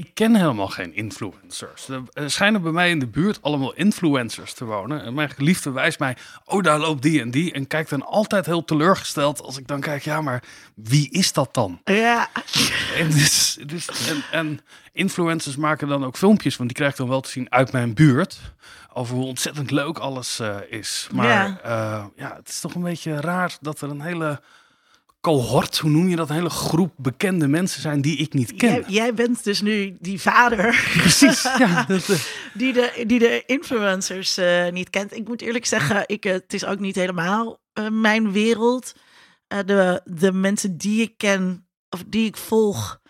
ik ken helemaal geen influencers. Er schijnen bij mij in de buurt allemaal influencers te wonen. En mijn geliefde wijst mij, oh daar loopt die en die. En kijkt dan altijd heel teleurgesteld als ik dan kijk, ja maar wie is dat dan? Ja. En, dus, dus, en, en influencers maken dan ook filmpjes, want die krijg ik dan wel te zien uit mijn buurt. Over hoe ontzettend leuk alles eh, is. Maar Ja. ja. ja, het is toch een beetje raar dat er een hele cohort, hoe noem je dat, een hele groep bekende mensen zijn die ik niet ken. Jij, jij bent dus nu die vader Precies. Ja, dat, eh, die de, die de influencers eh, niet kent. Ik moet eerlijk zeggen, ik, eh, het is ook niet helemaal mijn wereld. De, de mensen die ik ken, of die ik volg,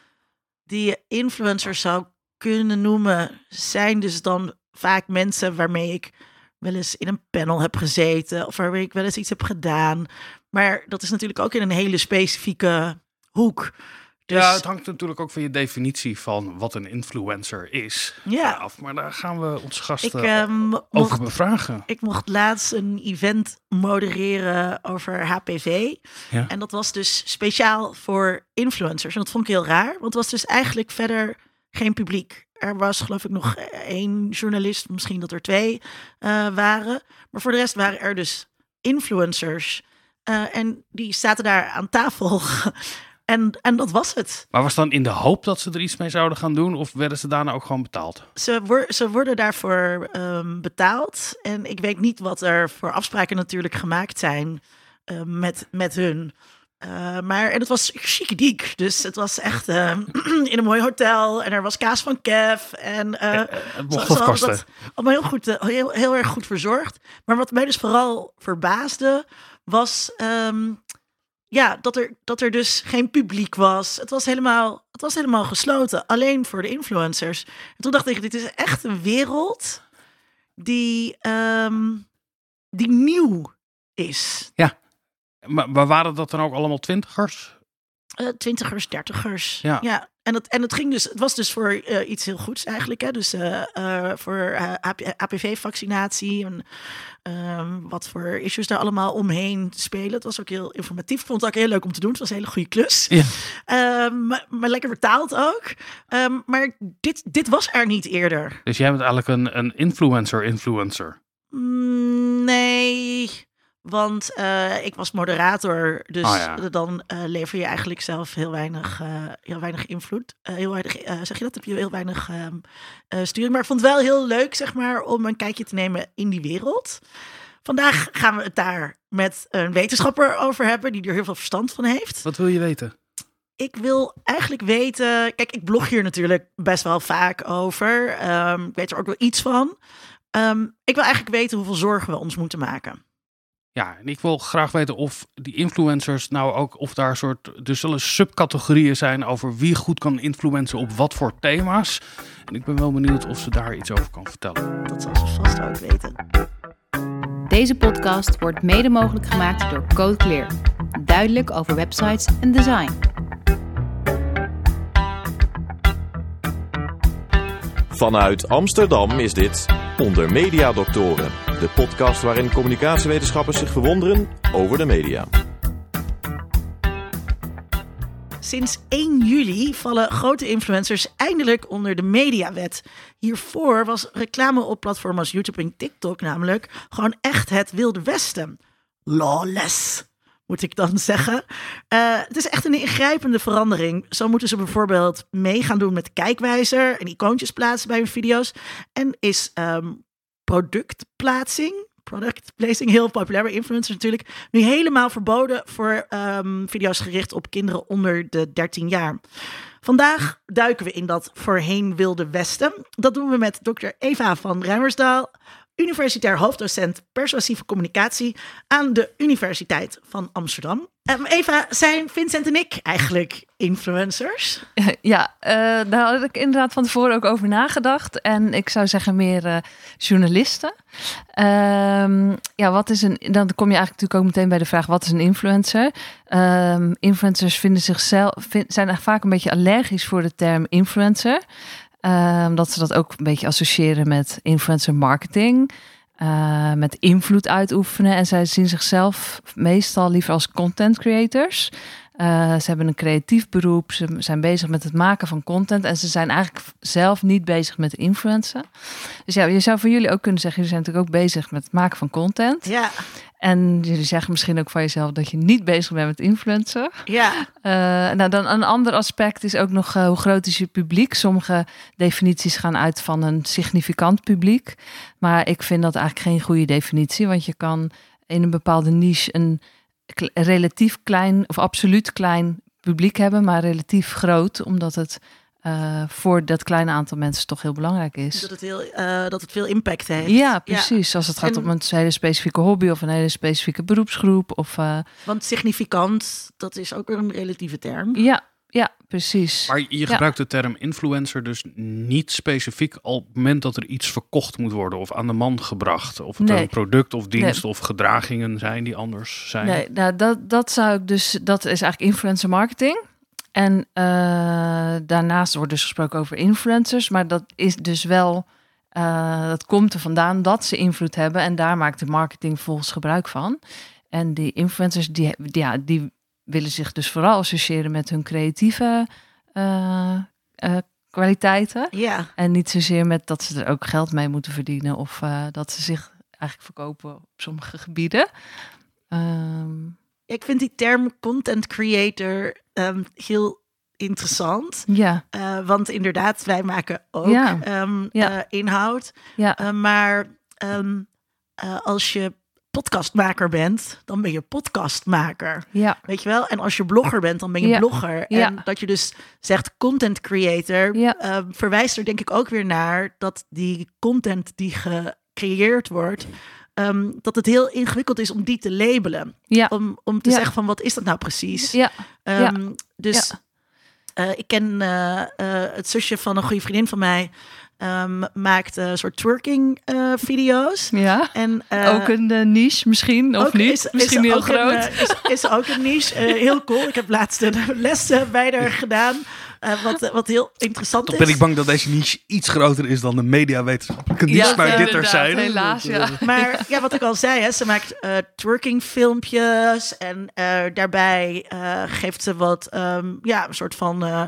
die je influencers zou kunnen noemen, zijn dus dan vaak mensen waarmee ik wel eens in een panel heb gezeten of waarmee ik wel eens iets heb gedaan. Maar dat is natuurlijk ook in een hele specifieke hoek. Dus ja, het hangt natuurlijk ook van je definitie van wat een influencer is Ja. af. Maar daar gaan we onze gasten ik, ehm, over mocht, bevragen. ik mocht laatst een event modereren over HPV. Ja. En dat was dus speciaal voor influencers. En dat vond ik heel raar, want het was dus eigenlijk verder geen publiek. Er was geloof ik nog één journalist, misschien dat er twee eh, waren. Maar voor de rest waren er dus influencers. Eh, en die zaten daar aan tafel. en, en dat was het. Maar was dan in de hoop dat ze er iets mee zouden gaan doen? Of werden ze daarna ook gewoon betaald? Ze, wor- ze worden daarvoor ehm, betaald. En ik weet niet wat er voor afspraken natuurlijk gemaakt zijn eh, met, met hun. Eh, maar en het was chic Dus het was echt eh, in een mooi hotel. En er was kaas van Kev. En eh, Het mocht kosten. dat allemaal heel, goed, heel, heel erg goed verzorgd. Maar wat mij dus vooral verbaasde, was ehm, ja, dat, er, dat er dus geen publiek was. Het was, helemaal, het was helemaal gesloten, alleen voor de influencers. En toen dacht ik, dit is echt een wereld die, ehm, die nieuw is. Maar, maar waren dat dan ook allemaal twintigers? Eh, twintigers, dertigers. Ja. ja. En, het, en het ging dus, het was dus voor eh, iets heel goeds eigenlijk. Hè? Dus eh, eh, voor HPV-vaccinatie en ehm, wat voor issues daar allemaal omheen spelen. Het was ook heel informatief. Ik vond het ook heel leuk om te doen. Het was een hele goede klus. Ja. Ehm, maar, maar lekker betaald ook. Ehm, maar dit, dit was er niet eerder. Dus jij bent eigenlijk een, een influencer-influencer. Mm, Nee, want eh, ik was moderator, dus Oh ja. dan eh, lever je eigenlijk zelf heel weinig, eh, heel weinig invloed. Eh, heel weinig, eh, zeg je dat? Heb je heel weinig ehm, eh, sturing. Maar ik vond het wel heel leuk, zeg maar, om een kijkje te nemen in die wereld. Vandaag gaan we het daar met een wetenschapper over hebben, die er heel veel verstand van heeft. Wat wil je weten? Ik wil eigenlijk weten. Kijk, ik blog hier natuurlijk best wel vaak over. Ehm, ik weet er ook wel iets van. Ehm, ik wil eigenlijk weten hoeveel zorgen we ons moeten maken. Ja, en ik wil graag weten of die influencers nou ook, of daar soort, er zullen subcategorieën zijn over wie goed kan influencen op wat voor thema's. En ik ben wel benieuwd of ze daar iets over kan vertellen. Dat zal ze vast ook weten. Deze podcast wordt mede mogelijk gemaakt door Code Clear. Duidelijk over websites en design. Vanuit Amsterdam is dit Onder Media Doctoren, de podcast waarin communicatiewetenschappers zich verwonderen over de media. Sinds 1 juli vallen grote influencers eindelijk onder de mediawet. Hiervoor was reclame op platformen als YouTube en TikTok namelijk gewoon echt het wilde westen. Lawless, moet ik dan zeggen. Eh, het is echt een ingrijpende verandering. Zo moeten ze bijvoorbeeld mee gaan doen met kijkwijzer en icoontjes plaatsen bij hun video's. En is ehm, productplaatsing, product placing, heel populair bij influencers natuurlijk, nu helemaal verboden voor ehm, video's gericht op kinderen onder de 13 jaar. Vandaag duiken we in dat voorheen wilde westen. Dat doen we met dokter Eva van Rijmersdaal, universitair hoofddocent persuasieve communicatie aan de Universiteit van Amsterdam. Ehm, Eva, zijn Vincent en ik eigenlijk influencers? Ja, eh, daar had ik inderdaad van tevoren ook over nagedacht. En ik zou zeggen meer eh, journalisten. Ehm, ja, wat is een. Dan kom je eigenlijk natuurlijk ook meteen bij de vraag: wat is een influencer? Ehm, influencers vinden zichzelf, zijn eigenlijk vaak een beetje allergisch voor de term influencer. Ehm, dat ze dat ook een beetje associëren met influencer marketing. eh, met invloed uitoefenen. En zij zien zichzelf meestal liever als content creators. Eh, ze hebben een creatief beroep. Ze zijn bezig met het maken van content. En ze zijn eigenlijk zelf niet bezig met influencen. Dus ja, je zou voor jullie ook kunnen zeggen: jullie zijn natuurlijk ook bezig met het maken van content. Ja, En jullie zeggen misschien ook van jezelf dat je niet bezig bent met influencen. ja. Eh, nou, dan een ander aspect is ook nog eh, hoe groot is je publiek. Sommige definities gaan uit van een significant publiek. Maar ik vind dat eigenlijk geen goede definitie. Want je kan in een bepaalde niche een relatief klein of absoluut klein publiek hebben, maar relatief groot, omdat het eh, voor dat kleine aantal mensen toch heel belangrijk is. Dat het, heel, eh, dat het veel impact heeft. Ja, precies. Als het gaat En- om een hele specifieke hobby of een hele specifieke beroepsgroep. Of, eh, Want significant, dat is ook een relatieve term. ja, ja, precies. Maar je gebruikt de term influencer dus niet specifiek op het moment dat er iets verkocht moet worden of aan de man gebracht. Of het Nee. een product of dienst of gedragingen zijn die anders zijn. Nee, nou, dat, dat zou ik dus, dat is eigenlijk influencer marketing. En eh, daarnaast wordt dus gesproken over influencers, maar dat is dus wel, eh, dat komt er vandaan dat ze invloed hebben en daar maakt de marketing volgens gebruik van. En die influencers, die, ja, die willen zich dus vooral associëren met hun creatieve eh, eh, kwaliteiten. Ja, En niet zozeer met dat ze er ook geld mee moeten verdienen of eh, dat ze zich eigenlijk verkopen op sommige gebieden. Ehm, ik vind die term content creator ehm, heel interessant. ja, want inderdaad, wij maken ook Ja. ehm, Ja. eh, inhoud. ja, maar als je podcastmaker bent, dan ben je podcastmaker. ja, Weet je wel? En als je blogger bent, dan ben je Ja. blogger. Ja. En dat je dus zegt content creator, Ja. eh, verwijst er denk ik ook weer naar dat die content die gecreëerd wordt, ehm, dat het heel ingewikkeld is om die te labelen. ja, Om, om te zeggen van wat is dat nou precies? ja, Ehm, Dus eh, ik ken eh, eh, het zusje van een goede vriendin van mij. Ehm, maakt een soort twerking eh, video's. ja. En, eh, ook een eh, niche misschien, of niet? is- is misschien heel een, groot. is, is ook een niche. eh, heel cool. Ik heb laatst een les bij haar gedaan. eh, wat, wat heel interessant Toch is. ben ik bang dat deze niche iets groter is dan de mediawetenschappelijke niche. Ja, dit er zijn. helaas, ja. Maar ja, wat ik al zei, hè, ze maakt eh twerking filmpjes en eh, daarbij eh, geeft ze wat, ehm, ja, een soort van eh,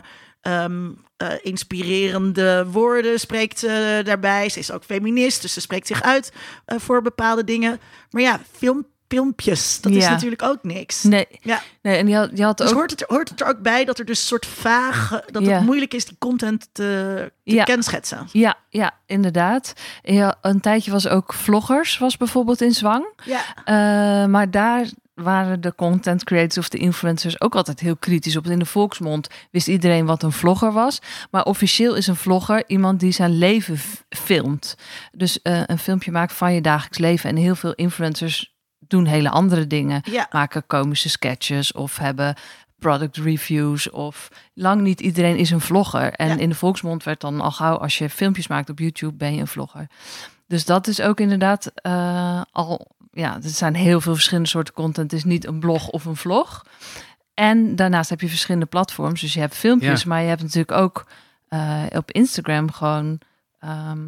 eh, inspirerende woorden spreekt ze daarbij. Ze is ook feminist, dus ze spreekt zich uit eh, voor bepaalde dingen. Maar ja, film, filmpjes, dat is natuurlijk ook niks. Nee, Ja, nee, en je had, je had dus ook... hoort het, er- hoort het er ook bij dat er dus een soort vaag, dat Ja. het moeilijk is die content te, te Ja. kenschetsen. Ja, ja, inderdaad. Ja, een tijdje was ook vloggers, was bijvoorbeeld in zwang. Ja, Eh, maar daar waren de content creators of de influencers ook altijd heel kritisch op. In de volksmond wist iedereen wat een vlogger was. Maar officieel is een vlogger iemand die zijn leven filmt. Dus eh, een filmpje maakt van je dagelijks leven. En heel veel influencers doen hele andere dingen. ja. Maken komische sketches of hebben product reviews of lang niet iedereen is een vlogger. En Ja. in de volksmond werd dan al gauw als je filmpjes maakt op YouTube ben je een vlogger. Dus dat is ook inderdaad eh, al ja, er zijn heel veel verschillende soorten content. Het is niet een blog of een vlog. En daarnaast heb je verschillende platforms. Dus je hebt filmpjes, Ja. maar je hebt natuurlijk ook eh, op Instagram gewoon, ehm,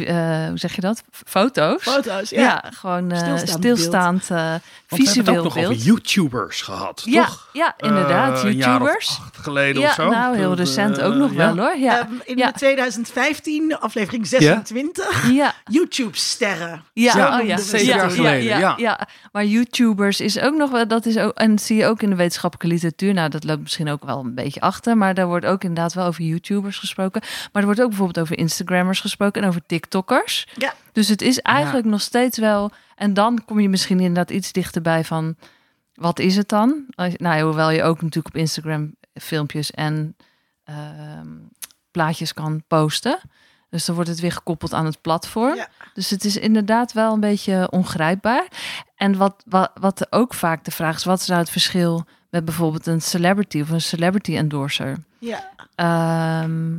eh, hoe zeg je dat? Foto's. Foto's, Ja, ja. gewoon eh, Stilstaand stilstaand, eh Want we hebben het visueel ook nog beeld. over YouTubers gehad, ja, toch? ja, inderdaad. Eh, een jaar of YouTubers. acht geleden Ja, of zo. nou heel recent ook nog wel hoor. Ja, Ehm, in ja. 2015, aflevering 26, ja. YouTube-sterren. Ja, oh ja, zeven ze. jaar geleden, Ja, ja. ja. maar YouTubers is ook nog wel, dat is ook, en dat zie je ook in de wetenschappelijke literatuur. Nou, dat loopt misschien ook wel een beetje achter, maar daar wordt ook inderdaad wel over YouTubers gesproken. Maar er wordt ook bijvoorbeeld over Instagrammers gesproken en over TikTokkers. Ja. Dus het is eigenlijk nog steeds wel, en dan kom je misschien inderdaad iets dichterbij van, wat is het dan? Als- Nou, hoewel je ook natuurlijk op Instagram filmpjes en ehm, plaatjes kan posten. Dus dan wordt het weer gekoppeld aan het platform. Ja. Dus het is inderdaad wel een beetje ongrijpbaar. En wat, wat, wat ook vaak de vraag is: wat is nou het verschil met bijvoorbeeld een celebrity of een celebrity endorser? Ja. Ehm,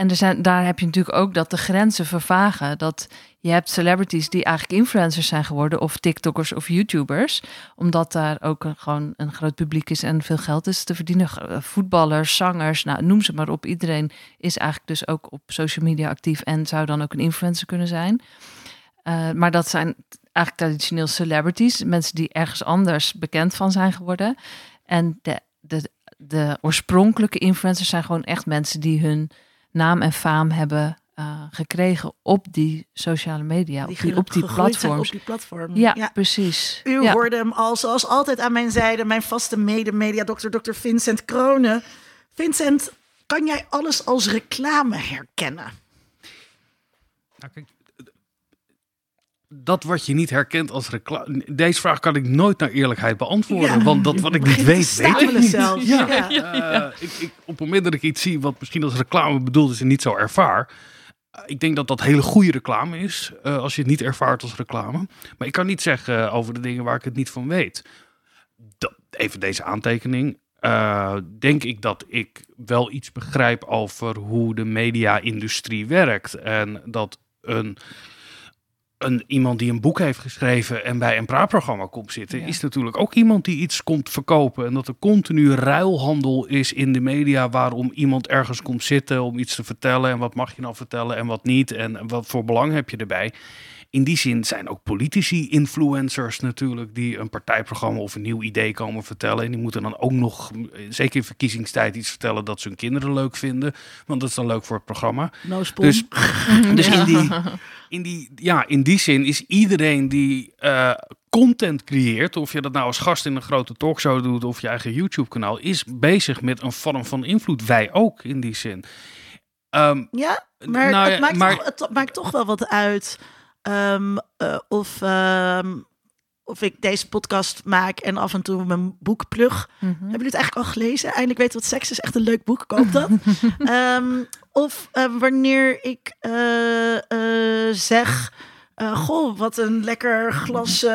en er zijn, daar heb je natuurlijk ook dat de grenzen vervagen. Dat je hebt celebrities die eigenlijk influencers zijn geworden, of TikTokkers of YouTubers, omdat daar ook gewoon een groot publiek is en veel geld is te verdienen. Eh, Voetballers, zangers, nou, noem ze maar op. Iedereen is eigenlijk dus ook op social media actief en zou dan ook een influencer kunnen zijn. Eh, maar dat zijn eigenlijk traditioneel celebrities, mensen die ergens anders bekend van zijn geworden. En de, de, de oorspronkelijke influencers zijn gewoon echt mensen die hun naam en faam hebben uh, gekregen op die sociale media, Die op die, op die platforms. Op die platform. Ja, precies. U ja. hoorde hem al, zoals altijd aan mijn zijde, mijn vaste mede-media, dokter, dokter Vincent Kronen. Vincent, kan jij alles als reclame herkennen? Nou, kijk, dat wat je niet herkent als reclame. Deze vraag kan ik nooit naar eerlijkheid beantwoorden. Ja. Want dat wat ik niet weet, weet ik niet. zelfs. Ja. Ja. Eh, ik, ik, op het moment dat ik iets zie wat misschien als reclame bedoeld is en niet zo ervaar. eh, Ik denk dat dat hele goede reclame is, eh, als je het niet ervaart als reclame. Maar ik kan niet zeggen eh, over de dingen waar ik het niet van weet. Dat, even deze aantekening. Eh, denk ik dat ik wel iets begrijp over hoe de media-industrie werkt. En dat een, een, iemand die een boek heeft geschreven en bij een praatprogramma komt zitten, Ja. is natuurlijk ook iemand die iets komt verkopen. En dat er continu ruilhandel is in de media waarom iemand ergens komt zitten om iets te vertellen. En wat mag je nou vertellen en wat niet. En wat voor belang heb je erbij. In die zin zijn ook politici influencers natuurlijk die een partijprogramma of een nieuw idee komen vertellen. En die moeten dan ook nog, zeker in verkiezingstijd, iets vertellen dat ze hun kinderen leuk vinden. Want dat is dan leuk voor het programma. No. Dus, dus in, die, in, die, ja, in die zin is iedereen die eh, content creëert, of je dat nou als gast in een grote talkshow doet of je eigen YouTube-kanaal, is bezig met een vorm van invloed. Wij ook in die zin. Ehm, Ja, maar, Nou ja, het, maakt maar- toch, het maakt toch wel wat uit ehm, eh, of, ehm, of ik deze podcast maak en af en toe mijn boek plug. Mhm. Hebben jullie het eigenlijk al gelezen? Eindelijk weten wat seks is. Echt een leuk boek. Koop dat. Ehm, of wanneer ik eh, eh, zeg... goh, wat een lekker glas...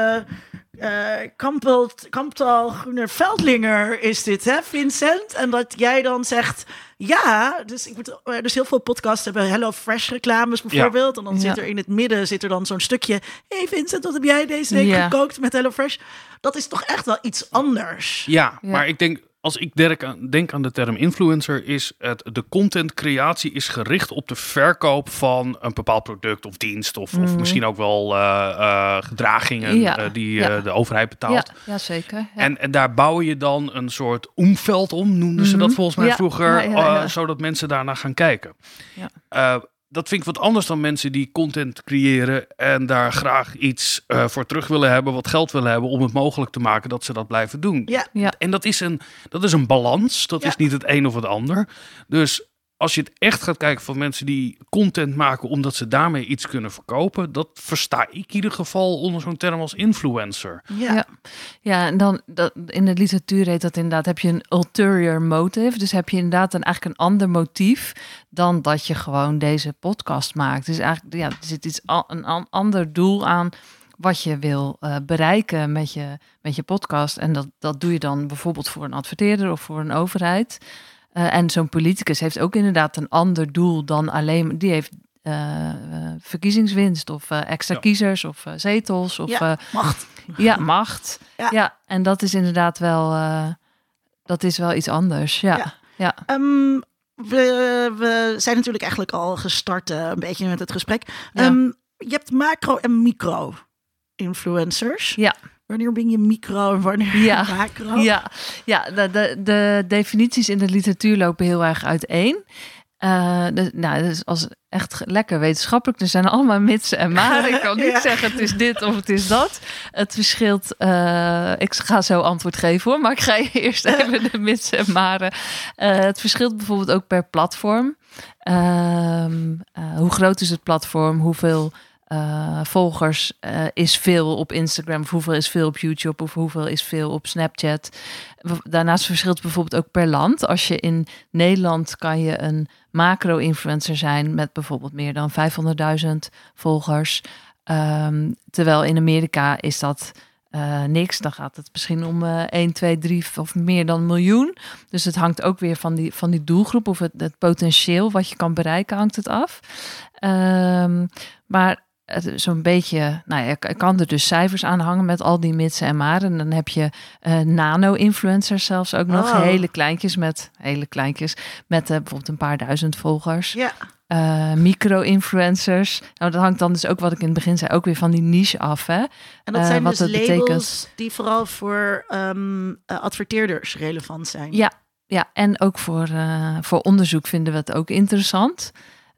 Kampelt, Kamptal Groener Veldlinger is dit, hè, Vincent? En dat jij dan zegt, ja, dus ik moet, eh, dus heel veel podcasts hebben Hello Fresh reclames bijvoorbeeld. En dan Ja. zit er in het midden zit er dan zo'n stukje. hey Vincent, wat heb jij deze week Ja. gekookt met Hello Fresh? Dat is toch echt wel iets anders. Ja, Ja. maar ik denk, als ik denk aan, denk aan de term influencer, is het de contentcreatie is gericht op de verkoop van een bepaald product of dienst. Of, of misschien ook wel eh, eh, gedragingen Ja, eh, die ja. de overheid betaalt. Ja, ja, zeker. Ja. En, en daar bouw je dan een soort omveld om, noemden ze dat volgens mij vroeger, zodat mensen daarna gaan kijken. Dat vind ik wat anders dan mensen die content creëren en daar graag iets eh, voor terug willen hebben, wat geld willen hebben om het mogelijk te maken dat ze dat blijven doen. Ja. Ja. En dat is een, dat is een balans, dat Ja. is niet het een of het ander. Dus als je het echt gaat kijken van mensen die content maken omdat ze daarmee iets kunnen verkopen, dat versta ik in ieder geval onder zo'n term als influencer. Ja. Ja. Ja, en dan dat, in de literatuur heet dat inderdaad, heb je een ulterior motive. Dus heb je inderdaad een, eigenlijk een ander motief dan dat je gewoon deze podcast maakt. Dus eigenlijk, ja, er zit iets, a- een an- ander doel aan wat je wil eh, bereiken met je, met je podcast. En dat, dat doe je dan bijvoorbeeld voor een adverteerder of voor een overheid. Eh, en zo'n politicus heeft ook inderdaad een ander doel dan alleen, die heeft eh, eh, verkiezingswinst of extra Ja. kiezers of zetels of Ja, eh, macht. ja, macht. Ja. Ja. en dat is inderdaad wel, eh, dat is wel iets anders. Ja, Ja. ja. Ehm, we, we zijn natuurlijk eigenlijk al gestart een beetje met het gesprek. Ja. Ehm, je hebt macro en micro influencers. Ja. Wanneer ben je micro en wanneer Ja. macro? Ja, ja de, de, de definities in de literatuur lopen heel erg uiteen. Eh, dus, nou, is als echt lekker wetenschappelijk. Er zijn allemaal mitsen en maren. Ik kan niet Ja. zeggen het is dit of het is dat. Het verschilt. eh, ik ga zo antwoord geven hoor, maar ik ga je eerst even de mitsen en maren. Eh, het verschilt bijvoorbeeld ook per platform. Ehm, eh, hoe groot is het platform? Hoeveel eh, volgers eh, is veel op Instagram? Of hoeveel is veel op YouTube? Of hoeveel is veel op Snapchat? Daarnaast verschilt bijvoorbeeld ook per land. Als je in Nederland kan je een macro-influencer zijn met bijvoorbeeld meer dan 500.000 volgers. Ehm, terwijl in Amerika is dat eh, niks. Dan gaat het misschien om eh 1, 2, 3 of meer dan miljoen. Dus het hangt ook weer van die, van die doelgroep of het, het potentieel wat je kan bereiken, hangt het af. Ehm, maar zo'n beetje, nou ja, ik kan er dus cijfers aan hangen met al die mitsen en maren. En dan heb je eh, nano-influencers zelfs ook nog, Oh. hele kleintjes met, hele kleintjes, met eh, bijvoorbeeld een paar duizend volgers. Ja. eh, micro-influencers. Nou, dat hangt dan dus ook wat ik in het begin zei, ook weer van die niche af. Hè? En dat zijn wat dus dat labels betekent. die vooral voor ehm, eh, adverteerders relevant zijn. Ja, ja, en ook voor, voor onderzoek vinden we het ook interessant.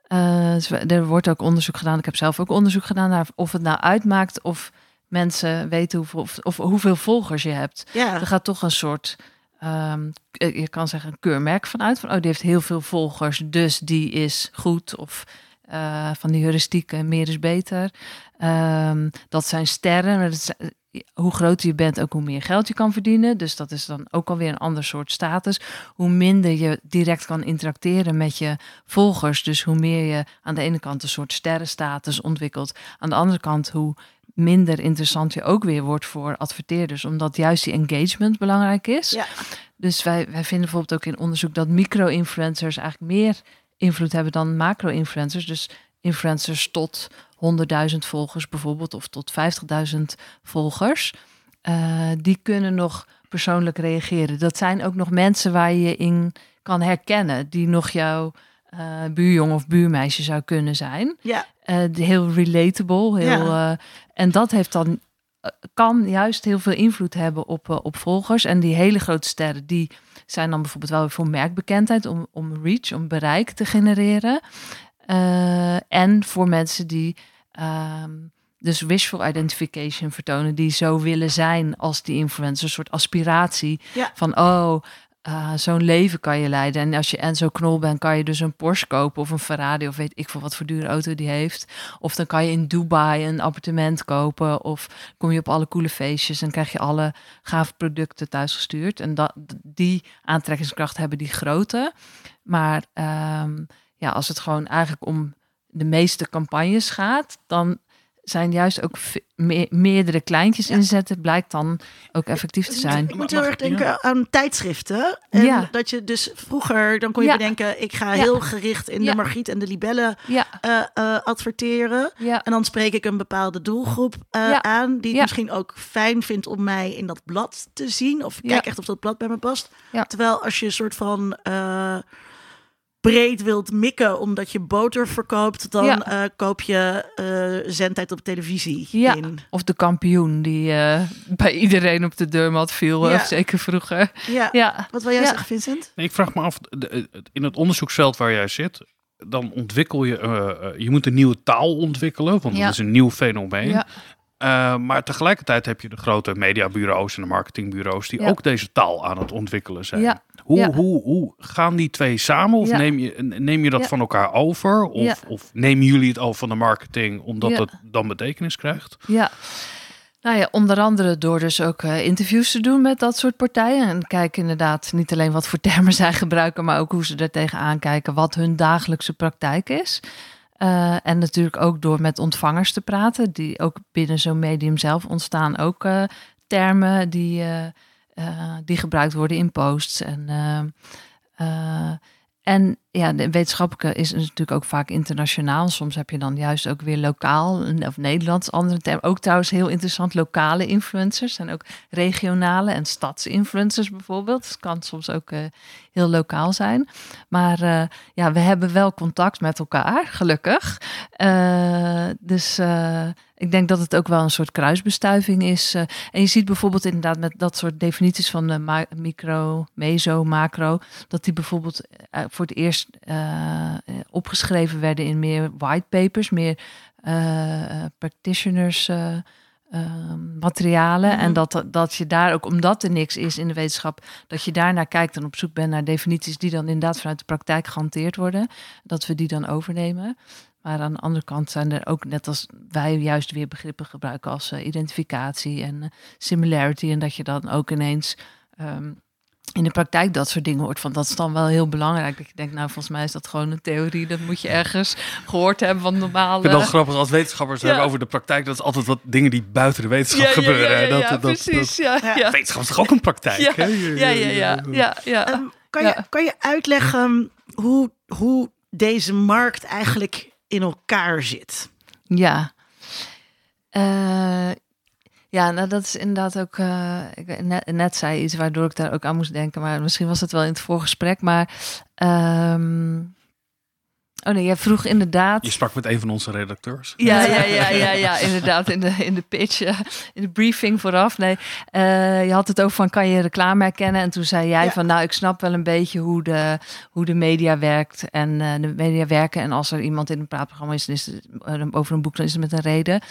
Eh, er wordt ook onderzoek gedaan. Ik heb zelf ook onderzoek gedaan naar of het nou uitmaakt of mensen weten hoeveel, of, of hoeveel volgers je hebt. Ja. Er gaat toch een soort, ehm, eh, je kan zeggen, een keurmerk vanuit. Van, oh, die heeft heel veel volgers, dus die is goed. Of eh, van die heuristieken, meer is beter. Ehm, dat zijn sterren. is- hoe groter je bent, ook hoe meer geld je kan verdienen. Dus dat is dan ook alweer een ander soort status. Hoe minder je direct kan interacteren met je volgers. Dus hoe meer je aan de ene kant een soort sterrenstatus ontwikkelt. Aan de andere kant hoe minder interessant je ook weer wordt voor adverteerders. Omdat juist die engagement belangrijk is. Ja. Dus wij, wij vinden bijvoorbeeld ook in onderzoek dat micro-influencers eigenlijk meer invloed hebben dan macro-influencers. Dus influencers tot 100.000 volgers bijvoorbeeld, of tot 50.000 volgers, eh, die kunnen nog persoonlijk reageren. Dat zijn ook nog mensen waar je in kan herkennen, die nog jouw eh buurjongen of buurmeisje zou kunnen zijn. Ja. De- heel relatable. Heel, Ja. en dat heeft dan kan juist heel veel invloed hebben op, op volgers. En die hele grote sterren, die zijn dan bijvoorbeeld wel voor merkbekendheid, om, om reach, om bereik te genereren. Eh, en voor mensen die ehm, dus wishful identification vertonen, die zo willen zijn als die influencer, een soort aspiratie Ja. van oh. eh, zo'n leven kan je leiden. En als je en zo knol bent, kan je dus een Porsche kopen of een Ferrari of weet ik veel wat voor dure auto die heeft. Of dan kan je in Dubai een appartement kopen. Of kom je op alle coole feestjes en krijg je alle gave producten thuisgestuurd. En dat, die aantrekkingskracht hebben die grote. Maar ehm, ja, als het gewoon eigenlijk om de meeste campagnes gaat, dan zijn juist ook me- meerdere kleintjes inzetten, blijkt dan ook effectief te zijn. Ik moet heel erg denken aan tijdschriften. En Ja. dat je dus vroeger, dan kon je Ja. bedenken, ik ga Ja. heel gericht in Ja. de Margriet en de Libellen Ja, eh, eh, adverteren. ja, En dan spreek ik een bepaalde doelgroep eh, Ja. aan, die het Ja. misschien ook fijn vindt om mij in dat blad te zien. Of Ja. kijk echt of dat blad bij me past. Ja. Terwijl als je een soort van eh, breed wilt mikken omdat je boter verkoopt, dan Ja. eh, koop je eh, zendtijd op televisie Ja. in. Of de kampioen die eh, bij iedereen op de deurmat viel, Ja. zeker vroeger. Ja. Ja, Wat wil jij Ja. zeggen, Vincent? Nee, ik vraag me af, in het onderzoeksveld waar jij zit, dan ontwikkel je, je moet een nieuwe taal ontwikkelen, want Ja. dat is een nieuw fenomeen. Eh, maar tegelijkertijd heb je de grote mediabureaus en de marketingbureaus die Ja. ook deze taal aan het ontwikkelen zijn. Ja. Hoe, Ja. hoe, hoe gaan die twee samen? Of neem, je, neem je dat van elkaar over? Of, of nemen jullie het over van de marketing omdat het dan betekenis krijgt? ja. Nou ja, onder andere door dus ook eh, interviews te doen met dat soort partijen. En kijken inderdaad niet alleen wat voor termen zij gebruiken, maar ook hoe ze er tegenaan kijken, wat hun dagelijkse praktijk is. Eh, en natuurlijk ook door met ontvangers te praten, die ook binnen zo'n medium zelf ontstaan ook eh, termen die, eh, die gebruikt worden in posts. En, en ja, de wetenschappelijke is natuurlijk ook vaak internationaal. Soms heb je dan juist ook weer lokaal of Nederlands andere termen. Ook trouwens heel interessant, lokale influencers en ook regionale en stadsinfluencers bijvoorbeeld. Het kan soms ook eh, heel lokaal zijn. Maar eh, ja, we hebben wel contact met elkaar, gelukkig. Eh, dus ik denk dat het ook wel een soort kruisbestuiving is. eh. en je ziet bijvoorbeeld inderdaad met dat soort definities van micro, meso, macro, dat die bijvoorbeeld eh, voor het eerst eh, opgeschreven werden in meer white papers, meer practitioners. eh, ehm, materialen Mhm. en dat, dat je daar ook omdat er niks is in de wetenschap dat je daar naar kijkt en op zoek bent naar definities die dan inderdaad vanuit de praktijk gehanteerd worden dat we die dan overnemen maar aan de andere kant zijn er ook, net als wij juist weer begrippen gebruiken als eh, identificatie en eh, similarity. En dat je dan ook ineens ehm, in de praktijk dat soort dingen hoort. Van dat is dan wel heel belangrijk. Dat je denkt, nou volgens mij is dat gewoon een theorie. Dat moet je ergens gehoord hebben van normale... Ik vind het wel grappig als wetenschappers Ja. hebben over de praktijk. Dat is altijd wat dingen die buiten de wetenschap ja, gebeuren. ja, ja, dat, ja, dat, dat- precies. ja, Ja. ja. wetenschap is toch ook een praktijk? Ja, hè? Ja, ja, ja, ja, ja. Ehm, kan, Ja. je, kan je uitleggen hoe, hoe deze markt eigenlijk in elkaar zit? Ja. Eh, ja, nou dat is inderdaad ook. eh, ik net, net zei iets waardoor ik daar ook aan moest denken, maar misschien was het wel in het voorgesprek. Maar ehm, Oh nee, jij vroeg inderdaad. Je sprak met een van onze redacteurs. Ja, ja, ja, ja, ja, inderdaad. In de, in de pitch, in de briefing vooraf. Nee, eh, je had het over van kan je reclame herkennen? En toen zei jij Ja. van nou, ik snap wel een beetje hoe de, hoe de media werkt. En eh, de media werken. En als er iemand in een praatprogramma is, dan is het eh, over een boek, dan is het met een reden.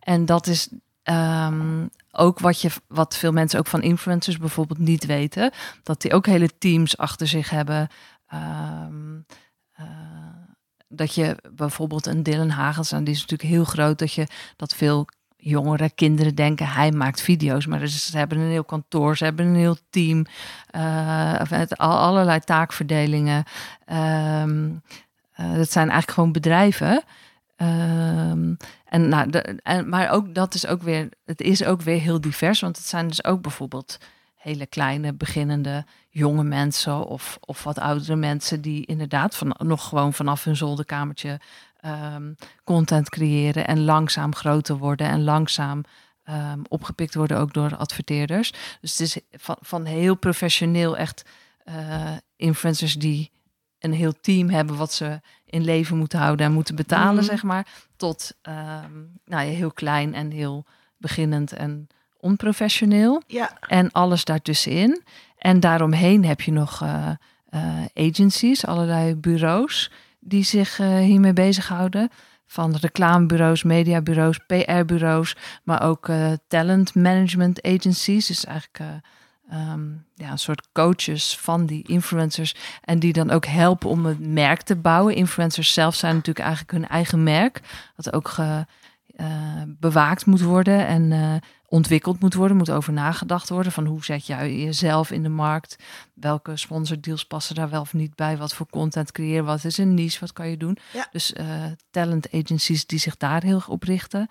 En dat is ehm, ook wat, je, wat veel mensen ook van influencers bijvoorbeeld niet weten. Dat die ook hele teams achter zich hebben. Ehm, eh, dat je bijvoorbeeld een Dylan Hagels, en die is natuurlijk heel groot, dat je dat veel jongere kinderen denken hij maakt video's, maar dus ze hebben een heel kantoor, ze hebben een heel team, al, allerlei taakverdelingen. Eh, dat zijn eigenlijk gewoon bedrijven. Ehm, en, nou, de, en, maar ook dat is ook weer, het is ook weer heel divers, want het zijn dus ook bijvoorbeeld hele kleine beginnende jonge mensen of, of wat oudere mensen die inderdaad van, nog gewoon vanaf hun zolderkamertje ehm, content creëren en langzaam groter worden en langzaam ehm, opgepikt worden ook door adverteerders. Dus het is van, van heel professioneel echt eh, influencers die een heel team hebben wat ze in leven moeten houden en moeten betalen, Mhm. zeg maar, tot ehm, nou ja, heel klein en heel beginnend en onprofessioneel. Ja, En alles daartussenin. En daaromheen heb je nog eh, agencies, allerlei bureaus die zich eh, hiermee bezighouden. Van reclamebureaus, mediabureaus, PR-bureaus, maar ook talent management agencies. Dus eigenlijk eh, ehm, ja, een soort coaches van die influencers. En die dan ook helpen om het merk te bouwen. Influencers zelf zijn natuurlijk eigenlijk hun eigen merk. Dat ook ge, bewaakt moet worden en ontwikkeld moet worden, moet over nagedacht worden van hoe zet jij jezelf in de markt, welke sponsordeals passen daar wel of niet bij, wat voor content creëren, wat is een niche, wat kan je doen. Ja. Dus eh, talent agencies die zich daar heel op richten,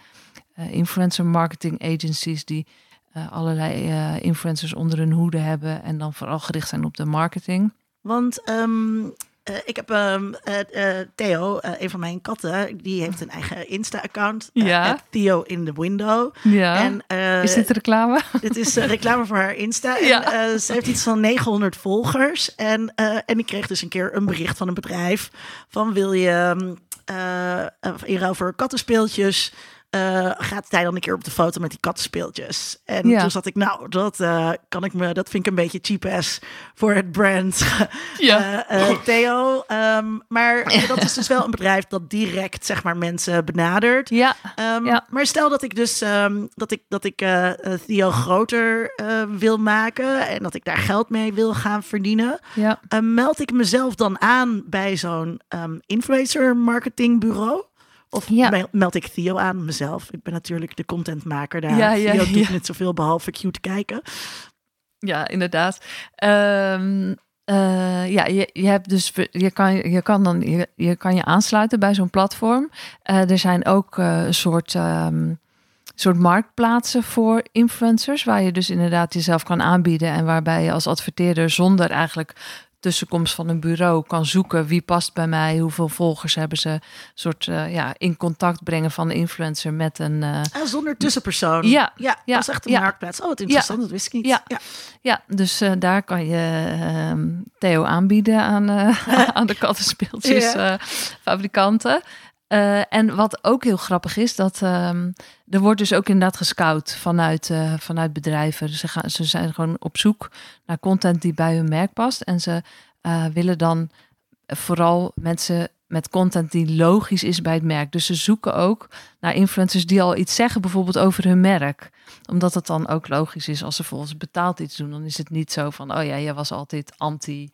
Eh, influencer marketing agencies die eh, allerlei influencers onder hun hoede hebben en dan vooral gericht zijn op de marketing. want ehm, eh, ik heb eh, Theo, een van mijn katten, die heeft een eigen Insta-account. Ja. Theo in the window. Ja. En, is dit reclame? Dit is reclame voor haar Insta. En, Ja. ze heeft iets van 900 volgers. En, en ik kreeg dus een keer een bericht van een bedrijf. Van wil je ehm, eh, eh, in ruil voor kattenspeeltjes... eh, gaat hij dan een keer op de foto met die kattenspeeltjes? En Ja. toen zat ik, nou, dat eh, kan ik me, dat vind ik een beetje cheap ass voor het brand. Ja. Eh, Theo. Ehm, maar dat is dus wel een bedrijf dat direct, zeg maar, mensen benadert. Ja. Ehm, Ja. Maar stel dat ik dus ehm, dat ik, dat ik Theo groter wil maken en dat ik daar geld mee wil gaan verdienen, Ja. meld ik mezelf dan aan bij zo'n influencer marketingbureau? Of Ja. me- meld ik Theo aan mezelf? Ik ben natuurlijk de contentmaker daar. Ja, ja, Theo doet niet zoveel behalve cute kijken. Ja, inderdaad. Ehm, eh, ja, je, je hebt dus je kan je kan dan je, je kan je aansluiten bij zo'n platform. Eh, er zijn ook eh, een soort ehm, soort marktplaatsen voor influencers waar je dus inderdaad jezelf kan aanbieden en waarbij je als adverteerder zonder eigenlijk tussenkomst van een bureau kan zoeken wie past bij mij, hoeveel volgers hebben ze, een soort eh, ja in contact brengen van de influencer met een eh, Ah, zonder tussenpersoon. Ja, ja, ja, dat is echt een ja. marktplaats. Oh, wat interessant, dat wist ik niet. Ja. ja. Ja, dus eh, daar kan je ehm, Theo aanbieden aan, aan de kattenspeeltjes Ja. fabrikanten. En wat ook heel grappig is, dat ehm, er wordt dus ook inderdaad gescout vanuit, eh, vanuit bedrijven. Ze, gaan, ze zijn gewoon op zoek naar content die bij hun merk past. En ze eh, willen dan vooral mensen met content die logisch is bij het merk. Dus ze zoeken ook naar influencers die al iets zeggen, bijvoorbeeld over hun merk. Omdat het dan ook logisch is als ze volgens betaald iets doen. Dan is het niet zo van, oh ja, jij was altijd anti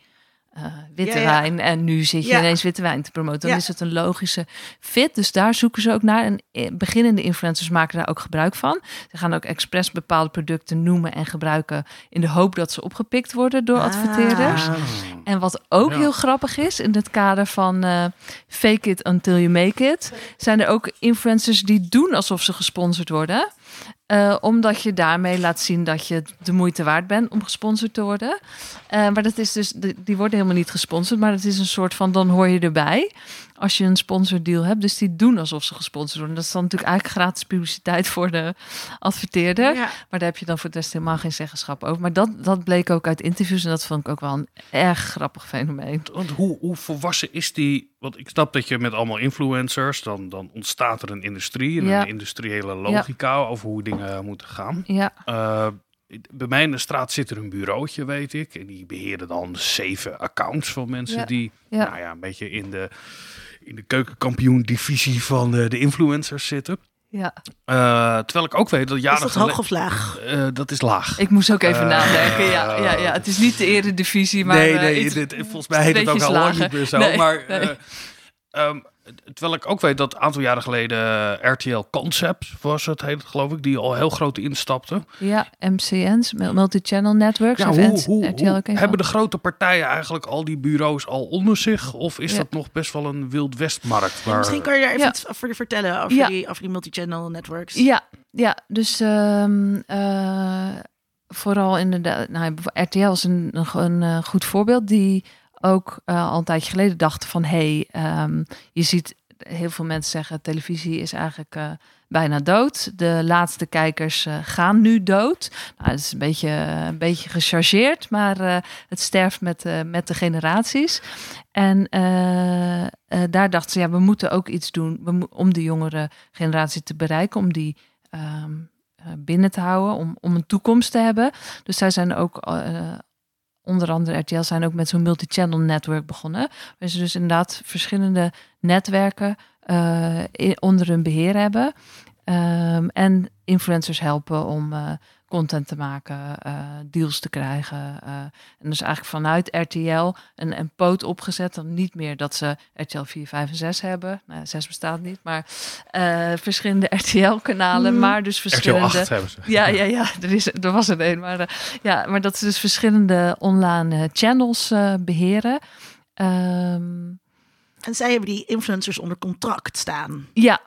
eh, witte Ja, ja. wijn en nu zit je Ja. ineens witte wijn te promoten. Dan Ja. is het een logische fit. Dus daar zoeken ze ook naar. En eh, beginnende influencers maken daar ook gebruik van. Ze gaan ook expres bepaalde producten noemen en gebruiken in de hoop dat ze opgepikt worden door adverteerders. Ah. En wat ook Ja. heel grappig is in het kader van eh, fake it until you make it, zijn er ook influencers die doen alsof ze gesponsord worden. Eh, omdat je daarmee laat zien dat je de moeite waard bent om gesponsord te worden. Eh, maar dat is dus, die worden helemaal niet gesponsord, maar het is een soort van dan hoor je erbij. Als je een sponsordeal hebt. Dus die doen alsof ze gesponsord worden. Dat is dan natuurlijk eigenlijk gratis publiciteit voor de adverteerder. Ja. Maar daar heb je dan voor de rest helemaal geen zeggenschap over. Maar dat, dat bleek ook uit interviews en dat vond ik ook wel een erg grappig fenomeen. Want hoe, hoe volwassen is die? Want ik snap dat je met allemaal influencers, dan, dan ontstaat er een industrie en Ja. een industriële logica over hoe dingen moeten gaan. Ja, Eh, bij mij in de straat zit er een bureautje, weet ik. En die beheren dan zeven accounts van mensen Ja. die Ja. Nou ja, een beetje in de, in de keukenkampioen-divisie van eh, de influencers zitten. ja. Eh, terwijl ik ook weet dat Is jaren dat geleden- hoog of laag? Eh, dat is laag. Ik moest ook even nadenken. Ja, ja, ja, het is niet de eredivisie, maar nee, nee, iets- dit, volgens mij heet het ook al lang niet meer zo. Nee, maar, nee. eh, ehm, terwijl ik ook weet dat een aantal jaren geleden eh, RTL Concept was het, heet het geloof ik, die al heel groot instapte. Ja, MCN's, Multi-Channel Networks. Ja, of hoe, hebben de grote partijen eigenlijk al die bureaus al onder zich? Of is Ja. dat nog best wel een wild westmarkt? Waar... Misschien kan je daar even Ja. iets over vertellen over, Ja. die, over die multi-channel networks. Ja, ja dus ehm, eh, vooral inderdaad, nou, RTL is een, een, een, eh, goed voorbeeld die ook eh, al een tijdje geleden dachten van hé, hey, ehm, je ziet heel veel mensen zeggen televisie is eigenlijk eh, bijna dood. De laatste kijkers eh, gaan nu dood. Nou, dat is een beetje, een beetje gechargeerd, maar het sterft met, met de generaties. En daar dachten ze, ja, we moeten ook iets doen om de jongere generatie te bereiken, om die ehm, eh, binnen te houden, om, om een toekomst te hebben. Dus zij zijn ook, onder andere RTL, zijn ook met zo'n multi-channel network begonnen. Waar ze dus inderdaad verschillende netwerken eh, onder hun beheer hebben. Ehm, en influencers helpen om eh, content te maken, eh, deals te krijgen. eh. en dus eigenlijk vanuit RTL een, een poot opgezet. Dan niet meer dat ze RTL 4, 5 en 6 hebben. Nou, 6 bestaat niet, maar eh, verschillende RTL-kanalen. Mhm. Maar dus RTL verschillende... 8 hebben ze. Ja, ja, ja. Er, is, er was er een. Maar, ja, maar dat ze dus verschillende online channels eh, beheren. Ehm, En zij hebben die influencers onder contract staan. ja,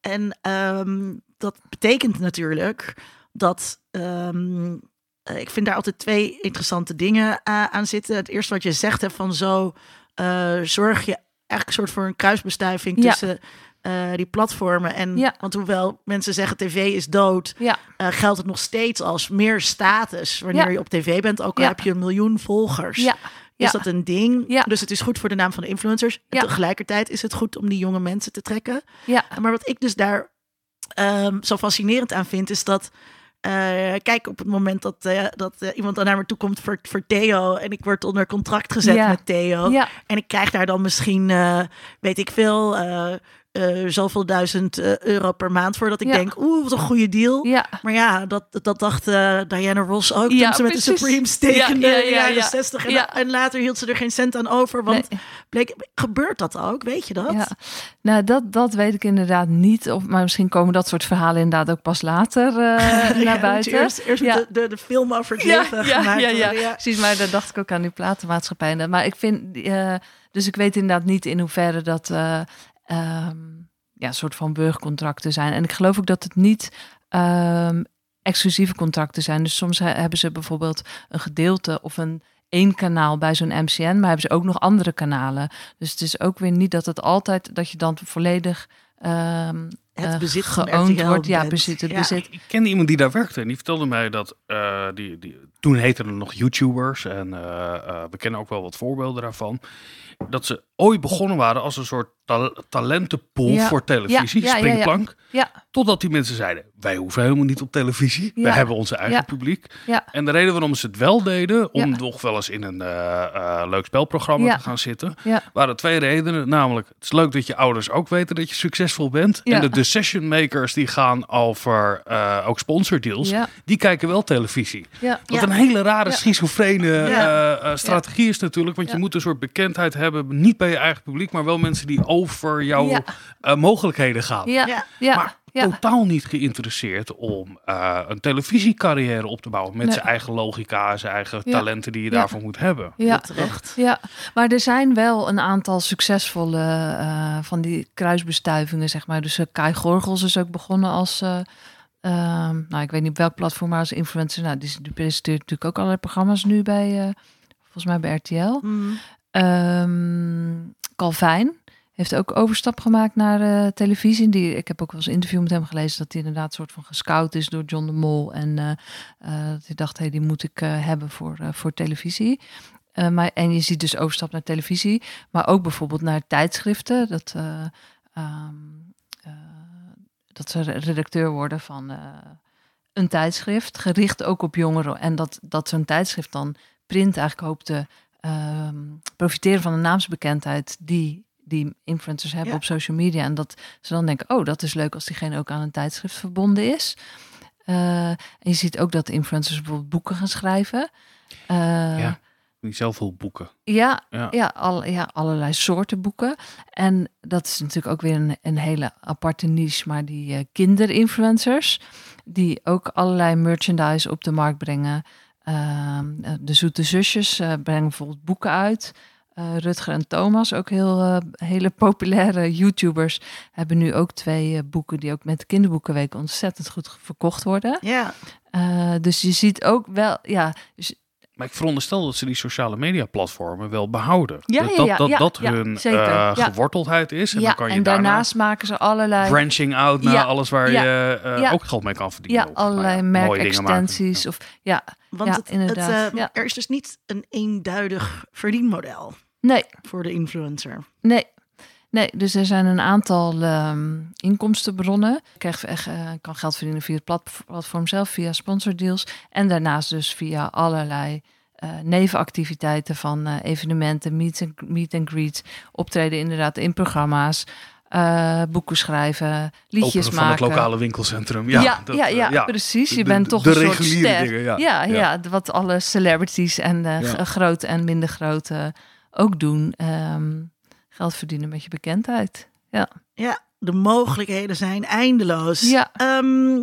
En ehm, dat betekent natuurlijk dat. ehm, eh, ik vind daar altijd twee interessante dingen eh, aan zitten. Het eerste wat je zegt, hè, van zo eh, zorg je eigenlijk een soort voor een kruisbestuiving Ja. tussen die platformen. En Ja. want hoewel mensen zeggen tv is dood, ja, geldt het nog steeds als meer status wanneer je op tv bent. Ook al heb je een miljoen volgers. ja, Is dat een ding? Ja. Dus het is goed voor de naam van de influencers. En tegelijkertijd is het goed om die jonge mensen te trekken. ja, Maar wat ik dus daar ehm, zo fascinerend aan vind, is dat. Eh, kijk, op het moment dat, eh, dat eh, iemand dan naar me toe komt voor, voor Theo. en ik word onder contract gezet Ja. met Theo. ja, en ik krijg daar dan misschien, weet ik veel. Eh, zoveel duizend eh, euro per maand voor dat ik Ja. denk, oeh, wat een goede deal. ja. Maar ja, dat, dat dacht eh, Diana Ross ook Ja, toen ze met de. Supremes tekende in de ja, jaren ja. 60. En, later hield ze er geen cent aan over. Want Nee. bleek, gebeurt dat ook? Weet je dat? Nou dat, dat weet ik inderdaad niet. Of, maar misschien komen dat soort verhalen inderdaad ook pas later naar buiten. Eerst, de, de, de film over het Ja, leven ja, gemaakt ja, ja, precies. Maar daar dacht ik ook aan die platenmaatschappij. En- Maar ik vind, dus ik weet inderdaad niet in hoeverre dat ehm, ja, een soort van burgercontracten zijn. En ik geloof ook dat het niet ehm, exclusieve contracten zijn. Dus soms he- hebben ze bijvoorbeeld een gedeelte of een één kanaal bij zo'n MCN, maar hebben ze ook nog andere kanalen. Dus het is ook weer niet dat het altijd dat je dan volledig ehm Het eh, bezit RTL wordt. Ja, precies. Het Ja. bezit. Ik kende iemand die daar werkte en die vertelde mij dat eh, die, die, toen heette er nog YouTubers en eh, eh, we kennen ook wel wat voorbeelden daarvan. Dat ze ooit begonnen waren als een soort ta- talentenpool Ja. voor televisie, Ja, springplank. Ja, Totdat die mensen zeiden, wij hoeven helemaal niet op televisie. Wij hebben onze eigen publiek. ja, En de reden waarom ze het wel deden, om nog wel eens in een eh, eh, leuk spelprogramma te gaan zitten, ja. waren twee redenen. Namelijk, het is leuk dat je ouders ook weten dat je succesvol bent. En de decision makers die gaan over eh, ook sponsordeals, Ja, die kijken wel televisie. ja. Wat een hele rare schizofrene strategie is natuurlijk. Want je moet een soort bekendheid hebben, niet bij je eigen publiek, maar wel mensen die over jouw Ja. eh, mogelijkheden gaan. Ja, Ja. ja, Maar ja. totaal niet geïnteresseerd om eh, een televisiecarrière op te bouwen. Met Nee. zijn eigen logica, zijn eigen Ja. talenten die je Ja. daarvoor moet hebben. Ja, terecht. ja, maar er zijn wel een aantal succesvolle eh, van die kruisbestuivingen, zeg maar. Dus Kai Gorgels is ook begonnen als, eh, ehm, nou ik weet niet op welk platform, maar als influencer. Nou, die, die presenteert natuurlijk ook allerlei programma's nu bij, eh, volgens mij bij RTL. Mm. Calvijn heeft ook overstap gemaakt naar eh, televisie. Die, ik heb ook wel eens een interview met hem gelezen dat hij inderdaad soort van gescout is door John de Mol. En eh, dat hij dacht, hey, die moet ik hebben voor, voor televisie. Maar, en je ziet dus overstap naar televisie, maar ook bijvoorbeeld naar tijdschriften. Dat, eh, ehm, eh, dat ze redacteur worden van een tijdschrift, gericht ook op jongeren. En dat, dat zo'n tijdschrift dan print eigenlijk hoopt ehm, profiteren van de naamsbekendheid die die influencers hebben Ja. op social media. En dat ze dan denken, oh, dat is leuk als diegene ook aan een tijdschrift verbonden is. Eh, en je ziet ook dat influencers bijvoorbeeld boeken gaan schrijven. Eh, Ja. Die zoveel boeken. ja, Ja. ja, al, ja, allerlei soorten boeken. En dat is natuurlijk ook weer een, een hele aparte niche, maar die eh, kinderinfluencers, die ook allerlei merchandise op de markt brengen. Ehm, eh, de Zoete Zusjes eh, brengen bijvoorbeeld boeken uit. Eh, Rutger en Thomas, ook heel hele populaire YouTubers, hebben nu ook twee boeken die ook met de kinderboekenweek ontzettend goed verkocht worden. Ja, dus je ziet ook wel, ja, dus Maar ik veronderstel dat ze die sociale media platformen wel behouden. Ja, dat ja, dat, ja, dat, ja, dat ja, hun zeker. eh, Ja. geworteldheid is. En ja, dan kan je en daarna daarnaast maken ze allerlei branching out naar Ja, alles waar ja, je eh, ja. ook geld mee kan verdienen. Ja, Of, nou allerlei merkextensies. Of, ja, want Ja, het, het, inderdaad, eh, ja. er is dus niet een eenduidig verdienmodel nee, voor de influencer. nee. Nee, dus er zijn een aantal ehm, inkomstenbronnen. Je krijgt echt, eh, kan geld verdienen via het plat- platform zelf, via sponsordeals. En daarnaast dus via allerlei eh, nevenactiviteiten van eh, evenementen, meet and, meet and greet, optreden inderdaad in programma's, eh, boeken schrijven, liedjes Openen van maken. het lokale winkelcentrum. Ja, Ja, dat, ja, ja, precies. Je De- bent toch de een soort ster. dingen, ja. ja, wat alle celebrities en Ja. grote en minder grote ook doen. Ehm, geld verdienen met je bekendheid. Ja, Ja, de mogelijkheden zijn eindeloos. Ja. Ehm,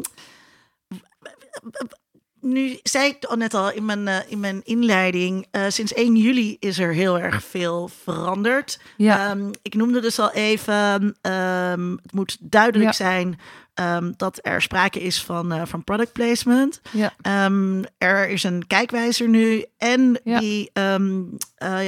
nu zei ik al net al in mijn, eh, in mijn inleiding, eh, sinds 1 juli is er heel erg veel veranderd. ja, Ehm, ik noemde dus al even, ehm, het moet duidelijk Ja. zijn dat er sprake is van, eh, van product placement. ja, er is een kijkwijzer nu en die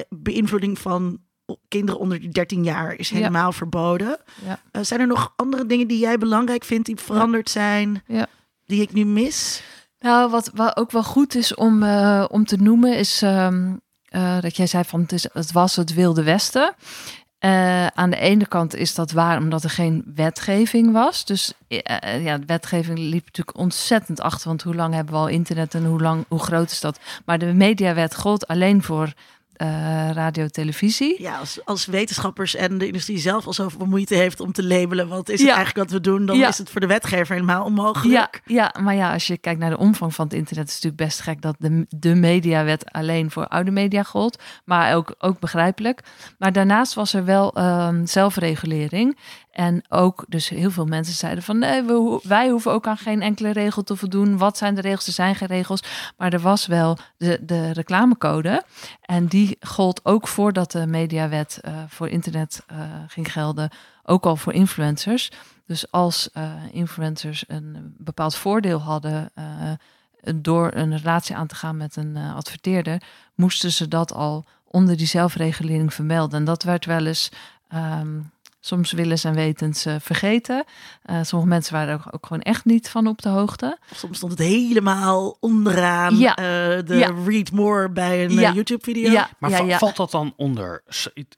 beïnvloeding van kinderen onder de 13 jaar is Ja. helemaal verboden. ja. Eh, zijn er nog andere dingen die jij belangrijk vindt die veranderd zijn, Ja. die ik nu mis? Nou, wat, wat ook wel goed is om, eh, om te noemen, is ehm, eh, dat jij zei van het, is, het was het Wilde Westen. Aan de ene kant is dat waar, omdat er geen wetgeving was. Dus ja, de wetgeving liep natuurlijk ontzettend achter. Want hoe lang hebben we al internet en hoe, lang, hoe groot is dat? Maar de mediawet gold alleen voor eh, radio, televisie. Ja, als, als wetenschappers en de industrie zelf al zoveel moeite heeft om te labelen wat is Ja. het eigenlijk wat we doen, dan Ja. is het voor de wetgever helemaal onmogelijk. Ja, ja, maar ja, als je kijkt naar de omvang van het internet, is het natuurlijk best gek dat de, de mediawet alleen voor oude media gold. Maar ook, ook begrijpelijk. Maar daarnaast was er wel ehm, zelfregulering. En ook, dus heel veel mensen zeiden van nee, we, wij hoeven ook aan geen enkele regel te voldoen. Wat zijn de regels? Er zijn geen regels. Maar er was wel de, de reclamecode. En die gold ook voordat de mediawet eh, voor internet eh, ging gelden. Ook al voor influencers. Dus als eh, influencers een bepaald voordeel hadden door een relatie aan te gaan met een adverteerder, moesten ze dat al onder die zelfregulering vermelden. En dat werd wel eens ehm, soms willens en wetens eh, vergeten. Eh, sommige mensen waren er ook gewoon echt niet van op de hoogte. Soms stond het helemaal onderaan Ja. eh, de Ja. read more bij een Ja. YouTube-video. Ja, Maar ja, va- ja. valt dat dan onder...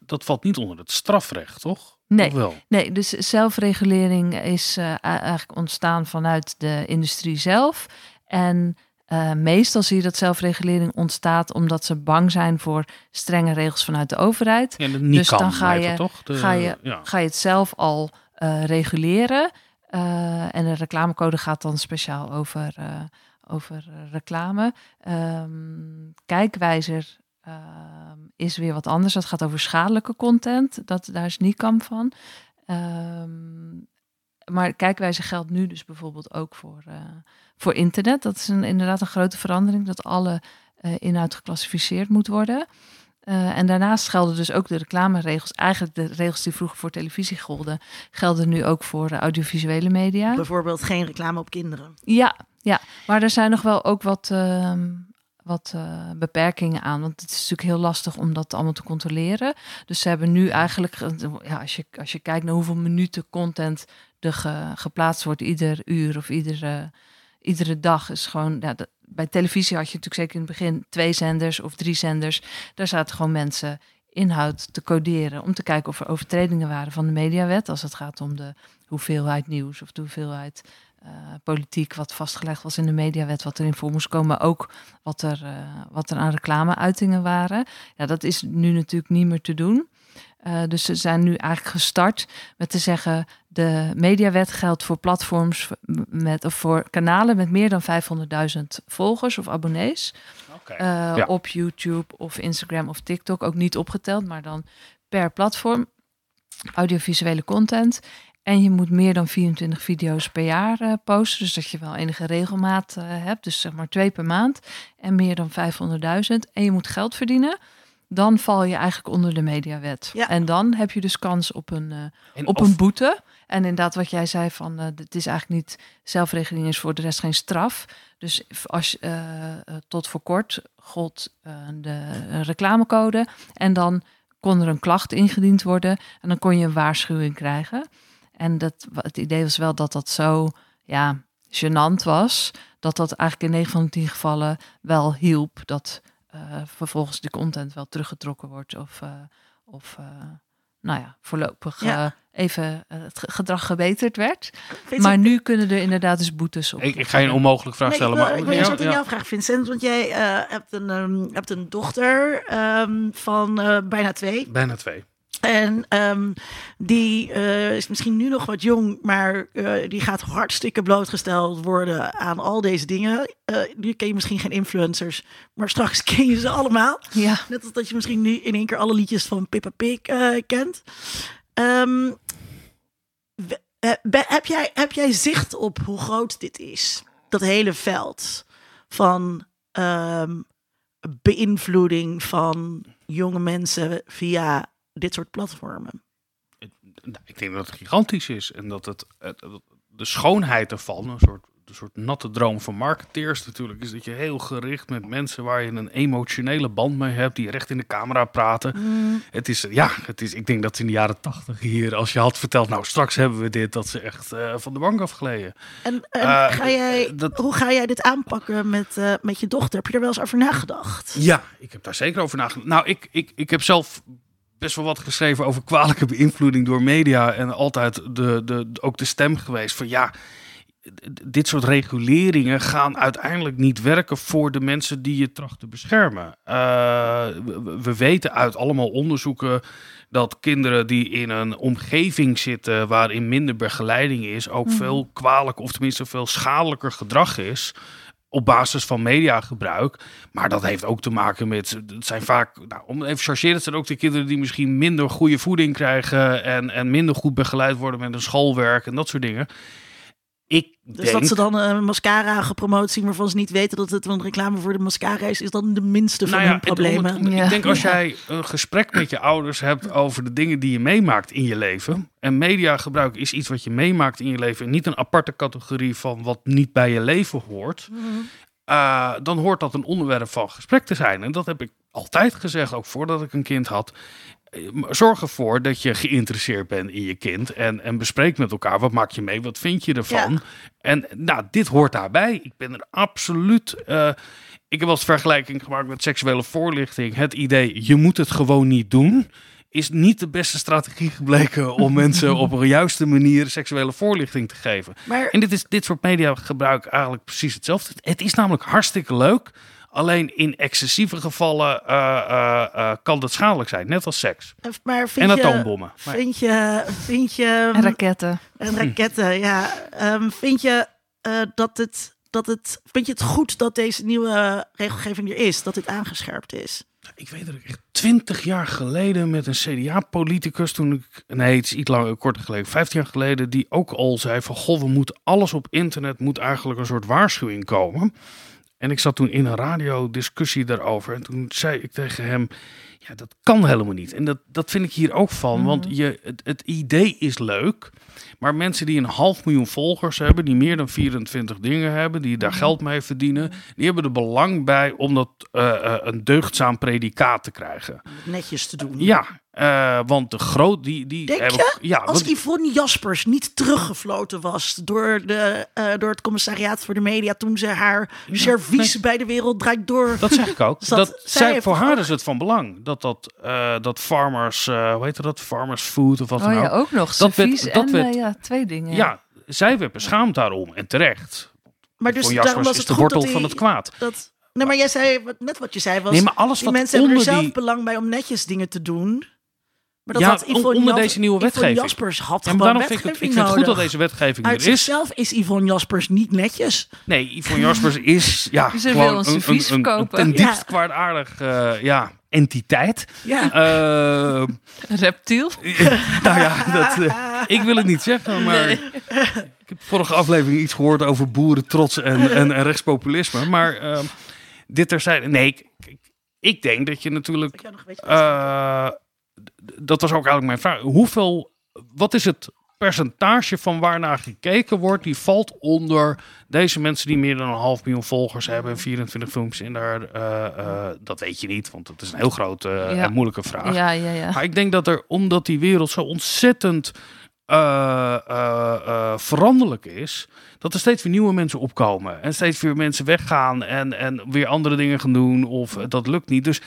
Dat valt niet onder het strafrecht, toch? Nee. Of wel? Nee, dus zelfregulering is eh, eigenlijk ontstaan vanuit de industrie zelf. En eh, meestal zie je dat zelfregulering ontstaat omdat ze bang zijn voor strenge regels vanuit de overheid. Ja, dat niet Dus kan, dan ga je- het toch? De- ga je- ja. Ga je het zelf al eh, reguleren. Eh, en de reclamecode gaat dan speciaal over, over reclame. Ehm, kijkwijzer is weer wat anders. Dat gaat over schadelijke content. Dat, daar is NICAM van. Ehm, maar kijkwijzer geldt nu dus bijvoorbeeld ook voor, voor internet. Dat is een, inderdaad een grote verandering. Dat alle eh, inhoud geclassificeerd moet worden. Eh, en daarnaast gelden dus ook de reclameregels. Eigenlijk de regels die vroeger voor televisie golden, gelden nu ook voor eh, audiovisuele media. Bijvoorbeeld geen reclame op kinderen. Ja, ja, maar er zijn nog wel ook wat, ehm, wat beperkingen aan. Want het is natuurlijk heel lastig om dat allemaal te controleren. Dus ze hebben nu eigenlijk, ja, als, je, als je kijkt naar hoeveel minuten content er geplaatst wordt, ieder uur of iedere, iedere dag, is gewoon. Bij televisie had je natuurlijk zeker in het begin twee zenders of drie zenders. Daar zaten gewoon mensen inhoud te coderen om te kijken of er overtredingen waren van de mediawet. Als het gaat om de hoeveelheid nieuws of de hoeveelheid uh, politiek wat vastgelegd was in de mediawet, wat erin voor moest komen, maar ook wat er, uh, wat er aan reclameuitingen waren. Ja, dat is nu natuurlijk niet meer te doen. Uh, dus ze zijn nu eigenlijk gestart met te zeggen: de mediawet geldt voor platforms met, of voor kanalen met meer dan 500.000 volgers of abonnees. Okay. Ja. Op YouTube of Instagram of TikTok, ook niet opgeteld, maar dan per platform. Audiovisuele content. En je moet meer dan 24 video's per jaar uh, posten. Dus dat je wel enige regelmaat uh, hebt. Dus zeg maar twee per maand. En meer dan 500.000. En je moet geld verdienen. Dan val je eigenlijk onder de mediawet. Ja. En dan heb je dus kans op een, uh, op of... een boete. En inderdaad, wat jij zei van het is eigenlijk niet zelfregeling is voor de rest geen straf. Dus als tot voor kort gold de reclamecode. En dan kon er een klacht ingediend worden. En dan kon je een waarschuwing krijgen. En dat, het idee was wel dat dat zo ja, gênant was. Dat dat eigenlijk in 9 van de 10 gevallen wel hielp. Dat uh, vervolgens de content wel teruggetrokken wordt. Of, uh, of uh, nou ja, voorlopig ja. even het gedrag gebeterd werd. maar nu kunnen er inderdaad dus boetes op. Ik, ik ga je een onmogelijk vraag stellen. Nee, maar ik wil eerst ja, ja. jou vragen, Vincent. Want jij hebt, een, um, hebt een dochter um, van bijna twee. Bijna twee. En um, die uh, is misschien nu nog wat jong, maar uh, die gaat hartstikke blootgesteld worden aan al deze dingen. Uh, nu ken je misschien geen influencers, maar straks ken je ze allemaal. Ja. Net als dat je misschien nu in één keer alle liedjes van Pippa Pig kent. Um, heb, jij, heb jij zicht op hoe groot dit is? Dat hele veld van um, beïnvloeding van jonge mensen via dit soort platformen? Nou, ik denk dat het gigantisch is en dat het, de schoonheid ervan, een soort, een soort natte droom van marketeers natuurlijk, is dat je heel gericht met mensen waar je een emotionele band mee hebt, die recht in de camera praten. Mm. Het is, ja, het is, ik denk dat in de jaren tachtig hier, als je had verteld, nou straks hebben we dit, dat ze echt uh, van de bank afgleden. En, en uh, ga jij, dat, hoe ga jij dit aanpakken met, uh, met je dochter? Heb je er wel eens over nagedacht? Ja, ik heb daar zeker over nagedacht. Nou, ik, ik, ik heb zelf best wel wat geschreven over kwalijke beïnvloeding door media. En altijd de, de, ook de stem geweest van ja, dit soort reguleringen gaan uiteindelijk niet werken voor de mensen die je tracht te beschermen. Uh, we, we, weten uit allemaal onderzoeken dat kinderen die in een omgeving zitten waarin minder begeleiding is, ook mm. veel kwalijk of tenminste veel schadelijker gedrag is op basis van mediagebruik. Maar dat heeft ook te maken met. Het zijn vaak. Nou, om even chargeren, het zijn ook de kinderen die misschien minder goede voeding krijgen. En, en minder goed begeleid worden met een schoolwerk en dat soort dingen. Ik dus denk... dat ze dan een mascara gepromoot zien waarvan ze niet weten dat het een reclame voor de mascara is, is dan de minste van nou ja, hun problemen. Het, ja. Ik denk als jij een gesprek met je ouders hebt over de dingen die je meemaakt in je leven. En mediagebruik is iets wat je meemaakt in je leven. En niet een aparte categorie van wat niet bij je leven hoort. Mm -hmm. uh, dan hoort dat een onderwerp van gesprek te zijn. En dat heb ik altijd gezegd, ook voordat ik een kind had zorg ervoor dat je geïnteresseerd bent in je kind en, en bespreek met elkaar wat maak je mee, wat vind je ervan. Ja. En nou, dit hoort daarbij. Ik ben er absoluut. Uh, ik heb wel eens vergelijking gemaakt met seksuele voorlichting. Het idee, je moet het gewoon niet doen, is niet de beste strategie gebleken om mensen op een juiste manier seksuele voorlichting te geven. Maar... En dit is dit soort mediagebruik eigenlijk precies hetzelfde. Het is namelijk hartstikke leuk Alleen in excessieve gevallen uh, uh, uh, kan dat schadelijk zijn, net als seks. Maar vind en atoombommen. Je, vind je, vind je... En raketten. En raketten, ja. Um, vind je dat het... Dat het, vind je het goed dat deze nieuwe regelgeving er is? Dat dit aangescherpt is? Ik weet dat ik echt twintig jaar geleden met een CDA-politicus, toen ik, nee, het is iets langer, korter geleden, vijftien jaar geleden, die ook al zei van, goh, we moeten alles op internet, moet eigenlijk een soort waarschuwing komen. En ik zat toen in een radiodiscussie daarover. En toen zei ik tegen hem: Ja, dat kan helemaal niet. En dat, dat vind ik hier ook van. Want je, het, het idee is leuk. Maar mensen die een half miljoen volgers hebben, die meer dan 24 dingen hebben, die daar geld mee verdienen, die hebben er belang bij om dat eh, eh, een deugdzaam predicaat te krijgen. Netjes te doen. Ja, eh, want de groot die. die Denk hebben- je? Ja, Als Yvonne Jaspers niet teruggefloten was door, de, eh, door het commissariaat voor de media toen ze haar servies bij de wereld draait door. Dat zeg ik ook. Zat- dat, zij voor haar ook- is het van belang dat dat, eh, dat farmers, eh hoe heet dat, farmers food of wat Oh dan ja, ook. ook nog. Dat werd- Servies dat en werd- ja, twee dingen. Ja, zij werd beschaamd daarom en terecht. maar dus voor daarom Jaspers was is het de goed wortel dat van het kwaad. Dat, nee, maar jij zei, net wat je zei was, Nee, maar alles die mensen hebben er onder zelf die... belang bij om netjes dingen te doen. Maar Ja, had on- Yvonne onder Jas- deze nieuwe Yvonne wetgeving. Jaspers had Ja, maar gewoon daarom vind ik het, ik vind het goed dat deze wetgeving Uit er is. zichzelf is Yvonne Jaspers niet netjes. Nee, Yvonne Jaspers is ja, Ze wil gewoon ons een, een, een, een ten Ja. diepst kwaadaardig eh, ja, entiteit. Ja. Eh, Reptiel. nou ja, dat, eh, ik wil het niet zeggen, maar ik heb vorige aflevering iets gehoord over boerentrots en, en, en rechtspopulisme. Maar ehm, dit terzijde, nee, ik, ik, ik denk dat je natuurlijk, dat was ook eigenlijk mijn vraag. Hoeveel, wat is het percentage van waarnaar gekeken wordt, die valt onder deze mensen die meer dan een half miljoen volgers hebben en 24 films in daar. eh, eh, dat weet je niet, want het is een heel grote eh, Ja. en moeilijke vraag. Ja, ja, ja. Maar ik denk dat er, omdat die wereld zo ontzettend veranderlijk is, dat er steeds weer nieuwe mensen opkomen. En steeds weer mensen weggaan en, en weer andere dingen gaan doen. Of dat lukt niet. Dus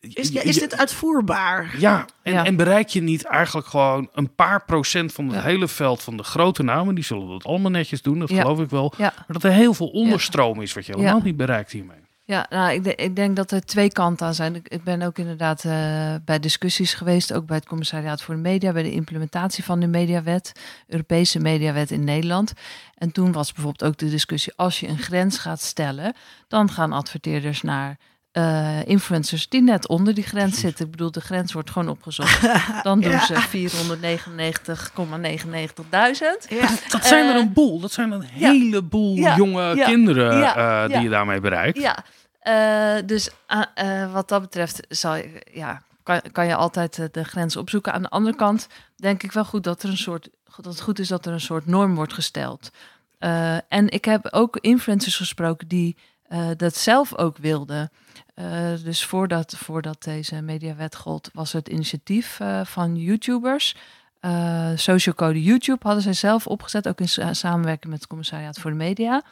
Is, ja, is dit uitvoerbaar? ja, en, Ja. en bereik je niet eigenlijk gewoon een paar procent van het Ja. hele veld van de grote namen? Die zullen dat allemaal netjes doen, dat Ja. geloof ik wel. Ja. Maar dat er heel veel onderstroom is wat je helemaal Ja. niet bereikt hiermee. Ja, nou, ik, de- ik denk dat er twee kanten aan zijn. Ik, ik ben ook inderdaad eh, bij discussies geweest, ook bij het Commissariaat voor de Media, bij de implementatie van de mediawet, Europese mediawet in Nederland. En toen was bijvoorbeeld ook de discussie, als je een grens gaat stellen, dan gaan adverteerders naar eh, influencers die net onder die grens zitten. Ik bedoel, de grens wordt gewoon opgezocht. Dan doen Ja. ze 499,99.000. Ja. Dat zijn er Eh, een boel. Dat zijn een ja. heleboel Ja. jonge Ja. kinderen Ja. eh, die Ja. je daarmee bereikt. Ja, eh, dus wat dat betreft zal, je- ja, kan, kan je altijd de grens opzoeken. Aan de andere kant denk ik wel goed dat, er een soort, dat het goed is dat er een soort norm wordt gesteld. Eh, en ik heb ook influencers gesproken die eh, dat zelf ook wilden. Eh, dus voordat, voordat deze mediawet gold, was het initiatief eh, van YouTubers. Eh Social Code YouTube hadden zij zelf opgezet, ook in sa- samenwerking met het Commissariaat voor de Media.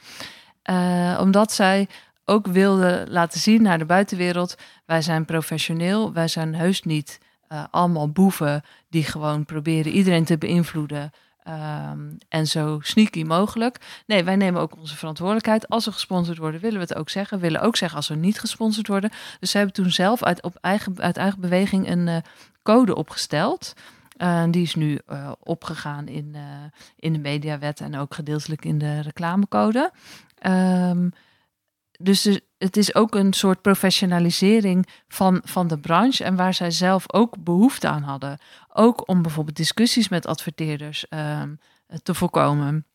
Omdat zij ook wilden laten zien naar de buitenwereld: wij zijn professioneel, wij zijn heus niet allemaal boeven die gewoon proberen iedereen te beïnvloeden. Ehm, en zo sneaky mogelijk. Nee, wij nemen ook onze verantwoordelijkheid. Als we gesponsord worden, willen we het ook zeggen. We willen ook zeggen als we niet gesponsord worden. Dus ze hebben toen zelf uit, op eigen, uit eigen beweging een eh, code opgesteld. Eh, die is nu eh, opgegaan in, in de mediawet en ook gedeeltelijk in de reclamecode. Ehm, dus het is ook een soort professionalisering van, van de branche en waar zij zelf ook behoefte aan hadden. Ook om bijvoorbeeld discussies met adverteerders ehm, te voorkomen.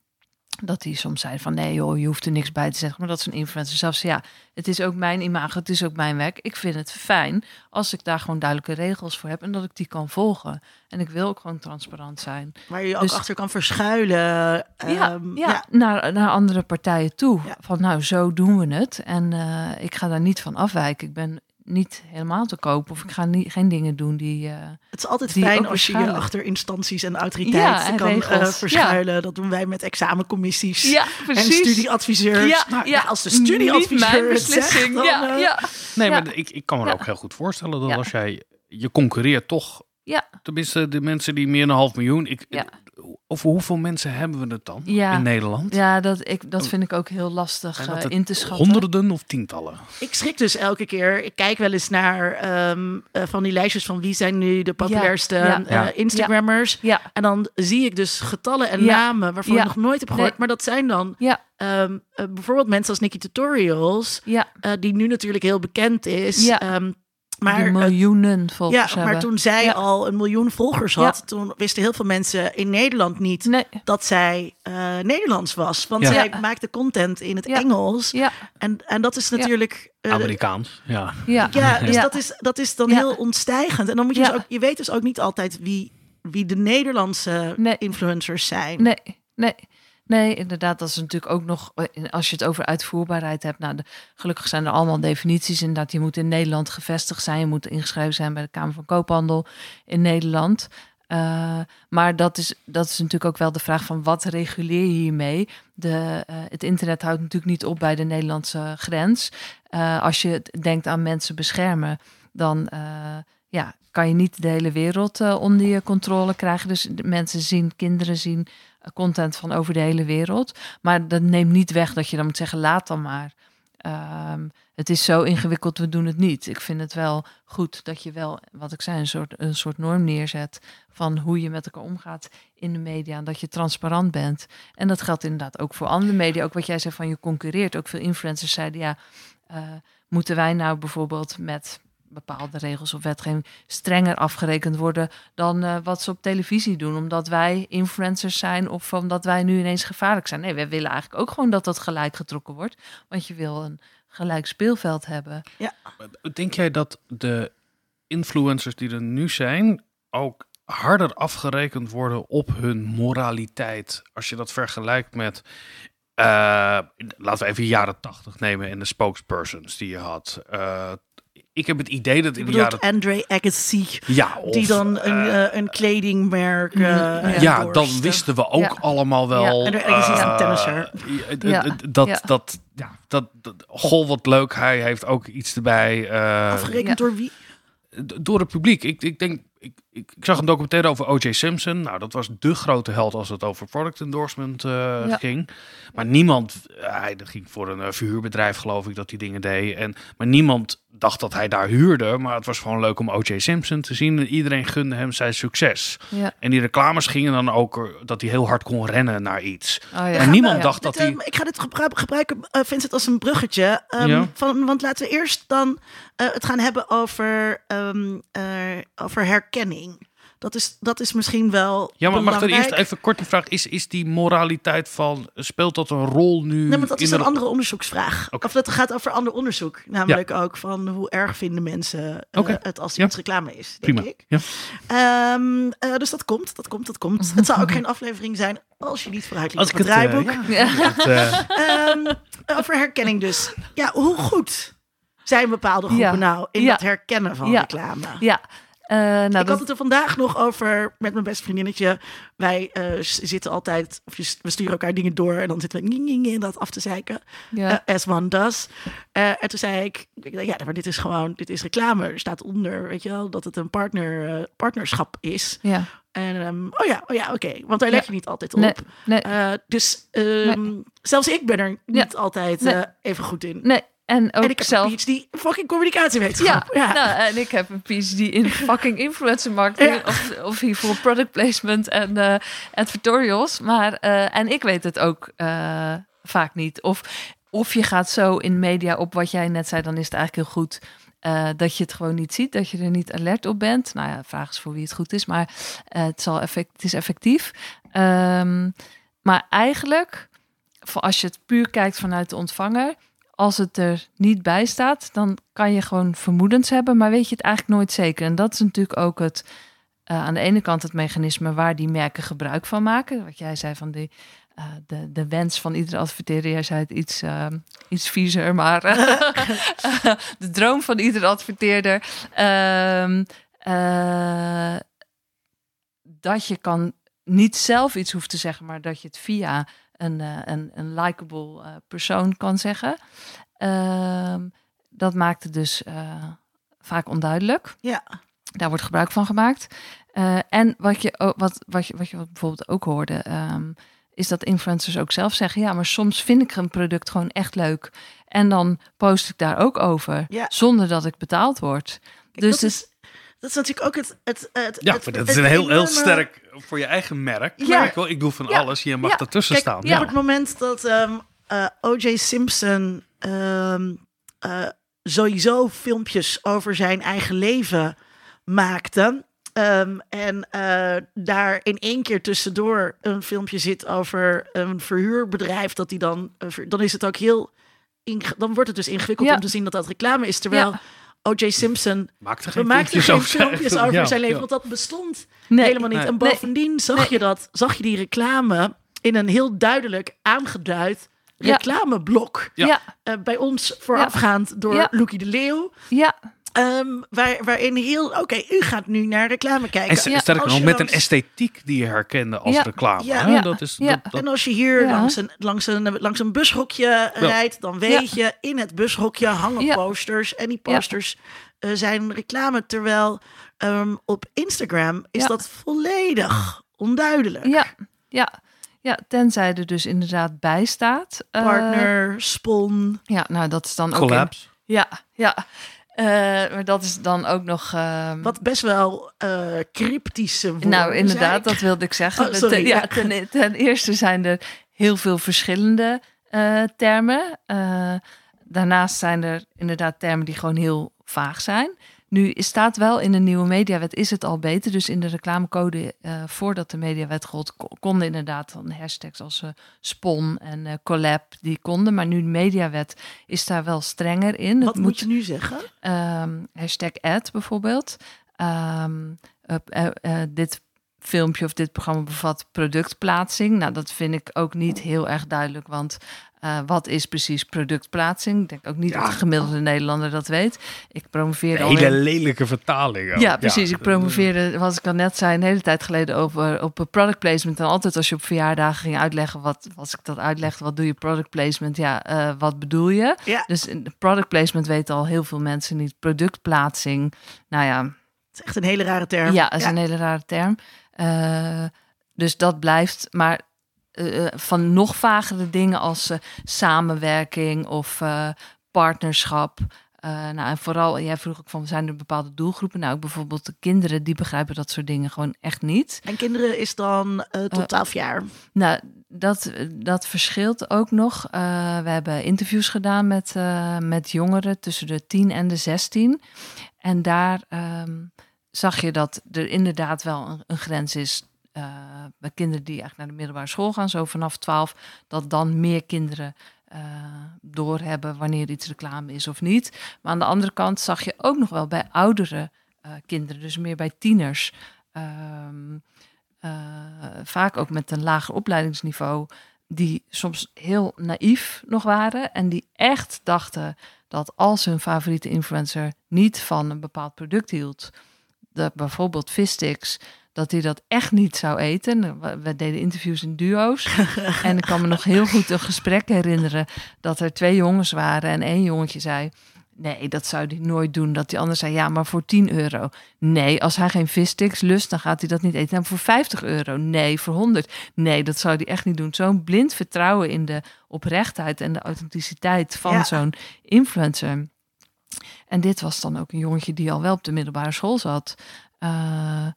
Dat die soms zeiden van nee joh, je hoeft er niks bij te zeggen. Maar dat zo'n influencer zelf zei, ja, het is ook mijn imago, het is ook mijn werk. Ik vind het fijn als ik daar gewoon duidelijke regels voor heb en dat ik die kan volgen. En ik wil ook gewoon transparant zijn. Waar je je ook Dus- achter kan verschuilen. ja, Ehm, ja, Naar, naar andere partijen toe. Ja. Van nou, zo doen we het. En eh, ik ga daar niet van afwijken. Ik ben niet helemaal te koop of ik ga niet, geen dingen doen die... eh, Het is altijd fijn als je je achter instanties en autoriteiten Ja, kan eh, verschuilen. Dat doen wij met examencommissies ja, en studieadviseurs. Ja, Nou, ja. als de studieadviseur mijn het zegt, beslissing. dan, ja, eh, ja. Nee, Ja. maar ik, ik kan me Ja. ook heel goed voorstellen dat Ja. als jij... Je concurreert toch... Ja. Tenminste, de mensen die meer dan een half miljoen... Ik, Ja. Over hoeveel mensen hebben we het dan Ja. in Nederland? Ja, dat, ik, dat vind ik ook heel lastig eh, in te schatten. Honderden of tientallen? Ik schrik dus elke keer. Ik kijk wel eens naar ehm, eh, van die lijstjes van wie zijn nu de populairste ja. eh, Ja. Instagrammers. Ja, En dan zie ik dus getallen en Ja. namen waarvan Ja. ik nog nooit heb gehoord. Nee. Maar dat zijn dan ja, ehm, eh, bijvoorbeeld mensen als Nikki Tutorials. ja, eh, die nu natuurlijk heel bekend is. Ja. Maar, die miljoenen volgers ja, maar toen zij Ja. al een miljoen volgers had, Ja. toen wisten heel veel mensen in Nederland niet Nee, dat zij eh, Nederlands was. Want Ja. zij Ja. maakte content in het Ja. Engels. ja, En, en dat is natuurlijk. eh, Amerikaans, ja. ja. ja, dus Ja. Dat, is, dat is dan Ja. heel ontstijgend. En dan moet je Ja. dus ook, je weet dus ook niet altijd wie, wie de Nederlandse Nee. influencers zijn. Nee, nee. Nee, inderdaad, dat is natuurlijk ook nog, eh, als je het over uitvoerbaarheid hebt. Nou, gelukkig zijn er allemaal definities. Inderdaad, je moet in Nederland gevestigd zijn. Je moet ingeschreven zijn bij de Kamer van Koophandel in Nederland. Eh, maar dat is, dat is natuurlijk ook wel de vraag van wat reguleer je hiermee? De, eh, het internet houdt natuurlijk niet op bij de Nederlandse grens. Als je denkt aan mensen beschermen, dan ja, kan je niet de hele wereld onder je controle krijgen. Dus mensen zien, kinderen zien content van over de hele wereld. Maar dat neemt niet weg dat je dan moet zeggen, laat dan maar. Ehm, het is zo ingewikkeld, we doen het niet. Ik vind het wel goed dat je wel, wat ik zei, een soort, een soort norm neerzet van hoe je met elkaar omgaat in de media. En dat je transparant bent. En dat geldt inderdaad ook voor andere media. Ook wat jij zei van je concurreert. Ook veel influencers zeiden, ja, eh, moeten wij nou bijvoorbeeld met bepaalde regels of wetgeving strenger afgerekend worden dan eh, wat ze op televisie doen, omdat wij influencers zijn of omdat wij nu ineens gevaarlijk zijn. Nee, wij willen eigenlijk ook gewoon dat dat gelijk getrokken wordt, want je wil een gelijk speelveld hebben. Denk jij dat de influencers die er nu zijn ook harder afgerekend worden op hun moraliteit? Als je dat vergelijkt met, eh, laten we even de jaren tachtig nemen en de spokespersons die je had. Eh, ik heb het idee dat in de jaren... Andre Agassi, Ja, of, die dan een, eh, eh, een kledingmerk. Mm, eh, ja. dan wisten we ook Ja. allemaal wel. Ja. En er- er is eh, tennisser. Dat, Ja. dat, ja, dat, dat, goh, wat leuk. Hij heeft ook iets erbij. eh, Afgerekend Ja. door wie? door het publiek. Ik, ik denk, ik, ik, ik zag een documentaire over O.J. Simpson. Nou, dat was de grote held als het over product endorsement eh, Ja. ging. Maar niemand, hij dat ging voor een uh, verhuurbedrijf, geloof ik, dat die dingen deed. En, maar niemand dacht dat hij daar huurde. Maar het was gewoon leuk om O.J. Simpson te zien. En iedereen gunde hem zijn succes. Ja. En die reclames gingen dan ook eh, dat hij heel hard kon rennen naar iets. Oh, ja. En niemand Ja. dacht dat Dit, hij. ehm, ik ga dit gebru- gebruiken, eh, Vincent, als een bruggetje. Ehm, Ja. van, want laten we eerst dan eh, het gaan hebben over, ehm, eh, over herkenning. Dat is, dat is misschien wel. Ja, maar mag er eerst even kort die vraag: is, is die moraliteit van. Speelt dat een rol nu? Nee, want dat in is de- een andere onderzoeksvraag. Of dat gaat over ander onderzoek. Namelijk ook van hoe erg vinden mensen eh, het als Ja. iets reclame is, denk Prima. ik. Ja. Ehm, eh, dus dat komt, dat komt, dat komt. Het zou ook geen aflevering zijn als je niet vooruit liep Als op ik het het, eh, draaiboek. ja, het, eh, Ehm, over herkenning dus. Ja, hoe goed zijn bepaalde groepen Ja. nou in Ja. dat herkennen van Ja. reclame? Ja, eh, nou, ik dat, had het er vandaag nog over met mijn beste vriendinnetje. Wij eh, zitten altijd, of je, we sturen elkaar dingen door en dan zitten we ging, ging, ging, dat af te zeiken. Eh, as one does. En toen zei ik, ja, maar dit is gewoon, dit is reclame. Er staat onder, weet je wel, dat het een partner, partnerschap is. ja. En ehm, oh ja, oh ja, oké. Want daar let Ja. je niet altijd op. Nee, nee, dus ehm, zelfs ik ben er niet altijd even goed in. nee. En ook en ik heb zelf. een PhD in fucking Ja, communicatiewetenschap. Ja, Nou, en ik heb een PhD in fucking influencer marketing Ja. of, of hiervoor product placement en eh advertorials. Maar, eh, en ik weet het ook eh, vaak niet. Of, of je gaat zo in media op wat jij net zei, dan is het eigenlijk heel goed dat je het gewoon niet ziet, dat je er niet alert op bent. Nou ja, de vraag is voor wie het goed is, maar het, zal effect, het is effectief. Ehm, maar eigenlijk, voor als je het puur kijkt vanuit de ontvanger, als het er niet bij staat, dan kan je gewoon vermoedens hebben, maar weet je het eigenlijk nooit zeker. En dat is natuurlijk ook het, eh, aan de ene kant het mechanisme waar die merken gebruik van maken. Wat jij zei van eh, de, de wens van iedere adverteerder. Jij zei het iets, eh, iets viezer, maar eh, de droom van iedere adverteerder. Ehm, eh, dat je kan niet zelf iets hoeft te zeggen, maar dat je het via een, eh, een, een likable eh, persoon kan zeggen. Ehm, dat maakt het dus eh, vaak onduidelijk. ja. Daar wordt gebruik van gemaakt. En wat je, wat, wat, je, wat je bijvoorbeeld ook hoorde, ehm, is dat influencers ook zelf zeggen: ja, maar soms vind ik een product gewoon echt leuk. En dan post ik daar ook over, Ja. zonder dat ik betaald word. Kijk, dus dat, is, dat is natuurlijk ook het... het, het ja, het- dat is een heel, heel sterk voor je eigen merk. Ja. Merk wel, ik doe van Ja. alles. Je mag Ja. ertussen Kijk, staan. Op Ja. het moment dat ehm, eh, O.J. Simpson ehm, eh, sowieso filmpjes over zijn eigen leven maakte. Ehm, en eh, daar in één keer tussendoor een filmpje zit over een verhuurbedrijf. Dat die dan, ver- dan is het ook heel. Dan wordt het dus ingewikkeld Ja. om te zien dat dat reclame is. Terwijl Ja. O.J. Simpson Maakt we geen filmpjes geen over zijn filmpjes eigen- over Ja, zijn leven, ja. want dat bestond Nee. helemaal niet. Nee. En bovendien zag, Nee. je dat, zag je die reclame in een heel duidelijk aangeduid reclameblok. Ja. Ja, Eh, bij ons voorafgaand door Ja. Loekie de Leeuw. ja, ehm, waar, waarin heel, oké, u gaat nu naar reclame kijken. En Ja, sterker als nog, met een esthetiek die je herkende als Ja. reclame. Ja. hè? Dat is, Ja. dat, dat- En als je hier Ja. langs, een, langs, een, langs een bushokje rijdt, dan weet je, in het bushokje hangen Ja. posters. En die Ja. posters eh, zijn reclame. Terwijl ehm, op Instagram is Ja. dat volledig onduidelijk. ja, ja. Ja, tenzij er dus inderdaad bij staat. Eh, Partner, spon. ja, nou dat is dan ook... collapse. Ja, ja. Eh, maar dat is dan ook nog... ehm, Wat best wel eh, cryptische woorden Nou, inderdaad, dat wilde ik zeggen. Oh, sorry, ten, ja, ja. ten, ten eerste zijn er heel veel verschillende eh, termen. Eh, daarnaast zijn er inderdaad termen die gewoon heel vaag zijn. Nu staat wel in de nieuwe mediawet is het al beter. Dus in de reclamecode eh, voordat de mediawet gold, ko- konden inderdaad dan hashtags als eh, spon en eh, collab die konden. Maar nu de mediawet is daar wel strenger in. Wat Het moet je nu zeggen? Ehm, hashtag ad bijvoorbeeld. Eh, dit filmpje of dit programma bevat productplaatsing. Nou, dat vind ik ook niet heel erg duidelijk, want eh, wat is precies productplaatsing? Ik denk ook niet dat de gemiddelde Nederlander dat weet. Ik promoveerde al Hele in- lelijke vertaling. ook. ja, precies. ik promoveerde, wat ik al net zei, een hele tijd geleden over op een product placement. En altijd als je op verjaardagen ging uitleggen, wat als ik dat uitlegde, wat doe je product placement? Ja, eh, wat bedoel je? Ja. Dus product placement weten al heel veel mensen niet. Productplaatsing, nou ja, Het is echt een hele rare term. ja, dat is een hele rare term. Eh, dus dat blijft, maar eh, van nog vagere dingen als eh, samenwerking of eh, partnerschap. Eh, nou, en vooral, jij vroeg ook van, zijn er bepaalde doelgroepen? Nou, ook bijvoorbeeld de kinderen, die begrijpen dat soort dingen gewoon echt niet. En kinderen is dan eh, tot Eh, 12 jaar. Nou, dat, dat verschilt ook nog. Eh, we hebben interviews gedaan met, eh, met jongeren tussen de 10 en de 16. En daar ehm, zag je dat er inderdaad wel een, grens is. eh, bij kinderen die eigenlijk naar de middelbare school gaan, zo vanaf 12, dat dan meer kinderen eh, doorhebben wanneer iets reclame is of niet. Maar aan de andere kant zag je ook nog wel bij oudere eh, kinderen, dus meer bij tieners. ehm, eh, vaak ook met een lager opleidingsniveau, die soms heel naïef nog waren en die echt dachten dat als hun favoriete influencer niet van een bepaald product hield, dat bijvoorbeeld Vistix, dat hij dat echt niet zou eten. We, we deden interviews in duo's. en ik kan me nog heel goed een gesprek herinneren dat er twee jongens waren en één jongetje zei. Nee, dat zou hij nooit doen. Dat die ander zei, ja, maar voor 10 euro. Nee, als hij geen vissticks lust, dan gaat hij dat niet eten. En voor 50 euro. Nee, voor 100. Nee, dat zou hij echt niet doen. Zo'n blind vertrouwen in de oprechtheid en de authenticiteit van Ja. zo'n influencer. En dit was dan ook een jongetje die al wel op de middelbare school zat. Eh,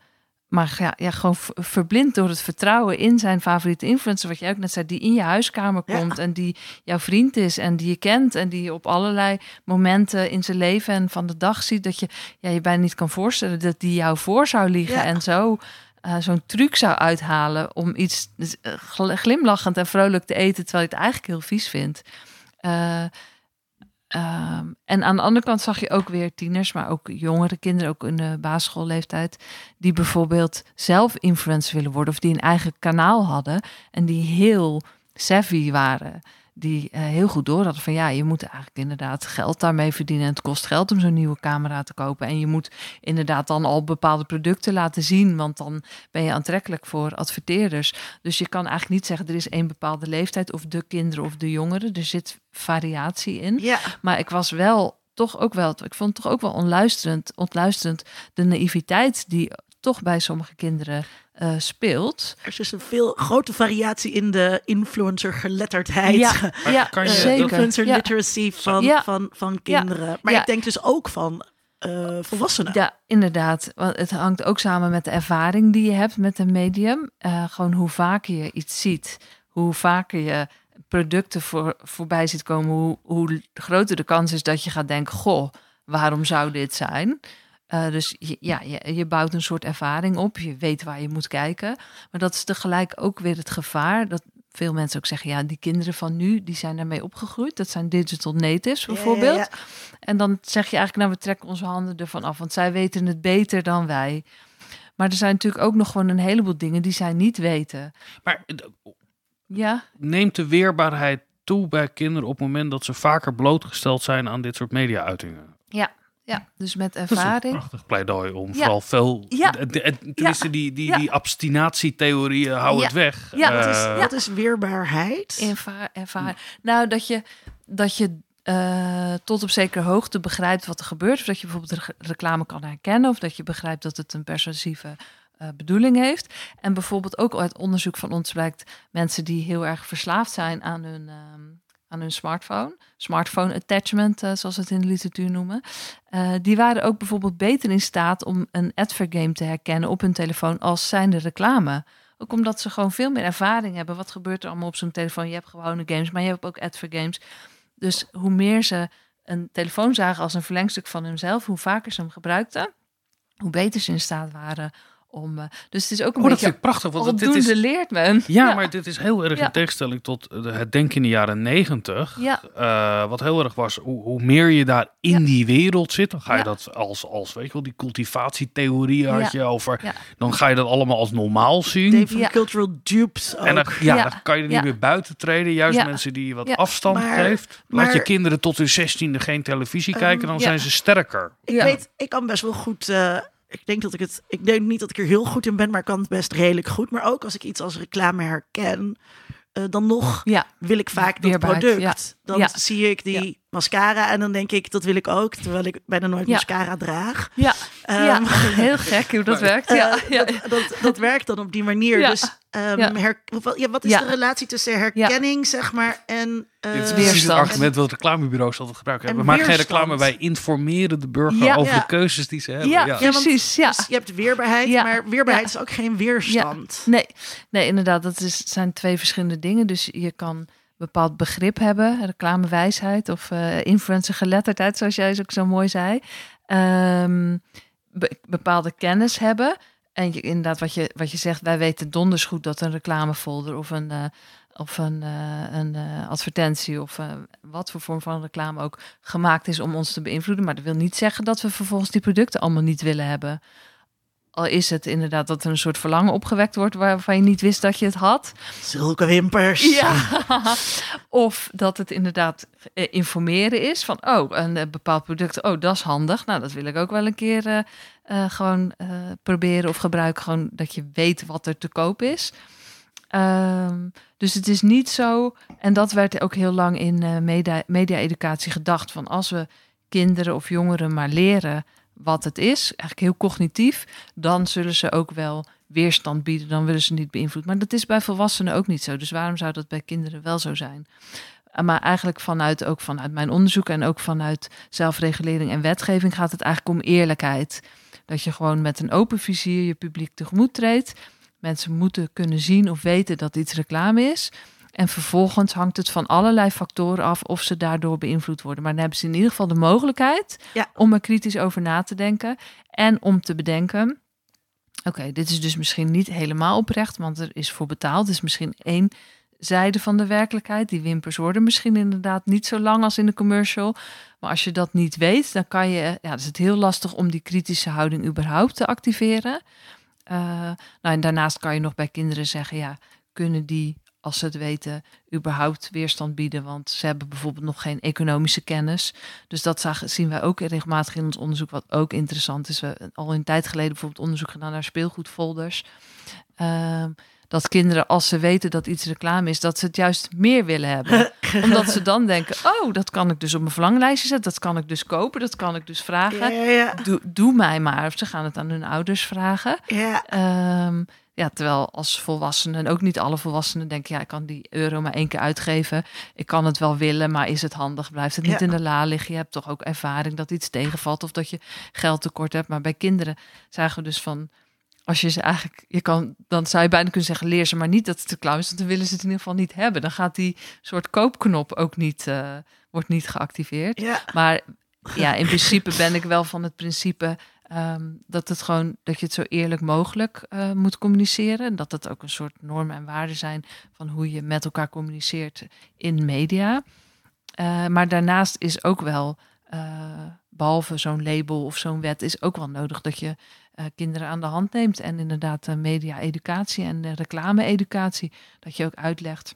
maar ja, ja, gewoon verblind door het vertrouwen in zijn favoriete influencer. Wat jij ook net zei, die in je huiskamer Ja. komt. En die jouw vriend is en die je kent. En die je op allerlei momenten in zijn leven en van de dag ziet. Dat je ja, je bijna niet kan voorstellen dat die jou voor zou liegen. Ja. En zo eh, zo'n truc zou uithalen om iets dus, eh, gl- glimlachend en vrolijk te eten. Terwijl je het eigenlijk heel vies vindt. Eh, Ehm, en aan de andere kant zag je ook weer tieners, maar ook jongere kinderen, ook in de basisschoolleeftijd, die bijvoorbeeld zelf influencer willen worden of die een eigen kanaal hadden en die heel savvy waren. Die eh, heel goed door hadden van ja, je moet eigenlijk inderdaad geld daarmee verdienen. En het kost geld om zo'n nieuwe camera te kopen. En je moet inderdaad dan al bepaalde producten laten zien, want dan ben je aantrekkelijk voor adverteerders. Dus je kan eigenlijk niet zeggen er is één bepaalde leeftijd of de kinderen of de jongeren. Er zit variatie in. Ja, Maar ik was wel toch ook wel, ik vond het toch ook wel onluisterend, ontluisterend de naïviteit die toch bij sommige kinderen eh, speelt. er is dus een veel grote variatie in de influencer geletterdheid. Ja, ja kan je zeker. influencer Ja. literacy van, Ja. van, van kinderen. Maar Ja. ik denk dus ook van eh, volwassenen. Ja, inderdaad. Want het hangt ook samen met de ervaring die je hebt met een medium. Eh, gewoon hoe vaker je iets ziet, hoe vaker je producten voor, voorbij ziet komen, hoe, hoe groter de kans is dat je gaat denken: Goh, waarom zou dit zijn? Uh, dus je, ja, je, je, bouwt een soort ervaring op. Je weet waar je moet kijken. Maar dat is tegelijk ook weer het gevaar. Dat veel mensen ook zeggen: ja, die kinderen van nu, die zijn daarmee opgegroeid. Dat zijn digital natives bijvoorbeeld. Ja, ja, en dan zeg je eigenlijk: nou, we trekken onze handen ervan af. Want zij weten het beter dan wij. Maar er zijn natuurlijk ook nog gewoon een heleboel dingen die zij niet weten. Maar ja? neemt de weerbaarheid toe bij kinderen op het moment dat ze vaker blootgesteld zijn aan dit soort media-uitingen? Ja, ja, dus met ervaring. Dat is een prachtig pleidooi om vooral veel... Ja. Tenminste, die, die, die abstinatietheorieën, hou het weg. Ja, dat is, ja. dat is weerbaarheid. Ervaar, ervaar. Nou, dat je, dat je uh, tot op zekere hoogte begrijpt wat er gebeurt. Of dat je bijvoorbeeld de reclame kan herkennen. Of dat je begrijpt dat het een persuasieve uh, bedoeling heeft. En bijvoorbeeld ook uit onderzoek van ons blijkt mensen die heel erg verslaafd zijn aan hun, uh, aan hun smartphone. Smartphone attachment, uh, zoals het in de literatuur noemen. die waren ook bijvoorbeeld beter in staat om een advergame te herkennen op hun telefoon als zijnde reclame. Ook omdat ze gewoon veel meer ervaring hebben. Wat gebeurt er allemaal op zo'n telefoon? Je hebt gewone games, maar je hebt ook advergames. Dus hoe meer ze een telefoon zagen als een verlengstuk van hunzelf, hoe vaker ze hem gebruikten, hoe beter ze in staat waren om. Uh, dus het is ook een oh, beetje. Dat prachtig. Want dit is, leert men. Ja, maar dit is heel erg in tegenstelling tot het denken in de jaren negentig. Ja. Uh, wat heel erg was, hoe, hoe meer je daar in die wereld zit, dan ga je dat als, als weet je wel, die cultivatietheorie had je over. Dan ga je dat allemaal als normaal zien. Van cultural dupes. Ook. En dan, ja, dan kan je er niet meer buiten treden. Juist mensen die wat afstand maar, geeft. Laat je kinderen tot hun zestiende geen televisie kijken, dan zijn ze sterker. Ik weet, ik kan best wel goed. Uh, ik denk dat ik het. Ik denk niet dat ik er heel goed in ben, maar ik kan het best redelijk goed. Maar ook als ik iets als reclame herken, uh, dan nog ja. wil ik vaak dat product. Dan zie ik die mascara en dan denk ik dat wil ik ook, terwijl ik bijna nooit mascara draag. Ja, um, ja. heel gek hoe dat werkt. Ja. Uh, dat, dat, dat, werkt dan op die manier. Dus um, her, ja, wat is de relatie tussen herkenning, zeg maar, en uh, Dit is precies het argument wat reclamebureaus altijd gebruiken. We maken geen reclame, wij informeren de burger over de keuzes die ze hebben. Ja, precies. Ja. Dus je hebt weerbaarheid, maar weerbaarheid is ook geen weerstand. Nee. nee, inderdaad, dat is, zijn twee verschillende dingen. Dus je kan bepaald begrip hebben, reclamewijsheid of uh, influencer geletterdheid, zoals jij ook zo mooi zei. Um, bepaalde kennis hebben. En je, inderdaad, wat je, wat je zegt, wij weten donders goed dat een reclamefolder of een, uh, of een, uh, een advertentie of wat voor vorm van reclame ook gemaakt is om ons te beïnvloeden. Maar dat wil niet zeggen dat we vervolgens die producten allemaal niet willen hebben. Al is het inderdaad dat er een soort verlangen opgewekt wordt waarvan je niet wist dat je het had. Zulke wimpers. Ja. of dat het inderdaad eh, informeren is van, oh, een eh, bepaald product, oh, dat is handig. Nou, dat wil ik ook wel een keer uh, gewoon uh, proberen of gebruiken. Gewoon dat je weet wat er te koop is. Um, dus het is niet zo, en dat werd ook heel lang in media-educatie gedacht, van als we kinderen of jongeren maar leren wat het is, eigenlijk heel cognitief, dan zullen ze ook wel weerstand bieden, dan willen ze niet beïnvloed. Maar dat is bij volwassenen ook niet zo. Dus waarom zou dat bij kinderen wel zo zijn? Eh, maar eigenlijk vanuit ook vanuit mijn onderzoek en ook vanuit zelfregulering en wetgeving gaat het eigenlijk om eerlijkheid. Dat je gewoon met een open vizier je publiek tegemoet treedt. Mensen moeten kunnen zien of weten dat iets reclame is. En vervolgens hangt het van allerlei factoren af of ze daardoor beïnvloed worden. Maar dan hebben ze in ieder geval de mogelijkheid om er kritisch over na te denken. En om te bedenken: oké, dit is dus misschien niet helemaal oprecht, want er is voor betaald. Het is misschien één zijde van de werkelijkheid. Die wimpers worden misschien inderdaad niet zo lang als in de commercial. Maar als je dat niet weet, dan kan je. Ja, is het heel lastig om die kritische houding überhaupt te activeren. Uh, nou, en daarnaast kan je nog bij kinderen zeggen: ja, kunnen die als ze het weten, überhaupt weerstand bieden. Want ze hebben bijvoorbeeld nog geen economische kennis. Dus dat zagen, zien wij ook regelmatig in ons onderzoek, wat ook interessant is. We hebben al een tijd geleden bijvoorbeeld onderzoek gedaan naar speelgoedfolders. Uh, dat kinderen, als ze weten dat iets reclame is, dat ze het juist meer willen hebben. Omdat ze dan denken, oh, dat kan ik dus op mijn verlanglijstje zetten. Dat kan ik dus kopen, dat kan ik dus vragen. Ja, ja. Doe, doe mij maar. Of ze gaan het aan hun ouders vragen. Ja. Um, ja, terwijl als volwassenen, ook niet alle volwassenen denken, ja, ik kan die euro maar één keer uitgeven. Ik kan het wel willen, maar is het handig? Blijft het niet in de la liggen? Je hebt toch ook ervaring dat iets tegenvalt of dat je geld tekort hebt. Maar bij kinderen zagen we dus van, als je ze eigenlijk, je kan, dan zou je bijna kunnen zeggen, leer ze maar niet dat het reclame is, want dan willen ze het in ieder geval niet hebben. Dan gaat die soort koopknop ook niet, eh, wordt niet geactiveerd. Ja. Maar ja, in principe ben ik wel van het principe ehm, dat het gewoon dat je het zo eerlijk mogelijk eh, moet communiceren. En dat het ook een soort normen en waarden zijn van hoe je met elkaar communiceert in media. Eh, maar daarnaast is ook wel, eh, behalve zo'n label of zo'n wet, is ook wel nodig dat je kinderen aan de hand neemt. En inderdaad media-educatie en reclame-educatie. Dat je ook uitlegt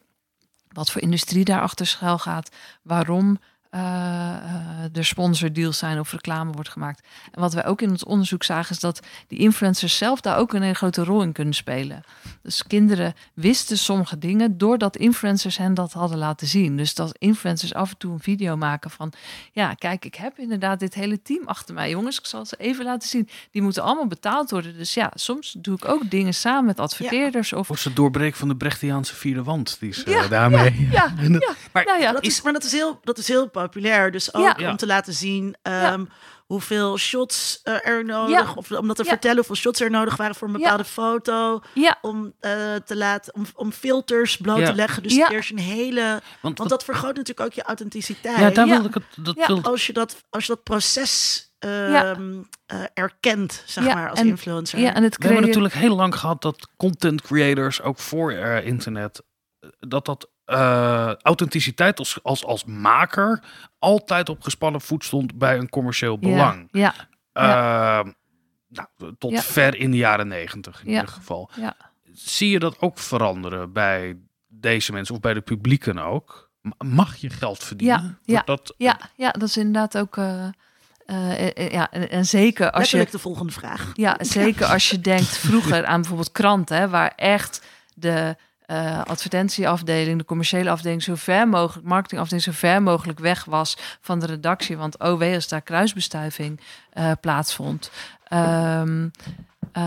wat voor industrie daarachter schuil gaat. Waarom uh, er sponsordeals zijn of reclame wordt gemaakt. En wat wij ook in ons onderzoek zagen is dat die influencers zelf daar ook een hele grote rol in kunnen spelen. Dus kinderen wisten sommige dingen doordat influencers hen dat hadden laten zien. Dus dat influencers af en toe een video maken van, ja, kijk, ik heb inderdaad dit hele team achter mij, jongens. Ik zal ze even laten zien. Die moeten allemaal betaald worden. Dus ja, soms doe ik ook dingen samen met adverteerders. Ja. Of, of ze doorbreken van de Brechtiaanse vierde wand die ze ja, daarmee. Ja, ja, ja, maar, nou ja. Dat is, maar dat is heel, dat is heel populair. Dus ook ja. om te laten zien um, ja. hoeveel shots uh, er nodig, ja. of om dat te vertellen hoeveel shots er nodig waren voor een bepaalde foto. Om uh, te laten, om, om filters bloot te leggen. Dus eerst een hele, want, want dat vergroot natuurlijk ook je authenticiteit. Ja, daar wil ik het. Dat wil... Als je dat, als je dat proces uh, ja. uh, erkent, zeg ja, maar, als en, influencer. Ja, en het We hebben natuurlijk heel lang gehad dat content creators, ook voor uh, internet, dat dat uh, authenticiteit als, als, als maker altijd op gespannen voet stond bij een commercieel belang. Ja. ja. Uh, nou, tot ver in de jaren negentig in ieder geval. Zie je dat ook veranderen bij deze mensen of bij de publieken ook? Mag je geld verdienen? Ja, ja, dat, ja, ja, dat is inderdaad ook. Uh, uh, ja, en, en, zeker als Letterlijk je. de volgende vraag. Ja, zeker als je denkt vroeger aan bijvoorbeeld kranten, hè, waar echt de uh, advertentieafdeling, de commerciële afdeling, zo ver mogelijk, marketingafdeling, zo ver mogelijk weg was van de redactie. Want oh als daar kruisbestuiving uh, plaatsvond. Um, uh,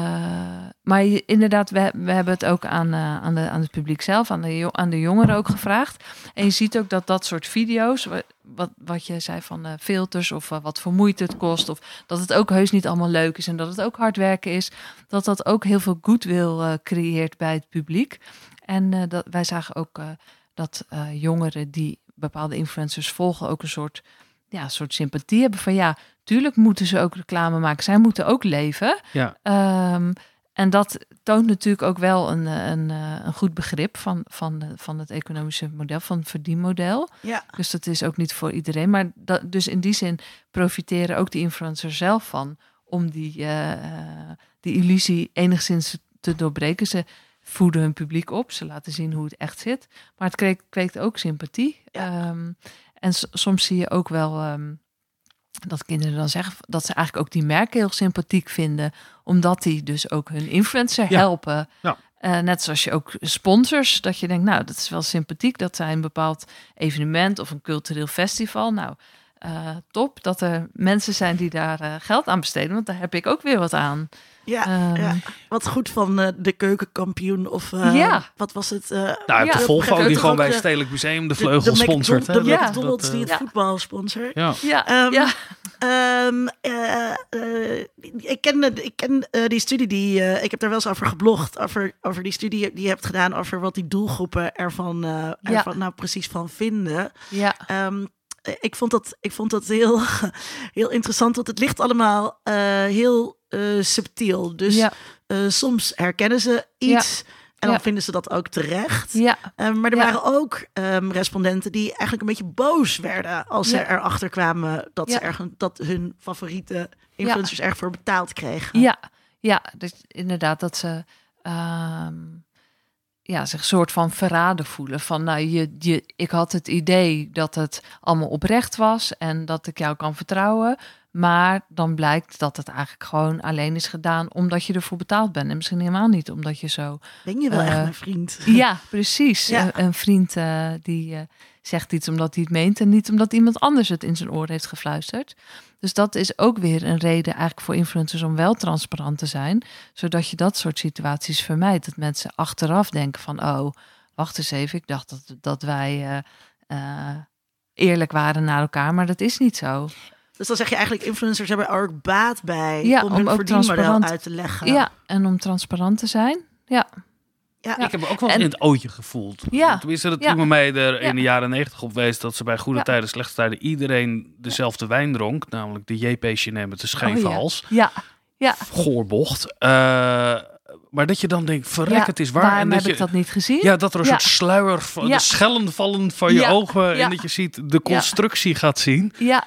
maar je, inderdaad, we, we hebben het ook aan, aan, de, aan het publiek zelf, aan de, aan de jongeren ook gevraagd. En je ziet ook dat dat soort video's, wat, wat je zei van filters of wat voor moeite het kost, of dat het ook heus niet allemaal leuk is en dat het ook hard werken is, dat dat ook heel veel goodwill creëert bij het publiek. En uh, dat, wij zagen ook uh, dat uh, jongeren die bepaalde influencers volgen ook een soort, ja, soort sympathie hebben van ja, tuurlijk moeten ze ook reclame maken. Zij moeten ook leven. Ja. Um, en dat toont natuurlijk ook wel een, een, een goed begrip van, van, van het economische model, van het verdienmodel. Ja. Dus dat is ook niet voor iedereen. Maar dat, dus in die zin profiteren ook die influencers zelf van om die, die illusie enigszins te doorbreken. Ze voeden hun publiek op. Ze laten zien hoe het echt zit. Maar het kweekt, kweekt ook sympathie. Ja. Um, en soms zie je ook wel um, dat kinderen dan zeggen dat ze eigenlijk ook die merken heel sympathiek vinden. Omdat die dus ook hun influencer ja. helpen. Ja. Uh, net zoals je ook sponsors, dat je denkt, nou, dat is wel sympathiek dat zij een bepaald evenement of een cultureel festival. Nou, uh, top dat er mensen zijn die daar uh, geld aan besteden, want daar heb ik ook weer wat aan. Ja, um, ja. wat goed van uh, de keukenkampioen of uh, ja. wat was het? Uh, nou, ja, de Volvo die gewoon bij het Stedelijk Museum de vleugel sponsort. De, de, de. McDonald's die het voetbal sponsort. Ja. Ja. Um, ja. Um, ik ken, ik ken die studie die ik heb daar wel eens over geblogd over, over die studie die je hebt gedaan over wat die doelgroepen ervan, ervan nou precies van vinden. Ja. Ik vond dat, ik vond dat heel, heel interessant, want het ligt allemaal uh, heel uh, subtiel. Dus ja. uh, soms herkennen ze iets. Ja. En dan Ja. vinden ze dat ook terecht. Ja. Um, maar er Ja. waren ook um, respondenten die eigenlijk een beetje boos werden als ze erachter kwamen dat, ze Ja. erg, dat hun favoriete influencers erg voor betaald kregen. Ja, ja dus inderdaad dat ze ehm, ja, zich soort van verraden voelen. Van nou, je, je, ik had het idee dat het allemaal oprecht was en dat ik jou kan vertrouwen. Maar dan blijkt dat het eigenlijk gewoon alleen is gedaan omdat je ervoor betaald bent. En misschien helemaal niet omdat je zo. Ben je wel echt Eh, mijn vriend? Ja, precies. Ja. Een, een vriend eh, die eh, zegt iets omdat hij het meent en niet omdat iemand anders het in zijn oor heeft gefluisterd. Dus dat is ook weer een reden eigenlijk voor influencers om wel transparant te zijn, zodat je dat soort situaties vermijdt. Dat mensen achteraf denken van, oh, wacht eens even, ik dacht dat, dat wij eh, eh, eerlijk waren naar elkaar, maar dat is niet zo. Dus dan zeg je eigenlijk, influencers hebben er ook baat bij Ja, om om hun verdienmodel uit te leggen. Ja, en om transparant te zijn. Ja, Ja. Ik heb me ook wel En- in het ootje gevoeld. Ja. Tenminste, dat Ja. mij er in de jaren negentig op wees dat ze bij goede tijden, slechte tijden iedereen dezelfde wijn dronk. Namelijk de JP Chenet met de scheve Oh, ja. hals. ja, ja. Goorbocht. Eh, maar dat je dan denkt, verrek, ja. het is waar. Waarom en dat heb je, ik dat niet gezien? Ja, dat er een Ja. soort sluier van Ja. de schellen vallen van je ogen. En dat je ziet de constructie gaat zien. Ja,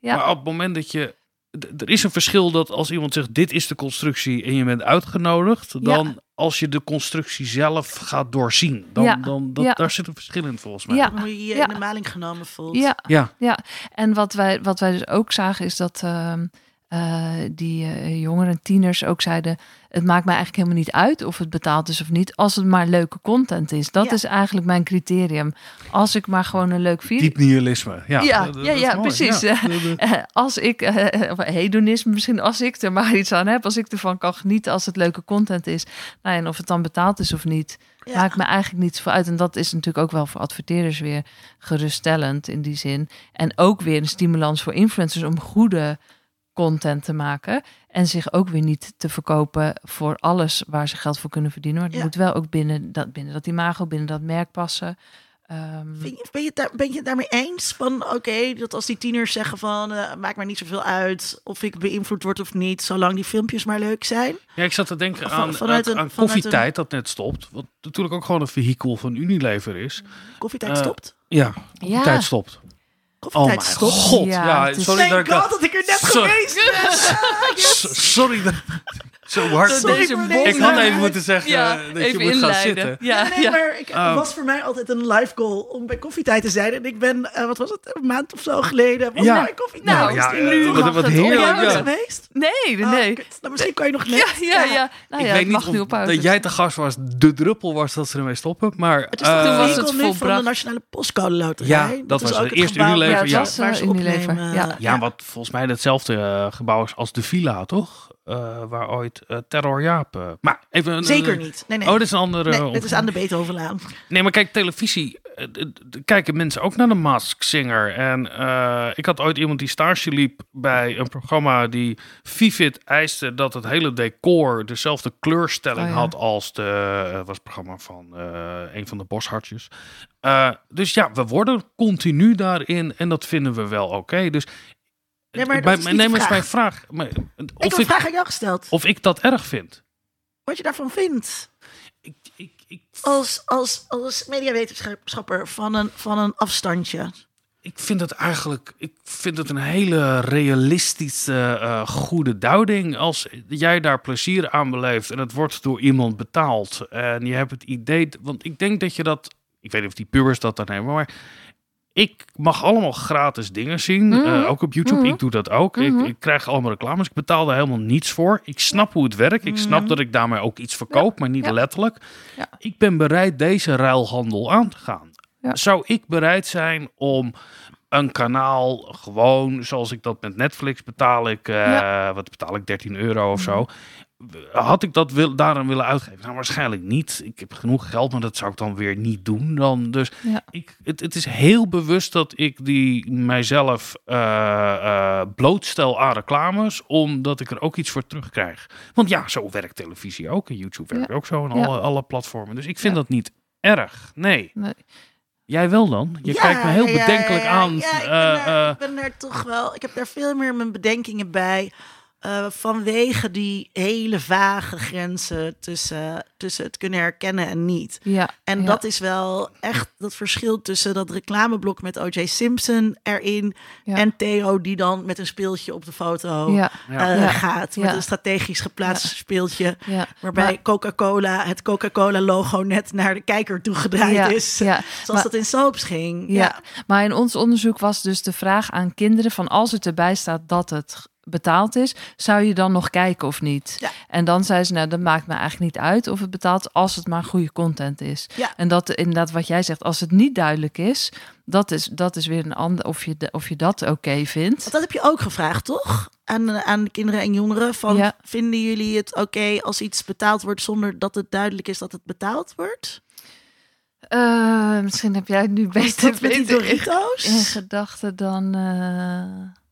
ja. Maar op het moment dat je... d- Er is een verschil dat als iemand zegt, dit is de constructie en je bent uitgenodigd. Dan als je de constructie zelf gaat doorzien. Dan, Ja. dan dat, Ja. daar zit een verschil in volgens mij. Ja. Hoe je je Ja. in de maling genomen voelt. ja. Ja. Ja, en wat wij, wat wij dus ook zagen is dat ehm, eh, die eh, jongeren, tieners ook zeiden... het maakt mij eigenlijk helemaal niet uit of het betaald is of niet... als het maar leuke content is. Dat Ja. is eigenlijk mijn criterium. Als ik maar gewoon een leuk video... Diep nihilisme. Ja, Ja, dat- dat ja, ja, precies. Eh, als ik, eh, of hedonisme misschien, als ik er maar iets aan heb, als ik ervan kan genieten, als het leuke content is. Nou, en of het dan betaald is of niet, Ja. maakt me eigenlijk niets voor uit. En dat is natuurlijk ook wel voor adverteerders weer geruststellend in die zin. En ook weer een stimulans voor influencers om goede content te maken. En zich ook weer niet te verkopen voor alles waar ze geld voor kunnen verdienen. Maar het Ja. moet wel ook binnen dat, binnen dat imago, binnen dat merk passen. Ehm, Vind je- Ben je, het daar, ben je het daarmee eens? Van oké, dat als die tieners zeggen van eh, maakt mij niet zoveel uit of ik beïnvloed word of niet, zolang die filmpjes maar leuk zijn. Ja, ik zat te denken Van- aan, vanuit aan, een- aan vanuit koffietijd dat net stopt. Wat natuurlijk ook gewoon een vehikel van Unilever is. Koffietijd Eh, stopt. Ja, koffietijd stopt. Oh Koffietijd mijn stopt. god. Ja, Ja, sorry dat ik dat... Dat ik er net Sorry. geweest ben. Ah, yes. S- Sorry dat... Zo hard. Sorry deze Ik had even moeten zeggen Ja, dat je moet gaan zitten. Ja, nee, nee, ja. maar ik, Oh. het was voor mij altijd een live goal om bij koffietijd te zijn. En ik ben, eh, wat was het, een maand of zo geleden, was Ja. bij koffietijd. Nou, ja, Dus eh, nu wat- wat het. heerlijk, Ben jij nooit ja. geweest? Nee, Oh, nee. nou, misschien kan je nog net. Ja, ja, ja. Nou ik ja, weet niet of dat jij te gast was, de druppel was dat ze ermee stoppen. Maar Het is toch eh, de Toen was winkel het nu van volbracht. de Nationale Postcode Loterij? Ja, dat was het eerste Unilever, ja. waar ze ja. ja, wat volgens mij hetzelfde eh, gebouw is als de Villa, toch? Eh, waar ooit eh, Terror Jaap... eh, maar even Zeker niet. Nee, nee. Oh, dit is een andere... nee, dit is aan de Beethovenlaan. Nee, maar kijk, televisie. kijken mensen ook naar de Mask Singer. En ik had ooit iemand die stage liep bij een programma die Vivid eiste dat het hele decor dezelfde kleurstelling Oh ja. had als de was het programma van een van de boshartjes. Dus ja, we worden continu daarin en dat vinden we wel oké. Dus Nee, maar dat bij, eens vraag. mijn vraag. Maar, Ik heb of, een vraag aan jou gesteld. of ik dat erg vind. Wat je daarvan vindt. Ik, ik, ik, Als, als, als mediawetenschapper van een, van een afstandje. ik vind het eigenlijk, ik vind het een hele realistische, eh, goede duiding. Als jij daar plezier aan beleeft en het wordt door iemand betaald en je hebt het idee, want ik denk dat je dat, ik weet niet of die pubers dat dan hebben, maar ik mag allemaal gratis dingen zien, Mhm. eh, ook op YouTube. Mhm. Ik doe dat ook. Ik, ik krijg allemaal reclames. Ik betaal daar helemaal niets voor. Ik snap hoe het werkt. Ik snap Mhm. dat ik daarmee ook iets verkoop, maar niet Ja. letterlijk. Ja. Ik ben bereid deze ruilhandel aan te gaan. Zou ik bereid zijn om een kanaal gewoon zoals ik dat met Netflix betaal ik, eh, wat betaal ik 13 euro of zo. Had ik dat wil, daaraan willen uitgeven? Nou, waarschijnlijk niet. Ik heb genoeg geld, maar dat zou ik dan weer niet doen. Dan. Dus Ja. ik, het, het is heel bewust dat ik die mijzelf eh, eh, blootstel aan reclames, omdat ik er ook iets voor terugkrijg. Want ja, zo werkt televisie ook en YouTube werkt Ja. ook zo en Ja. alle, alle platformen. Dus ik vind Ja. dat niet erg. Nee. Nee. Jij wel dan? Je Ja, kijkt me heel ja, bedenkelijk ja, ja. aan. Ja, ik ben, Eh, daar, eh, ik ben daar toch wel. Ik heb daar veel meer mijn bedenkingen bij. Eh, vanwege die hele vage grenzen tussen, tussen het kunnen herkennen en niet. Ja, En ja. dat is wel echt dat verschil tussen dat reclameblok met O.J. Simpson erin Ja. en Theo die dan met een speeltje op de foto eh, Ja. gaat. Met Ja. een strategisch geplaatst Ja. speeltje. ja. Waarbij Maar- Coca-Cola, het Coca-Cola-logo net naar de kijker toe gedraaid ja, is. Ja, Zoals maar- dat in soaps ging. Ja. Ja. maar in ons onderzoek was dus de vraag aan kinderen van als het erbij staat dat het betaald is, zou je dan nog kijken of niet? Ja. En dan zei ze, nou, dat maakt me eigenlijk niet uit of het betaalt als het maar goede content is. Ja. En dat inderdaad wat jij zegt, als het niet duidelijk is, dat is, dat is weer een ander, of je, de- of je dat oké vindt. Want dat heb je ook gevraagd, toch? Aan, aan de kinderen en jongeren. Van, Ja. Vinden jullie het oké als iets betaald wordt zonder dat het duidelijk is dat het betaald wordt? Eh, misschien heb jij het nu beter, dat met die beter in, in gedachten dan... eh,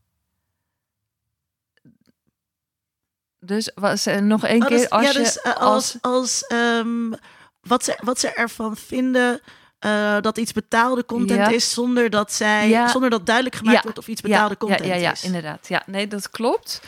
Dus was, eh, nog één Oh, keer, dus- als ja, je... dus als, als ehm, wat, ze, wat ze ervan vinden eh, dat iets betaalde content Ja. is, zonder dat zij, Ja. zonder dat duidelijk gemaakt Ja. wordt of iets betaalde content ja, ja, ja, is. inderdaad. Ja, nee, dat klopt.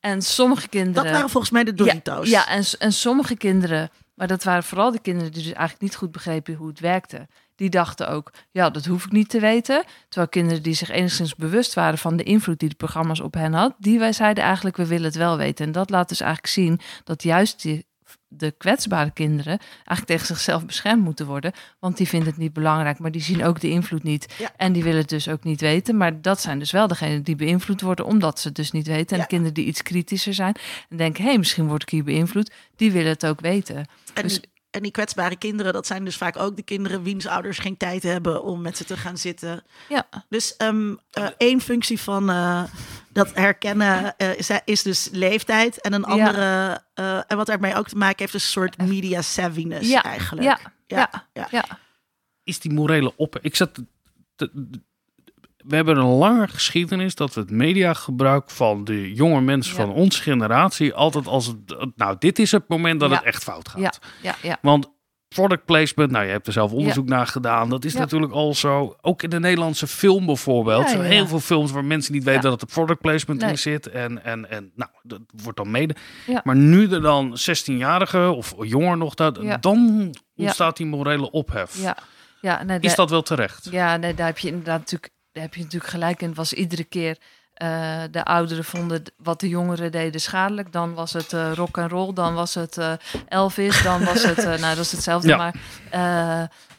En sommige kinderen... Dat waren volgens mij de Doritos. Ja, ja en, en sommige kinderen, maar dat waren vooral de kinderen die dus eigenlijk niet goed begrepen hoe het werkte. Die dachten ook, ja, dat hoef ik niet te weten. Terwijl kinderen die zich enigszins bewust waren van de invloed die de programma's op hen had, die wij zeiden eigenlijk, we willen het wel weten. En dat laat dus eigenlijk zien dat juist die, de kwetsbare kinderen eigenlijk tegen zichzelf beschermd moeten worden. Want die vinden het niet belangrijk, maar die zien ook de invloed niet. Ja. En die willen het dus ook niet weten. Maar dat zijn dus wel degenen die beïnvloed worden, omdat ze het dus niet weten. En Ja. de kinderen die iets kritischer zijn en denken, hé, hey, misschien word ik hier beïnvloed, die willen het ook weten. En, Dus- en die kwetsbare kinderen, dat zijn dus vaak ook de kinderen wiens ouders geen tijd hebben om met ze te gaan zitten. Ja, Dus ehm eh, één functie van eh, dat herkennen eh, is, is dus leeftijd. En een Ja. andere, eh, en wat daarmee ook te maken heeft, is een soort media savviness ja, eigenlijk. ja, Ja, ja, ja. ja. is die morele op. Ik zat. te- te- we hebben een lange geschiedenis dat we het mediagebruik van de jonge mensen Ja. van onze generatie altijd als het. Nou, dit is het moment dat Ja. het echt fout gaat. Ja, ja, ja. Want product placement, nou, je hebt er zelf onderzoek naar gedaan. Dat is natuurlijk al zo. Ook in de Nederlandse film bijvoorbeeld. Zijn heel veel films waar mensen niet weten dat er product placement Nee. in zit. En, en, en nou, dat wordt dan mede. Ja. Maar nu er dan 16-jarigen of jonger nog, dat, dan ontstaat die morele ophef. ja. ja nee, Is dat wel terecht? Ja, nee, daar heb je inderdaad natuurlijk, daar heb je natuurlijk gelijk in. Het was iedere keer eh, de ouderen vonden wat de jongeren deden schadelijk. Dan was het eh, rock en roll, dan was het eh, Elvis, dan was het, nou dat is hetzelfde, Ja. maar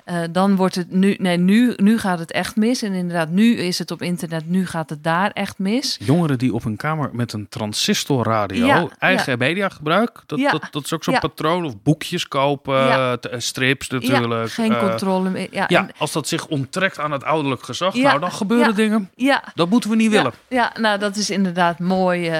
eh, dan wordt het nu, nee, nu, nu gaat het echt mis. En inderdaad, nu is het op internet, nu gaat het daar echt mis. Jongeren die op een kamer met een transistorradio Ja, eigen media gebruik. Dat, Ja. dat, dat is ook zo'n patroon. Of boekjes kopen, eh, strips natuurlijk. Ja, geen eh, controle meer. Ja, en- als dat zich onttrekt aan het ouderlijk gezag, nou dan gebeuren dingen. ja, Dat moeten we niet willen. Ja, nou dat is inderdaad mooi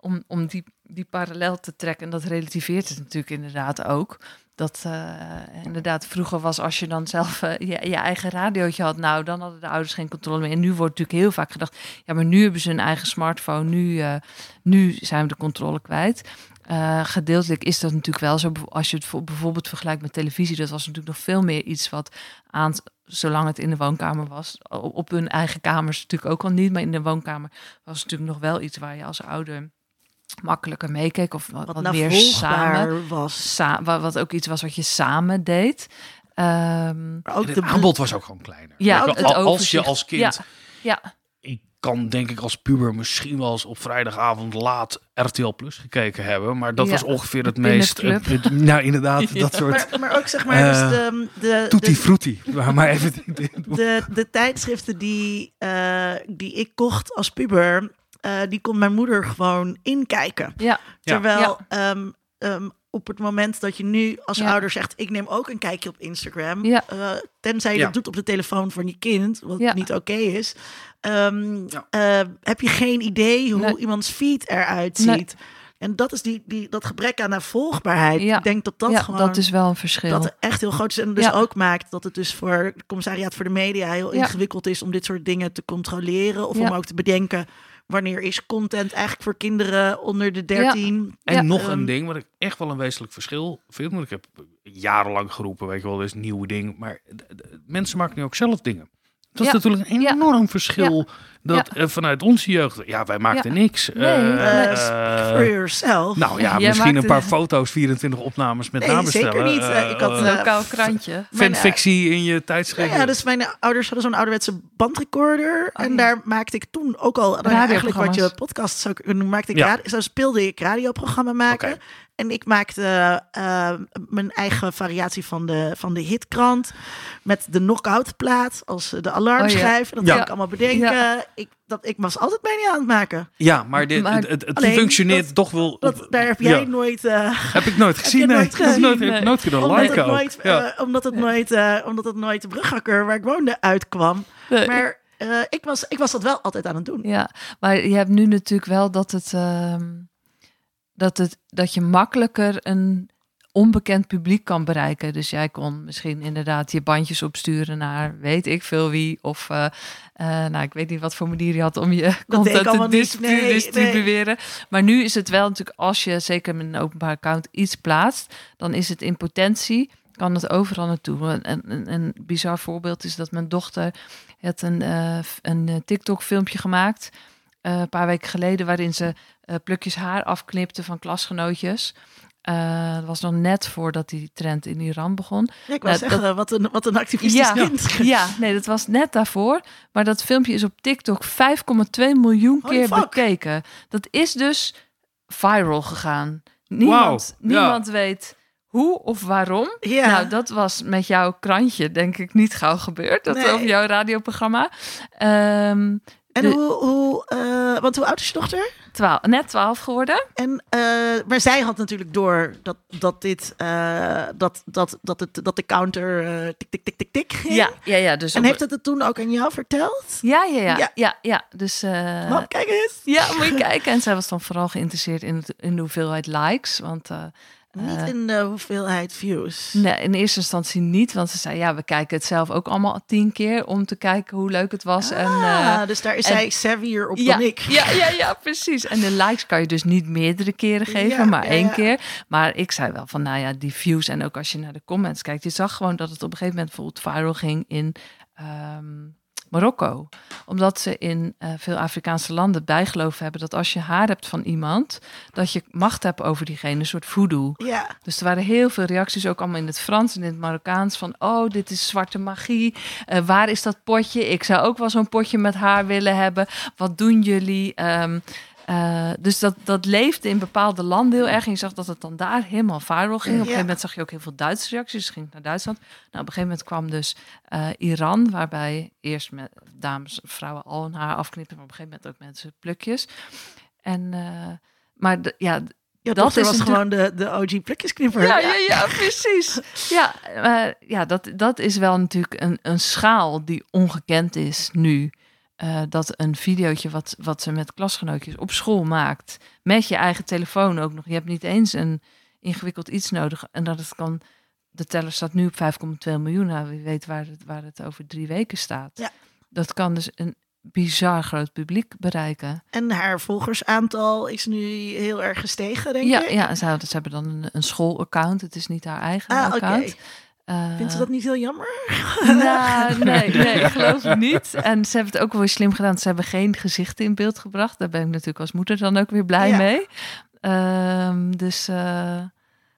om, om die, die parallel te trekken. En dat relativeert het natuurlijk inderdaad ook. Dat eh, inderdaad vroeger was als je dan zelf eh, je, eigen radiootje had, nou dan hadden de ouders geen controle meer. En nu wordt natuurlijk heel vaak gedacht, ja maar nu hebben ze een eigen smartphone, nu, eh, nu zijn we de controle kwijt. Gedeeltelijk is dat natuurlijk wel zo. Als je het voor- bijvoorbeeld vergelijkt met televisie, dat was natuurlijk nog veel meer iets wat aan, zolang het in de woonkamer was, op hun eigen kamers natuurlijk ook al niet, maar in de woonkamer was het natuurlijk nog wel iets waar je als ouder makkelijker meekeek of wat, Wat wat meer samen, was. sa wat ook iets was wat je samen deed. Ehm, ook En de het aanbod was ook gewoon kleiner. Ja, het als je als kind... Ja. ja, Ik kan denk ik als puber misschien wel eens op vrijdagavond laat RTL Plus gekeken hebben. Maar dat Ja, was ongeveer het meest... Het- het- nou inderdaad, Ja. dat soort... Maar, maar ook zeg maar, dus Eh, de, de, Tutti de, frutti. Maar, maar even... de, de tijdschriften die, eh, die ik kocht als puber, eh, die kon mijn moeder gewoon inkijken. ja, Ja. Terwijl ehm, ehm, op het moment dat je nu als Ja. ouder zegt, ik neem ook een kijkje op Instagram, Ja. eh, tenzij je Ja. dat doet op de telefoon van je kind, wat Ja. niet oké is, ehm, Ja. eh, heb je geen idee hoe Nee. iemands feed eruit Nee. ziet. En dat is die, die, dat gebrek aan navolgbaarheid. Ja. Ik denk dat dat ja gewoon dat is wel een verschil. dat echt heel groot is. En dus Ja. ook maakt dat het dus voor het commissariaat voor de media heel Ja. ingewikkeld is om dit soort dingen te controleren. Of Ja. om ook te bedenken wanneer is content eigenlijk voor kinderen onder de 13. En Ja, nog ehm, een ding wat ik echt wel een wezenlijk verschil vind. Want ik heb jarenlang geroepen, weet je wel, dit is een nieuw ding. Maar mensen maken nu ook zelf dingen. Dat is Ja. natuurlijk een Ja. enorm verschil. Dat eh, vanuit onze jeugd, ja, wij maakten niks. Nee, Eh. Uh, eh, for yourself. nou ja, Jij misschien een paar foto's, 24 opnames met Nee, zeker niet. Ik had, eh, Lokaal krantje. Fanfictie in je tijdschrift. ja, dus mijn ouders hadden zo'n ouderwetse bandrecorder. Oh, en ja. daar maakte ik toen ook al, ja, eigenlijk wat je podcast zou kunnen, maakte ik Ja. radio- zo speelde ik radioprogramma maken. En ik maakte eh, mijn eigen variatie van de, van de hitkrant. Met de knockout plaat als de alarmschijf. Dat Ja. ging ik allemaal bedenken. Ja. Ik, dat, ik was altijd media aan het maken. Ja, maar, dit, Maar- het, het, Alleen, functioneert dat- toch wel... Dat, daar heb jij Ja. nooit... eh, Heb ik nooit gezien. je nee. nooit Ik heb nooit, heb Nee. nooit kunnen omdat, liken ook. eh, omdat, het nooit, eh, omdat het nooit de brughakker waar ik woonde uitkwam. Nee. Maar eh, ik, was, ik was dat wel altijd aan het doen. Ja, maar je hebt nu natuurlijk wel dat het, ehm, dat het dat je makkelijker een onbekend publiek kan bereiken. Dus jij kon misschien inderdaad je bandjes opsturen naar weet ik veel wie. Of eh, eh, nou, ik weet niet wat voor manier je had om je content te Nee, distribueren. Maar nu is het wel natuurlijk, als je zeker met een openbaar account iets plaatst, dan is het in potentie, kan het overal naartoe. Een, een, een bizar voorbeeld is dat mijn dochter had een, eh, een eh, TikTok-filmpje gemaakt. Eh, een paar weken geleden, waarin ze eh, plukjes haar afknipte van klasgenootjes. Eh, dat was nog net voordat die trend in Iran begon. Ja, ik wou Nou, zeggen, wat, een, wat een activistisch Ja. kind. Ja, nee, dat was net daarvoor. Maar dat filmpje is op TikTok 5,2 miljoen Holy keer fuck. bekeken. Dat is dus viral gegaan. Niemand, ja. niemand weet hoe of waarom. Ja. Nou, dat was met jouw krantje denk ik niet gauw gebeurd. Dat Nee. over jouw radioprogramma. Ehm En de- hoe, hoe eh, want hoe oud is je dochter? twaalf, net 12 geworden. En, eh, maar zij had natuurlijk door dat, dat dit, eh, dat, dat, dat, het, dat de counter tik, tik, tik, tik, tik ging. Ja, ja, ja. Dus En op- heeft het het toen ook aan jou verteld? ja, ja, ja, Ja. ja, ja, Dus Mam, kijk eens. ja, moet je kijken. En zij was dan vooral geïnteresseerd in, het, in de hoeveelheid likes. Want Niet eh, in de hoeveelheid views. Nee, in eerste instantie niet, want ze zei ja, we kijken het zelf ook allemaal tien keer om te kijken hoe leuk het was. en, Ah, eh, dus daar is en- zij savvier op ja, dan ik. ja, ja, ja, precies. En de likes kan je dus niet meerdere keren geven, Ja, maar ja, één keer. Maar ik zei wel van, nou ja, die views en ook als je naar de comments kijkt, je zag gewoon dat het op een gegeven moment bijvoorbeeld viral ging in ehm, Marokko. Omdat ze in eh, veel Afrikaanse landen bijgeloof hebben dat als je haar hebt van iemand, dat je macht hebt over diegene, een soort voodoo. Ja. Dus er waren heel veel reacties, ook allemaal in het Frans en in het Marokkaans, van oh, dit is zwarte magie. Eh, waar is dat potje? Ik zou ook wel zo'n potje met haar willen hebben. Wat doen jullie? Ehm, eh, dus dat, dat leefde in bepaalde landen heel erg. En je zag dat het dan daar helemaal viral ging. Op een gegeven moment zag je ook heel veel Duitse reacties. Dus ging het naar Duitsland. Nou, op een gegeven moment kwam dus eh, Iran, waarbij eerst met dames, vrouwen al hun haar afknippen, maar op een gegeven moment ook mensen plukjes. En, eh, maar de- ja, Ja, Dat is was gewoon de, de OG plukjesknipper. ja, ja, ja, precies. Ja, maar ja dat, dat is wel natuurlijk een, een schaal die ongekend is nu. Eh, dat een videootje wat, wat ze met klasgenootjes op school maakt, met je eigen telefoon ook nog. Je hebt niet eens een ingewikkeld iets nodig. En dat het kan, de teller staat nu op 5,2 miljoen. Nou, wie weet waar het, waar het over drie weken staat. Ja. Dat kan dus een bizar groot publiek bereiken. En haar volgersaantal is nu heel erg gestegen, denk Ja, ik. ja ze, ze hebben dan een, een schoolaccount. Het is niet haar eigen Ah, account. Eh, Vindt ze dat niet heel jammer? Nou, nee, nee, ik geloof het niet. En ze hebben het ook wel weer slim gedaan. Ze hebben geen gezichten in beeld gebracht. Daar ben ik natuurlijk als moeder dan ook weer blij Ja. mee. Ehm, dus eh,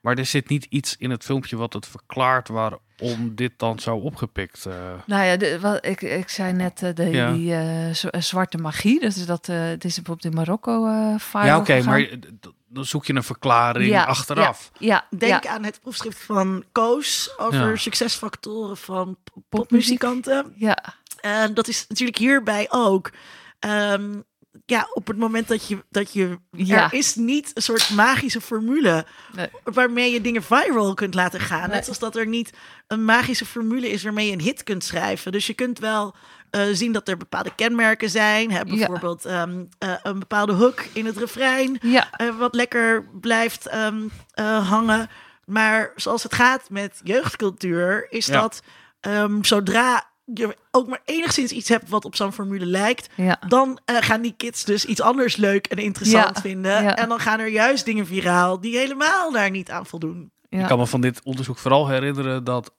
Maar er zit niet iets in het filmpje wat het verklaart waarom dit dan zo opgepikt. eh. nou ja, de, wat, ik, ik zei net eh, de, Ja. die eh, eh, zwarte magie. Dus dat eh, het is bijvoorbeeld in Marokko eh viral Ja, oké, maar eh, d- dan zoek je een verklaring Ja, achteraf. Ja, Denk ja, aan het proefschrift van Koos over Ja. succesfactoren van popmuzikanten. ja, En dat is natuurlijk hierbij ook. Ehm, ja, op het moment dat je, dat je Ja. er is niet een soort magische formule Nee. waarmee je dingen viral kunt laten gaan. Nee. Net zoals dat er niet een magische formule is waarmee je een hit kunt schrijven. Dus je kunt wel eh, zien dat er bepaalde kenmerken zijn. Hè? Ja. Bijvoorbeeld ehm, eh, een bepaalde hook in het refrein. ja, eh, wat lekker blijft ehm, eh, hangen. Maar zoals het gaat met jeugdcultuur, is Ja. dat ehm, zodra je ook maar enigszins iets hebt wat op zo'n formule lijkt, ja. dan eh, gaan die kids dus iets anders leuk en interessant Ja, vinden. ja. En dan gaan er juist dingen viraal die helemaal daar niet aan voldoen. ja. Ik kan me van dit onderzoek vooral herinneren dat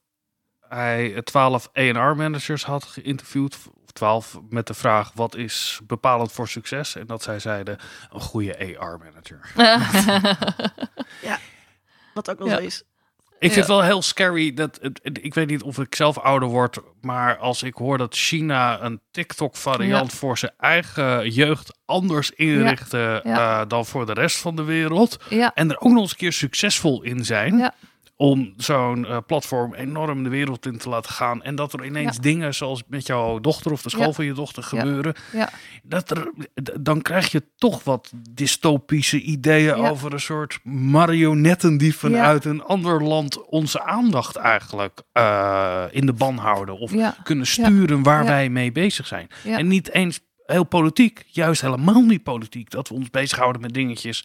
hij 12 A&R-managers had geïnterviewd. Of 12 met de vraag, wat is bepalend voor succes? En dat zij zeiden, een goede AR-manager. Wat ook wel Ja. is. Ik vind Ja. het wel heel scary dat ik weet niet of ik zelf ouder word, maar als ik hoor dat China een TikTok-variant voor zijn eigen jeugd anders inrichten Ja. eh, dan voor de rest van de wereld, ja, en er ook nog eens een keer succesvol in zijn. Om zo'n eh, platform enorm de wereld in te laten gaan. En dat er ineens Ja. dingen zoals met jouw dochter of de school Ja. van je dochter gebeuren. ja. Dat er, dan krijg je toch wat dystopische ideeën over een soort marionetten die vanuit een ander land onze aandacht eigenlijk eh, in de ban houden. Of Ja. kunnen sturen waar wij mee bezig zijn. En niet eens heel politiek. Juist helemaal niet politiek. Dat we ons bezighouden met dingetjes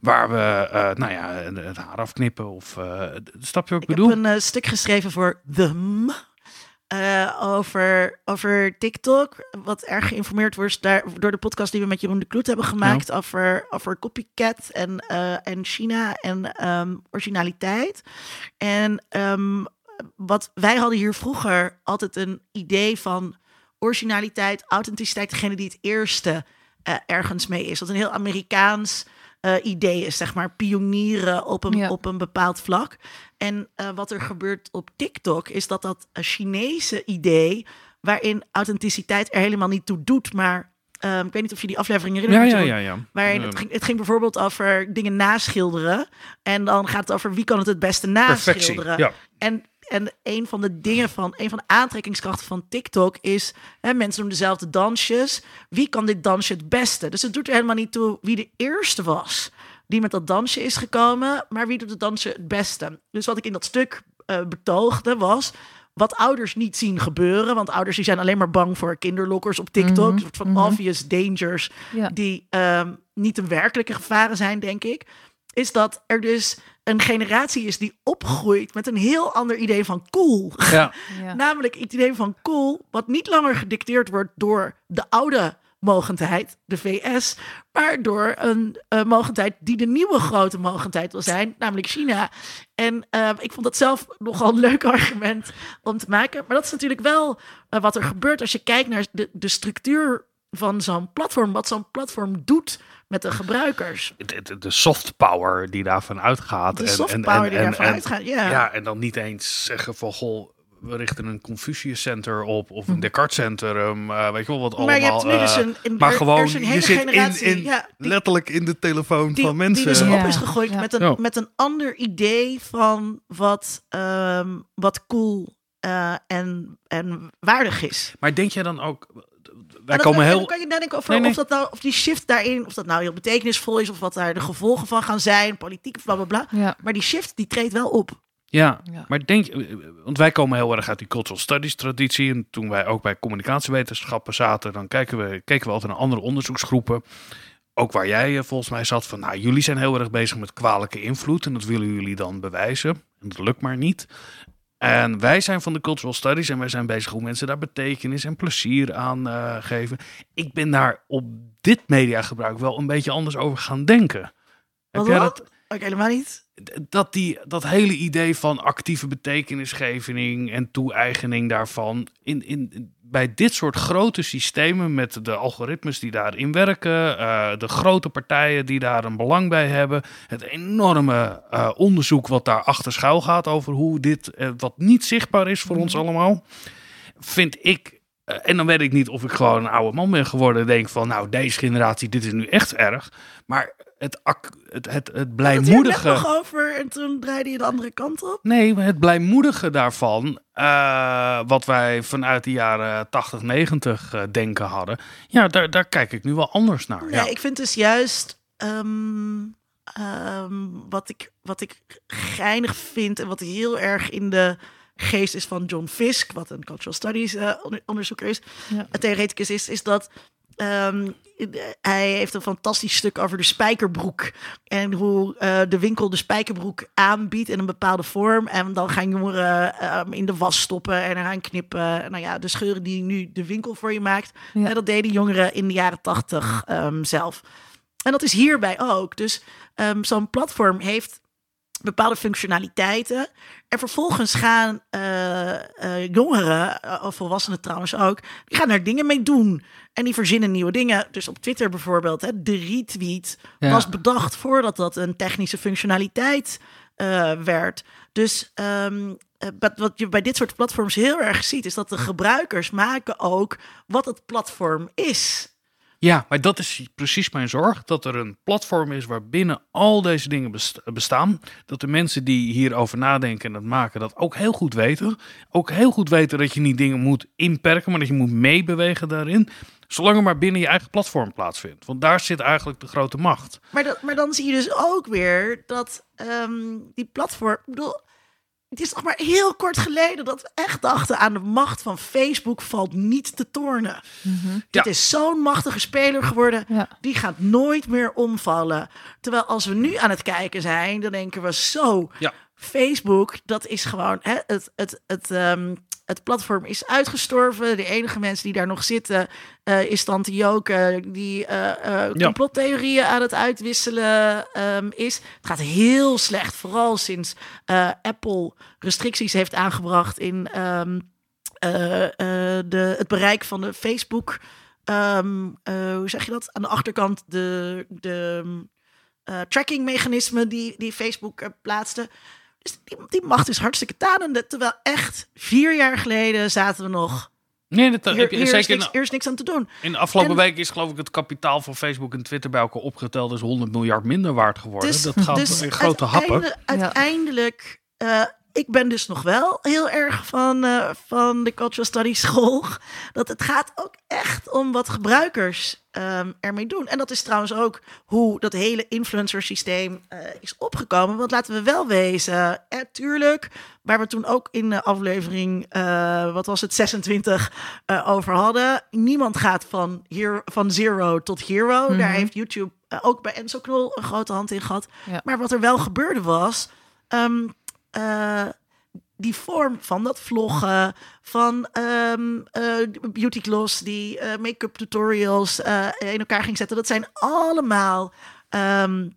waar we, eh, nou ja, het haar afknippen of... eh snap je wat ik, Ik bedoel? heb een eh, stuk geschreven voor The M. over, over TikTok. Wat erg geïnformeerd wordt daar, door de podcast die we met Jeroen de Kloet hebben gemaakt. Over, over copycat en, en China en ehm, originaliteit. En ehm, wat wij hadden hier vroeger altijd een idee van originaliteit, authenticiteit. Degene die het eerste eh, ergens mee is. Dat een heel Amerikaans eh, idee is, zeg maar. Pionieren op een, Ja. op een bepaald vlak. En eh, wat er gebeurt op TikTok is dat dat een Chinese idee, waarin authenticiteit er helemaal niet toe doet, maar ehm, ik weet niet of je die aflevering herinnert. ja, ja, ja. Waarin het, ging, het ging bijvoorbeeld over dingen naschilderen. En dan gaat het over wie kan het het beste Perfectie. naschilderen. Ja. En, en een van de dingen van, een van de aantrekkingskrachten van TikTok is, hè, mensen doen dezelfde dansjes. Wie kan dit dansje het beste? Dus het doet er helemaal niet toe wie de eerste was die met dat dansje is gekomen, maar wie doet het dansje het beste? Dus wat ik in dat stuk eh, betoogde was wat ouders niet zien gebeuren, want ouders die zijn alleen maar bang voor kinderlokkers op TikTok, Mhm, een soort van mhm. obvious dangers Ja. die ehm, niet de werkelijke gevaren zijn, denk ik, is dat er dus een generatie is die opgroeit met een heel ander idee van cool. Ja. Ja. Namelijk het idee van cool, wat niet langer gedicteerd wordt door de oude mogendheid, de VS, maar door een eh, mogendheid die de nieuwe grote mogendheid wil zijn, namelijk China. En eh, ik vond dat zelf nogal een leuk argument om te maken. Maar dat is natuurlijk wel eh, wat er gebeurt als je kijkt naar de, de structuur van zo'n platform, wat zo'n platform doet met de gebruikers. De, de, de soft power die daarvan uitgaat. De en, soft en, power en, die en- daarvan en- uitgaat, ja. Ja, en dan niet eens zeggen van, goh, we richten een Confucius Center op of Hm. een Descartes Centrum, eh, weet je wel wat allemaal. maar je hebt nu dus eh, een, een, maar er- gewoon, er is een hele je zit generatie in, in, ja, die, letterlijk in de telefoon die, van mensen. die dus Ja. op is gegooid Ja. met, een, met een ander idee van wat, ehm, wat cool eh, en, en waardig is. Maar denk jij dan ook, wij dat- komen en heel... Dan kan je nadenken over Nee, nee. of dat nou, of die shift daarin, of dat nou heel betekenisvol is, of wat daar de gevolgen van gaan zijn, politiek of bla bla bla. Ja. Maar die shift die treedt wel op. Ja, Ja. maar denk je, want wij komen heel erg uit die cultural studies traditie. En toen wij ook bij communicatiewetenschappen zaten, dan kijken we, keken we altijd naar andere onderzoeksgroepen. Ook waar jij eh, volgens mij zat van, nou, jullie zijn heel erg bezig met kwalijke invloed. En dat willen jullie dan bewijzen. En dat lukt maar niet. En wij zijn van de cultural studies en wij zijn bezig hoe mensen daar betekenis en plezier aan eh, geven. Ik ben daar op dit mediagebruik wel een beetje anders over gaan denken. Heb Wat jij dan? dat, Ook helemaal niet. Dat, die, dat hele idee van actieve betekenisgeving en toe-eigening daarvan. In, in, bij dit soort grote systemen met de algoritmes die daarin werken, eh, de grote partijen die daar een belang bij hebben, het enorme eh, onderzoek wat daar achter schuil gaat over hoe dit, eh, wat niet zichtbaar is voor ons allemaal, vind ik. en dan weet ik niet of ik gewoon een oude man ben geworden. en Denk van, nou, deze generatie, dit is nu echt erg. Maar het, het, het, het het blijmoedige. nog over en toen draaide je de andere kant op. Nee, maar het blijmoedige daarvan, eh, wat wij vanuit de jaren 80, 90 eh, denken hadden, ja, daar, daar kijk ik nu wel anders naar. Nee, ja. ik vind dus juist ehm, ehm, wat, ik, wat ik geinig vind en wat heel erg in de geest is van John Fisk, wat een cultural studies eh, onder- onderzoeker is, Ja. een theoreticus is, is dat ehm, hij heeft een fantastisch stuk over de spijkerbroek en hoe eh, de winkel de spijkerbroek aanbiedt in een bepaalde vorm en dan gaan jongeren ehm, in de was stoppen en eraan knippen. Nou ja, de scheuren die nu de winkel voor je maakt, Ja. en dat deden jongeren in de jaren tachtig ehm, zelf. En dat is hierbij ook. Dus zo'n platform heeft bepaalde functionaliteiten. En vervolgens gaan eh, eh, jongeren, eh, of volwassenen trouwens ook, die gaan daar dingen mee doen. En die verzinnen nieuwe dingen. Dus op Twitter bijvoorbeeld, hè, de retweet Ja. was bedacht voordat dat een technische functionaliteit werd. Dus ehm, eh, wat- wat je bij dit soort platforms heel erg ziet, is dat de gebruikers maken ook wat het platform is. Ja, maar dat is precies mijn zorg. Dat er een platform is waarbinnen al deze dingen best- bestaan. Dat de mensen die hierover nadenken en het maken dat ook heel goed weten. Ook heel goed weten dat je niet dingen moet inperken, maar dat je moet meebewegen daarin. Zolang er maar binnen je eigen platform plaatsvindt. Want daar zit eigenlijk de grote macht. Maar, dat, maar dan zie je dus ook weer dat ehm, die platform. Ik bedoel, het is nog maar heel kort geleden dat we echt dachten aan de macht van Facebook valt niet te tornen. Dit Ja. is zo'n machtige speler geworden, Ja. die gaat nooit meer omvallen. Terwijl als we nu aan het kijken zijn, dan denken we zo, Ja. Facebook, dat is gewoon hè, het, het, het, ehm, het platform is uitgestorven. De enige mensen die daar nog zitten eh, is Tante Joke, die eh, eh, Ja. complottheorieën aan het uitwisselen ehm, is. Het gaat heel slecht, vooral sinds Apple restricties heeft aangebracht in ehm, eh, eh, de, het bereik van de Facebook. eh, hoe zeg je dat? Aan de achterkant de, de trackingmechanismen die, die Facebook plaatste. Die, die macht is hartstikke tanende. Terwijl echt vier jaar geleden zaten we nog. Nee, dat Hier, heb je hier is, zeker niks, hier is niks aan te doen. in de afgelopen En- week is geloof ik het kapitaal van Facebook en Twitter bij elkaar opgeteld is 100 miljard minder waard geworden. Dus, dat gaat dus in grote happen. uiteinde- uiteindelijk, eh, ik ben dus nog wel heel erg van, eh, van de Cultural Studies school. Dat het gaat ook echt om wat gebruikers ehm, ermee doen. En dat is trouwens ook hoe dat hele influencer systeem eh, is opgekomen. Want laten we wel wezen, eh, tuurlijk, waar we toen ook in de aflevering, eh, wat was het, 26 eh, over hadden. Niemand gaat van, hier, van zero tot hero. Daar heeft YouTube ook bij Enzo Knol een grote hand in gehad. Ja. Maar wat er wel gebeurde was, ehm, eh, die vorm van dat vloggen, van ehm eh, beauty gloss, die eh, make-up tutorials in elkaar ging zetten, dat zijn allemaal ehm,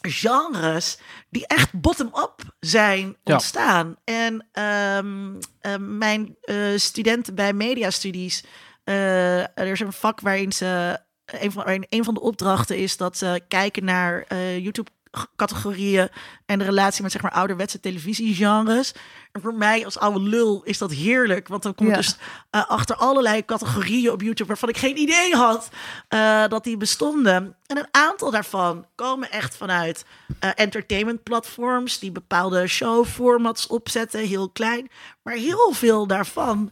genres die echt bottom-up zijn Ja. ontstaan. En ehm, eh, mijn studenten bij mediastudies, er is een vak waarin ze een van, waarin een van de opdrachten is dat ze kijken naar YouTube categorieën en de relatie met zeg maar ouderwetse televisiegenres. En voor mij als oude lul is dat heerlijk, want dan komt Ja. dus eh, achter allerlei categorieën op YouTube waarvan ik geen idee had eh, dat die bestonden. En een aantal daarvan komen echt vanuit eh entertainment platforms die bepaalde showformats opzetten, heel klein. Maar heel veel daarvan,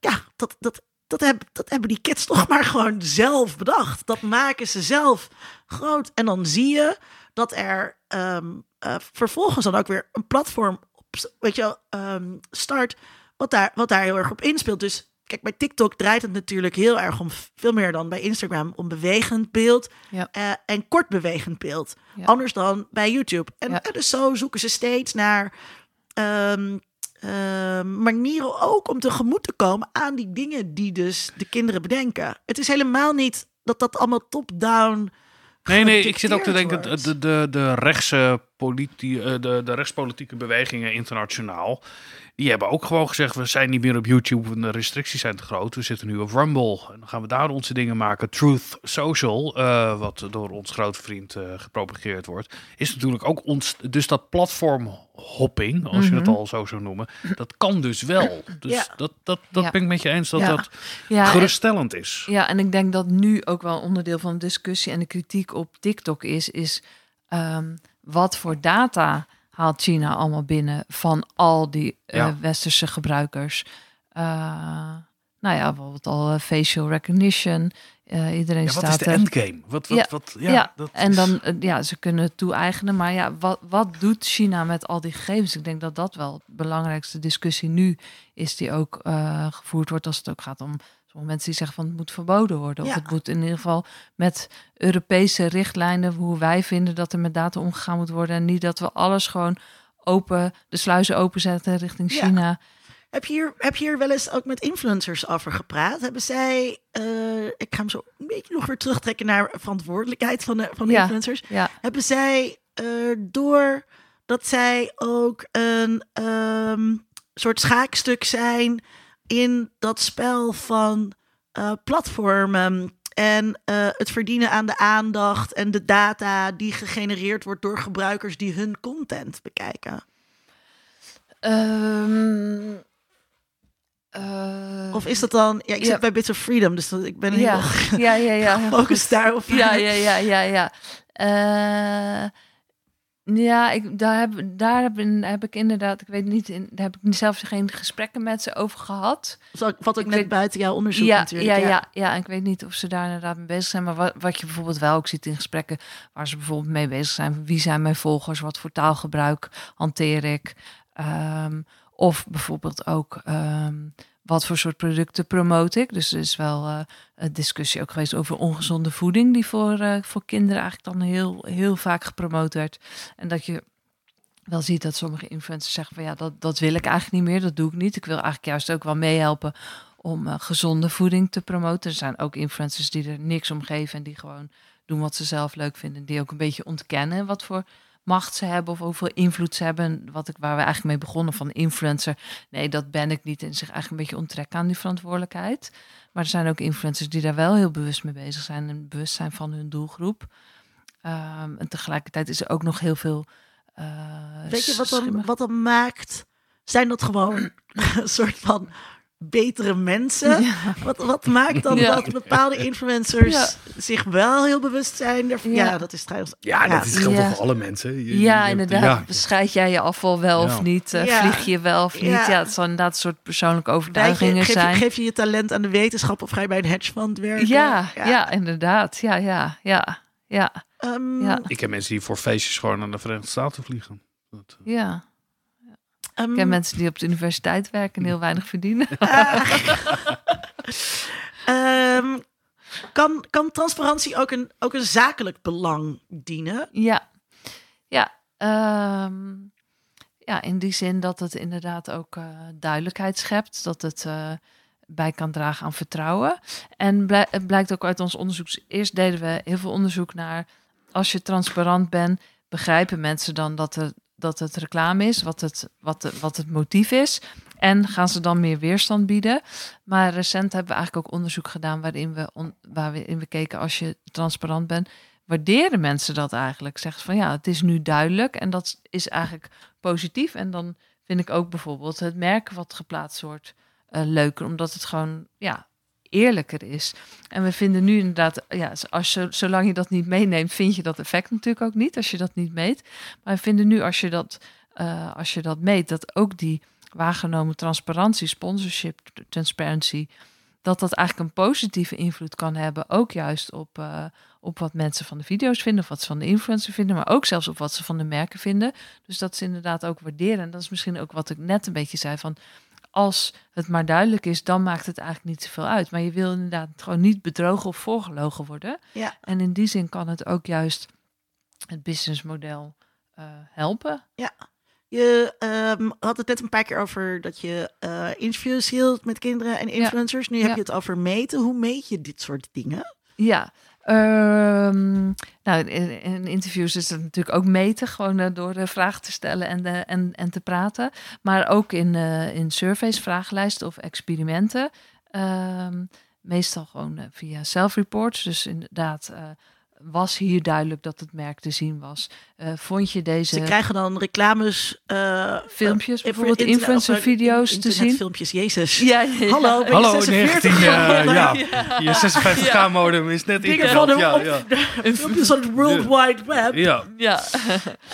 ja, dat, dat, dat, heb, dat hebben die kids toch maar gewoon zelf bedacht. Dat maken ze zelf groot. En dan zie je dat er ehm, eh, vervolgens dan ook weer een platform op, weet je, wel, ehm, start, wat daar, wat daar heel erg op inspeelt. Dus kijk, bij TikTok draait het natuurlijk heel erg om veel meer dan bij Instagram om bewegend beeld Ja. eh, en kort bewegend beeld. Ja. Anders dan bij YouTube. En, Ja. en dus zo zoeken ze steeds naar ehm, manieren ook om tegemoet te komen aan die dingen die dus de kinderen bedenken. Het is helemaal niet dat dat allemaal top-down. Nee, nee, ik zit ook te denken, de, de, de, rechtse politie, eh, de, de rechtspolitieke bewegingen internationaal, die hebben ook gewoon gezegd, we zijn niet meer op YouTube, en de restricties zijn te groot, we zitten nu op Rumble. En dan gaan we daar onze dingen maken. Truth Social, eh, wat door ons grote vriend eh, gepropageerd wordt, is natuurlijk ook ons, dus dat platformhopping, als je het Mhm. al zo zou noemen, dat kan dus wel. Dus Ja. dat, dat, dat Ja. ben ik met je eens dat Ja. dat en- geruststellend is. Ja, en ik denk dat nu ook wel onderdeel van de discussie en de kritiek op TikTok is, is ehm, wat voor data haalt China allemaal binnen van al die eh, westerse gebruikers. Eh, nou ja, bijvoorbeeld al eh, facial recognition. Iedereen Ja, wat staat is de er. endgame? Wat, wat, Ja, wat, ja, Ja, dat en is- dan ja, ze kunnen het toe-eigenen. Maar ja, wat, wat doet China met al die gegevens? Ik denk dat dat wel de belangrijkste discussie nu is, die ook gevoerd wordt als het ook gaat om sommige mensen die zeggen van het moet verboden worden. Of Ja. het moet in ieder geval met Europese richtlijnen, hoe wij vinden dat er met data omgegaan moet worden. En niet dat we alles gewoon open, de sluizen openzetten richting Ja. China. Heb je, hier, heb je hier wel eens ook met influencers over gepraat? Hebben zij, eh, ik ga hem zo een beetje nog weer terugtrekken naar verantwoordelijkheid van de, van de Ja. influencers. Ja, Hebben zij eh, door dat zij ook een ehm, soort schaakstuk zijn in dat spel van eh, platformen en eh, het verdienen aan de aandacht en de data die gegenereerd wordt door gebruikers die hun content bekijken? Ehm, eh, Of is dat dan, ja, ik zit Ja. bij Bits of Freedom, dus dat, ik ben heel ja, ja, ja, ja. gefocust daarop. Ja, ja, ja, ja, ja. Ja, ik, daar, heb, daar heb, heb ik inderdaad, ik weet niet, in, daar heb ik zelfs geen gesprekken met ze over gehad. Zal- Valt ook Ik net weet- buiten jouw onderzoek Ja, natuurlijk. ja, ja, ja, en ik weet niet of ze daar inderdaad mee bezig zijn. Maar wat, wat je bijvoorbeeld wel ook ziet in gesprekken, waar ze bijvoorbeeld mee bezig zijn. Wie zijn mijn volgers? Wat voor taalgebruik hanteer ik? Ehm, of bijvoorbeeld ook ehm, wat voor soort producten promote ik. Dus er is wel eh, een discussie ook geweest over ongezonde voeding, die voor, eh, voor kinderen eigenlijk dan heel, heel vaak gepromoot werd. En dat je wel ziet dat sommige influencers zeggen van ja, dat, dat wil ik eigenlijk niet meer, dat doe ik niet. Ik wil eigenlijk juist ook wel meehelpen om eh, gezonde voeding te promoten. Er zijn ook influencers die er niks om geven en die gewoon doen wat ze zelf leuk vinden. Die ook een beetje ontkennen wat voor macht ze hebben of hoeveel invloed ze hebben. Wat ik, waar we eigenlijk mee begonnen van influencer. Nee, dat ben ik niet. En zich eigenlijk een beetje onttrekken aan die verantwoordelijkheid. Maar er zijn ook influencers die daar wel heel bewust mee bezig zijn. En bewust zijn van hun doelgroep. Ehm, en tegelijkertijd is er ook nog heel veel. Uh, Weet je wat dan, wat dan maakt? Zijn dat gewoon een soort van betere mensen. Wat, wat maakt dan dat bepaalde influencers zich wel heel bewust zijn? Ervan? Ja. dat is trouwens. Ja, dat is geldt voor alle mensen. Je, ja, inderdaad. Bescheid jij je afval wel of niet? Uh, vlieg je wel of niet? Ja, het zal inderdaad een soort persoonlijke overtuigingen geef, zijn. Geef je je talent aan de wetenschap of ga je bij een hedge fund werken? Ja, ja. inderdaad. Ja, ja, ja. Ja. Um, ja. Ik heb mensen die voor feestjes gewoon naar de Verenigde Staten vliegen. Dat, uh... Ja. Um, ik ken mensen die op de universiteit werken en heel weinig verdienen. um, kan, kan transparantie ook een, ook een zakelijk belang dienen? Ja, ja. Um, ja, in die zin dat het inderdaad ook uh, duidelijkheid schept. Dat het uh, bij kan dragen aan vertrouwen. En het blijkt ook uit ons onderzoek. Eerst deden we heel veel onderzoek naar... als je transparant bent, begrijpen mensen dan dat er dat het reclame is, wat het, wat, wat het motief is. En gaan ze dan meer weerstand bieden. Maar recent hebben we eigenlijk ook onderzoek gedaan waarin we, on, waarin we keken als je transparant bent. Waarderen mensen dat eigenlijk? Zeggen van ja, het is nu duidelijk en dat is eigenlijk positief. En dan vind ik ook bijvoorbeeld het merk wat geplaatst wordt uh, leuker, omdat het gewoon ja, eerlijker is. En we vinden nu inderdaad, ja, als zolang je dat niet meeneemt, vind je dat effect natuurlijk ook niet als je dat niet meet. Maar we vinden nu als je dat, uh, als je dat meet, dat ook die waargenomen transparantie, sponsorship, transparency, dat dat eigenlijk een positieve invloed kan hebben, ook juist op, uh, op wat mensen van de video's vinden, of wat ze van de influencer vinden, maar ook zelfs op wat ze van de merken vinden. Dus dat ze inderdaad ook waarderen. En dat is misschien ook wat ik net een beetje zei van als het maar duidelijk is, dan maakt het eigenlijk niet zoveel uit. Maar je wil inderdaad gewoon niet bedrogen of voorgelogen worden. Ja. En in die zin kan het ook juist het businessmodel uh, helpen. Ja. Je um, had het net een paar keer over dat je uh, interviews hield met kinderen en influencers. Ja. Nu heb ja. je het over meten. Hoe meet je dit soort dingen? Ja, Um, nou, in, in, interviews is het natuurlijk ook meten, gewoon uh, door de vragen te stellen en, en, en te praten. Maar ook in, uh, in surveys, vragenlijsten of experimenten. Um, meestal gewoon uh, via self-reports. Dus inderdaad, was hier duidelijk dat het merk te zien was. Uh, vond je deze... Ze krijgen dan reclames... Uh, filmpjes, bijvoorbeeld influencer video's te zien. filmpjes, jezus. Ja, ja, ja. Hallo, ben Hallo, 46? 19, uh, ja. Je 56k modem is net Dingen ingehaald. van Ja, op, ja. filmpjes van het World Wide Web. Ja. Ja.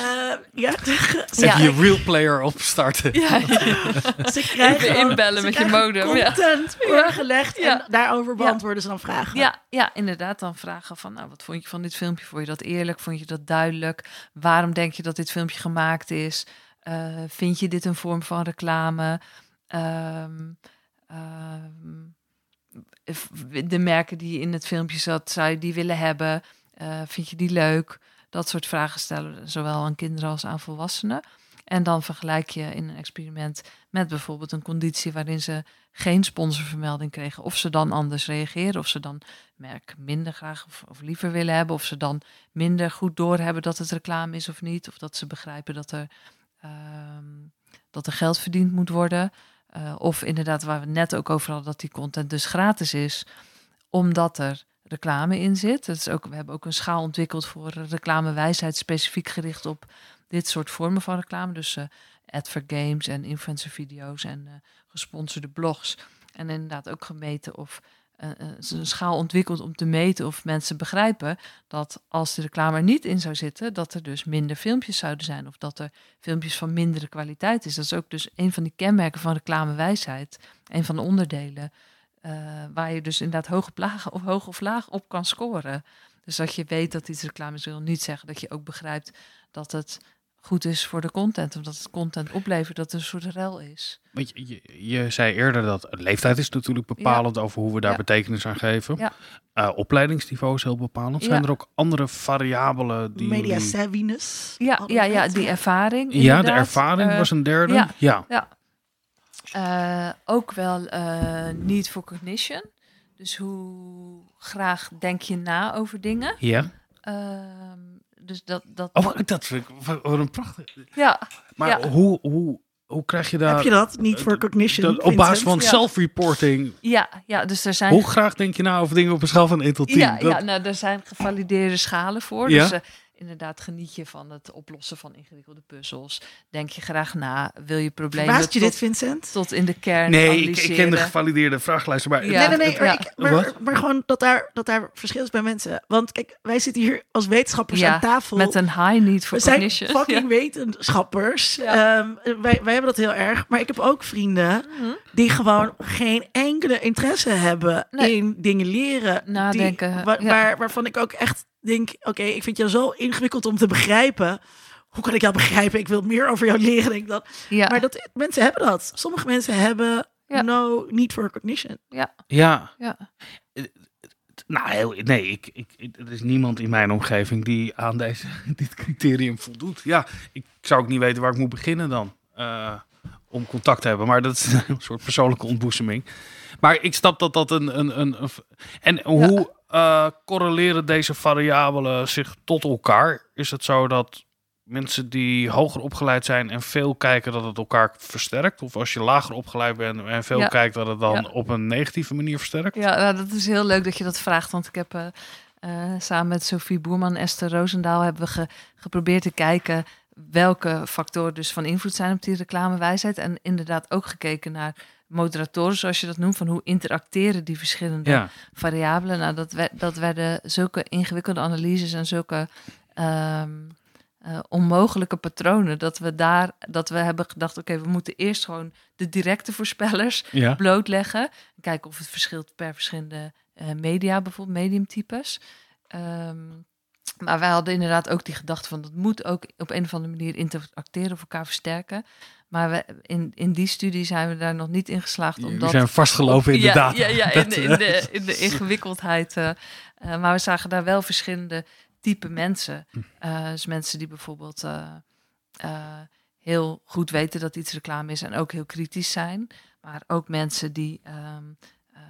Uh, ja. Zet je real player opstarten. Ja, Ze krijgen Even inbellen ze met je modem, ja. content voorgelegd Ja. en daarover beantwoorden ze dan vragen. Ja, ja, inderdaad. Dan vragen van, nou, wat vond je van dit filmpje? Vond je dat eerlijk? Vond je dat duidelijk? Waarom denk je dat dit filmpje gemaakt is? Uh, vind je dit een vorm van reclame? Um, um, de merken die in het filmpje zat, zou je die willen hebben? Uh, vind je die leuk? Dat soort vragen stellen, zowel aan kinderen als aan volwassenen. En dan vergelijk je in een experiment met bijvoorbeeld een conditie waarin ze geen sponsorvermelding kregen. Of ze dan anders reageren, of ze dan merk minder graag of, liever willen hebben. Of ze dan minder goed doorhebben dat het reclame is of niet. Of dat ze begrijpen dat er, um, dat er geld verdiend moet worden. Uh, of inderdaad, waar we net ook over hadden, dat die content dus gratis is. Omdat er reclame in zit. Dat is ook, we hebben ook een schaal ontwikkeld voor reclamewijsheid, specifiek gericht op dit soort vormen van reclame. Dus uh, games en influencer video's en uh, gesponsorde blogs. En inderdaad ook gemeten of uh, een schaal ontwikkeld om te meten of mensen begrijpen dat als de reclame er niet in zou zitten, dat er dus minder filmpjes zouden zijn of dat er filmpjes van mindere kwaliteit is. Dat is ook dus een van die kenmerken van reclamewijsheid, een van de onderdelen. Waar je dus inderdaad of, laag, of hoog of laag op kan scoren. Dus dat je weet dat iets reclame is, wil niet zeggen dat je ook begrijpt dat het goed is voor de content. Of dat het content oplevert, dat er een soort rel is. Want je, je, je zei eerder dat leeftijd is natuurlijk bepalend over hoe we daar Ja. betekenis aan geven. Ja. Eh, opleidingsniveau is heel bepalend. Ja. Zijn er ook andere variabelen die Media jullie- savviness. Ja, ja, ja die ervaring. Ja, de ervaring Eh, was een derde. ja. ja. Ja. Eh, ook wel eh need for cognition. Dus hoe graag denk je na over dingen? Ja. Ehm, dus dat, dat Oh, dat vind ik wat een prachtig. ja, Maar Ja. hoe, hoe, hoe krijg je daar Heb je dat? Niet voor cognition. dat op basis van? Ja. self-reporting? ja, ja, dus er zijn Hoe graag denk je na over dingen op een schaal van 1 tot 10? Ja, Dat- ja nou, er zijn gevalideerde schalen voor. Ja? Dus eh, inderdaad geniet je van het oplossen van ingewikkelde puzzels. Denk je graag na. Wil je problemen Verbaast je tot, dit, Vincent? tot in de kern Nee, ik, ik ken de gevalideerde vraaglijsten, maar Ja. nee, nee, nee. Maar, ja. ik, maar, gewoon dat daar, dat daar verschil is bij mensen. Want kijk, wij zitten hier als wetenschappers Ja, aan tafel. Met een high need for we zijn cognition. fucking wetenschappers. Ja. Ehm, wij, wij hebben dat heel erg. Maar ik heb ook vrienden Mhm. die gewoon geen enkele interesse hebben Nee. in dingen leren. Nadenken, Die, wa- ja. waar, waarvan ik ook echt denk, oké, ik vind jou zo ingewikkeld om te begrijpen. Hoe kan ik jou begrijpen? Ik wil meer over jou leren. denk dat. Ja, Maar dat, mensen hebben dat. Sommige mensen hebben Ja. no need for cognition. ja. ja. Nou, heel, nee, ik, ik, er is niemand in mijn omgeving die aan deze, dit criterium voldoet. Ja, ik zou ook niet weten waar ik moet beginnen dan. eh, om contact te hebben. Maar dat is een soort persoonlijke ontboezeming. Maar ik snap dat dat een... een, een, een- en hoe eh, correleren deze variabelen zich tot elkaar? Is het zo dat mensen die hoger opgeleid zijn en veel kijken dat het elkaar versterkt? Of als je lager opgeleid bent en veel Ja. kijkt dat het dan Ja. op een negatieve manier versterkt? Ja, nou, dat is heel leuk dat je dat vraagt. Want ik heb eh, eh, samen met Sophie Boerman en Esther Roosendaal hebben we ge- geprobeerd te kijken welke factoren dus van invloed zijn op die reclamewijsheid. En inderdaad ook gekeken naar moderatoren, zoals je dat noemt, van hoe interacteren die verschillende Ja. variabelen. Nou, dat, werd, dat werden zulke ingewikkelde analyses en zulke ehm, eh, onmogelijke patronen. Dat we daar dat we hebben gedacht, oké, we moeten eerst gewoon de directe voorspellers Ja. blootleggen. Kijken of het verschilt per verschillende eh, media, bijvoorbeeld mediumtypes. Ehm, maar wij hadden inderdaad ook die gedachte van dat moet ook op een of andere manier interacteren of elkaar versterken. Maar we, in, in die studie zijn we daar nog niet in geslaagd. We Omdat zijn vastgelopen in de ja, data. Ja, ja in, Dat, de, in, de, in de ingewikkeldheid. eh, eh, maar we zagen daar wel verschillende type mensen. Eh, dus mensen die bijvoorbeeld eh, eh, heel goed weten dat iets reclame is en ook heel kritisch zijn. Maar ook mensen die ehm, eh,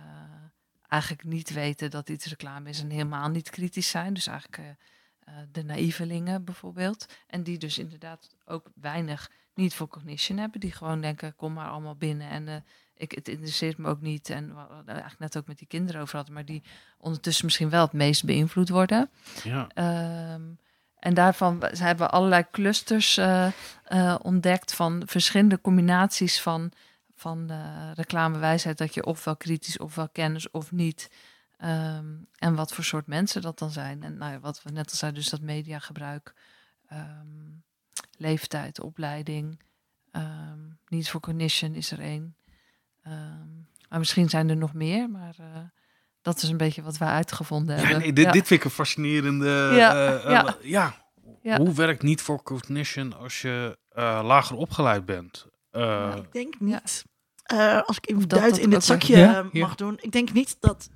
eigenlijk niet weten dat iets reclame is en helemaal niet kritisch zijn. Dus eigenlijk eh, eh, de naïvelingen bijvoorbeeld. En die dus inderdaad ook weinig niet voor cognition hebben. Die gewoon denken, kom maar allemaal binnen en eh, ik, het interesseert me ook niet. En wat we eigenlijk net ook met die kinderen over hadden, maar die ondertussen misschien wel het meest beïnvloed worden. Ja. Ehm, en daarvan we- ze hebben allerlei clusters eh, eh, ontdekt van verschillende combinaties van, van reclamewijsheid. Dat je ofwel kritisch ofwel kennis of niet. Ehm, en wat voor soort mensen dat dan zijn. En nou ja, wat we net al zeiden, dus dat mediagebruik, ehm, leeftijd, opleiding, ehm niet voor cognition is er één. Ehm, maar misschien zijn er nog meer, maar eh, dat is een beetje wat wij uitgevonden Ja, hebben. nee, dit, Ja. dit vind ik een fascinerende. Ja, eh, eh, ja. ja. Ja. Hoe werkt niet voor cognition als je eh, lager opgeleid bent? Eh, Ja. Ik denk niet. Eh, als ik even dat in dit zakje Ja, ja. mag doen. Ik denk niet dat.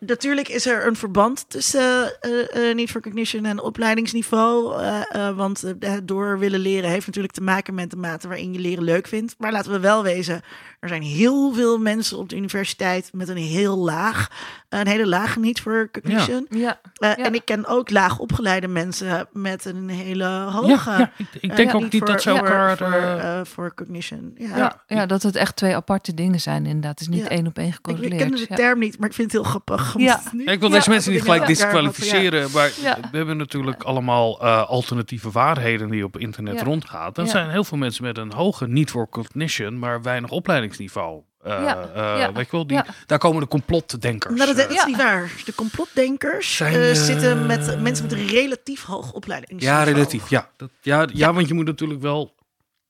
Natuurlijk is er een verband tussen eh, eh, niet voor cognition en opleidingsniveau. eh, eh, want eh, door willen leren heeft natuurlijk te maken met de mate waarin je leren leuk vindt. Maar laten we wel wezen, er zijn heel veel mensen op de universiteit met een heel laag, een hele lage niet voor cognition. Ja, Eh, Ja. En ik ken ook laag opgeleide mensen met een hele hoge. ja, ja, ik, ik eh, denk ja, ook niet dat ze voor- elkaar. voor, eh, voor cognition. Ja. ja, ja, dat het echt twee aparte dingen zijn inderdaad. Het is niet Ja. één op één gecorreleerd. ik ken de Ja. term niet, maar ik vind het heel grappig. Ja. het nu- Ja, ik wil Ja, deze mensen niet gelijk disqualificeren, maar Ja. we hebben natuurlijk allemaal eh, alternatieve waarheden die op internet Ja. rondgaan. Er Ja. zijn heel veel mensen met een hoge niet voor cognition, maar weinig opleidingsniveau. Eh, Ja. eh, Ja. Weet je wel, die, Ja. daar komen de complotdenkers. Nou, dat, dat is niet waar. De complotdenkers Zijn, eh, zitten met mensen met een relatief hoog opleidingsniveau. ja, relatief. Ja, dat, ja, ja, want je moet natuurlijk wel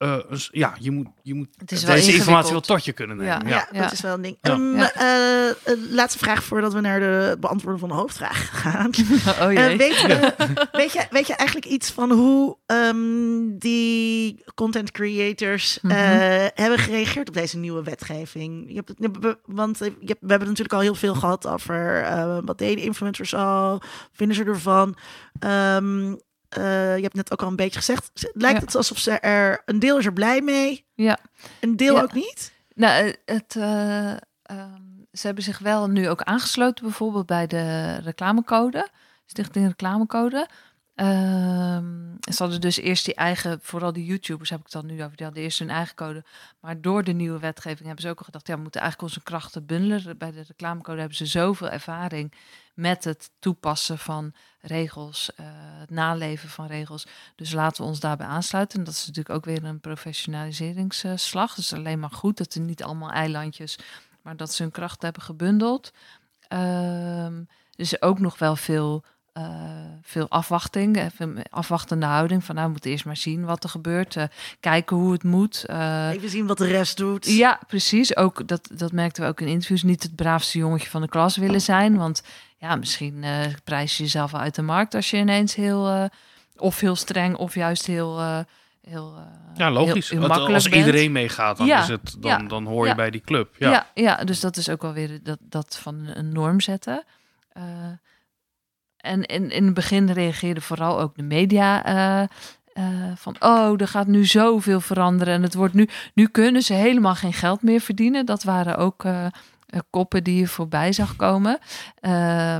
eh, ja, je moet, je moet Het is wel deze informatie wel tot je kunnen nemen. Ja. Ja. Ja, dat is wel een ding. Ja. Ehm, Ja. eh, eh, laatste vraag voordat we naar de beantwoorden van de hoofdvraag gaan. Oh jee. weet, je, weet, je, weet je eigenlijk iets van hoe ehm, die content creators eh, Mhm. hebben gereageerd op deze nieuwe wetgeving? Je hebt het, want je hebt, we hebben natuurlijk al heel veel gehad over eh, wat deden influencers al, vinden ze ervan? Ehm, eh, je hebt net ook al een beetje gezegd, lijkt Ja. het alsof ze er, een deel is er blij mee, Ja. een deel Ja. ook niet? Nou, eh, het, eh, ehm, ze hebben zich wel nu ook aangesloten, bijvoorbeeld bij de reclamecode, Stichting Reclamecode. Ehm, ze hadden dus eerst die eigen, vooral die YouTubers heb ik het dan nu over, die hadden eerst hun eigen code. Maar door de nieuwe wetgeving hebben ze ook al gedacht, ja, we moeten eigenlijk onze krachten bundelen. Bij de reclamecode hebben ze zoveel ervaring met het toepassen van regels, eh, het naleven van regels. Dus laten we ons daarbij aansluiten. En dat is natuurlijk ook weer een professionaliseringsslag. Dus alleen maar goed dat er niet allemaal eilandjes, maar dat ze hun krachten hebben gebundeld. Ehm dus ook nog wel veel, eh, veel afwachting, eh, veel afwachtende houding. Van nou, we moeten eerst maar zien wat er gebeurt, eh, kijken hoe het moet. eh, Even zien wat de rest doet. ja, precies. Ook dat, dat merkten we ook in interviews. Niet het braafste jongetje van de klas willen zijn. Want ja, misschien eh, prijs je jezelf wel uit de markt als je ineens heel eh, of heel streng of juist heel, eh, heel, Ja, logisch. heel- heel Want makkelijk als bent. iedereen meegaat, dan, Ja, is het, dan, ja, dan hoor je ja. bij die club. Ja. Ja. Ja, dus dat is ook wel weer dat, dat van een norm zetten. En in, in het begin reageerden vooral ook de media eh, eh, van oh, er gaat nu zoveel veranderen en het wordt nu, nu kunnen ze helemaal geen geld meer verdienen. Dat waren ook eh, koppen die je voorbij zag komen.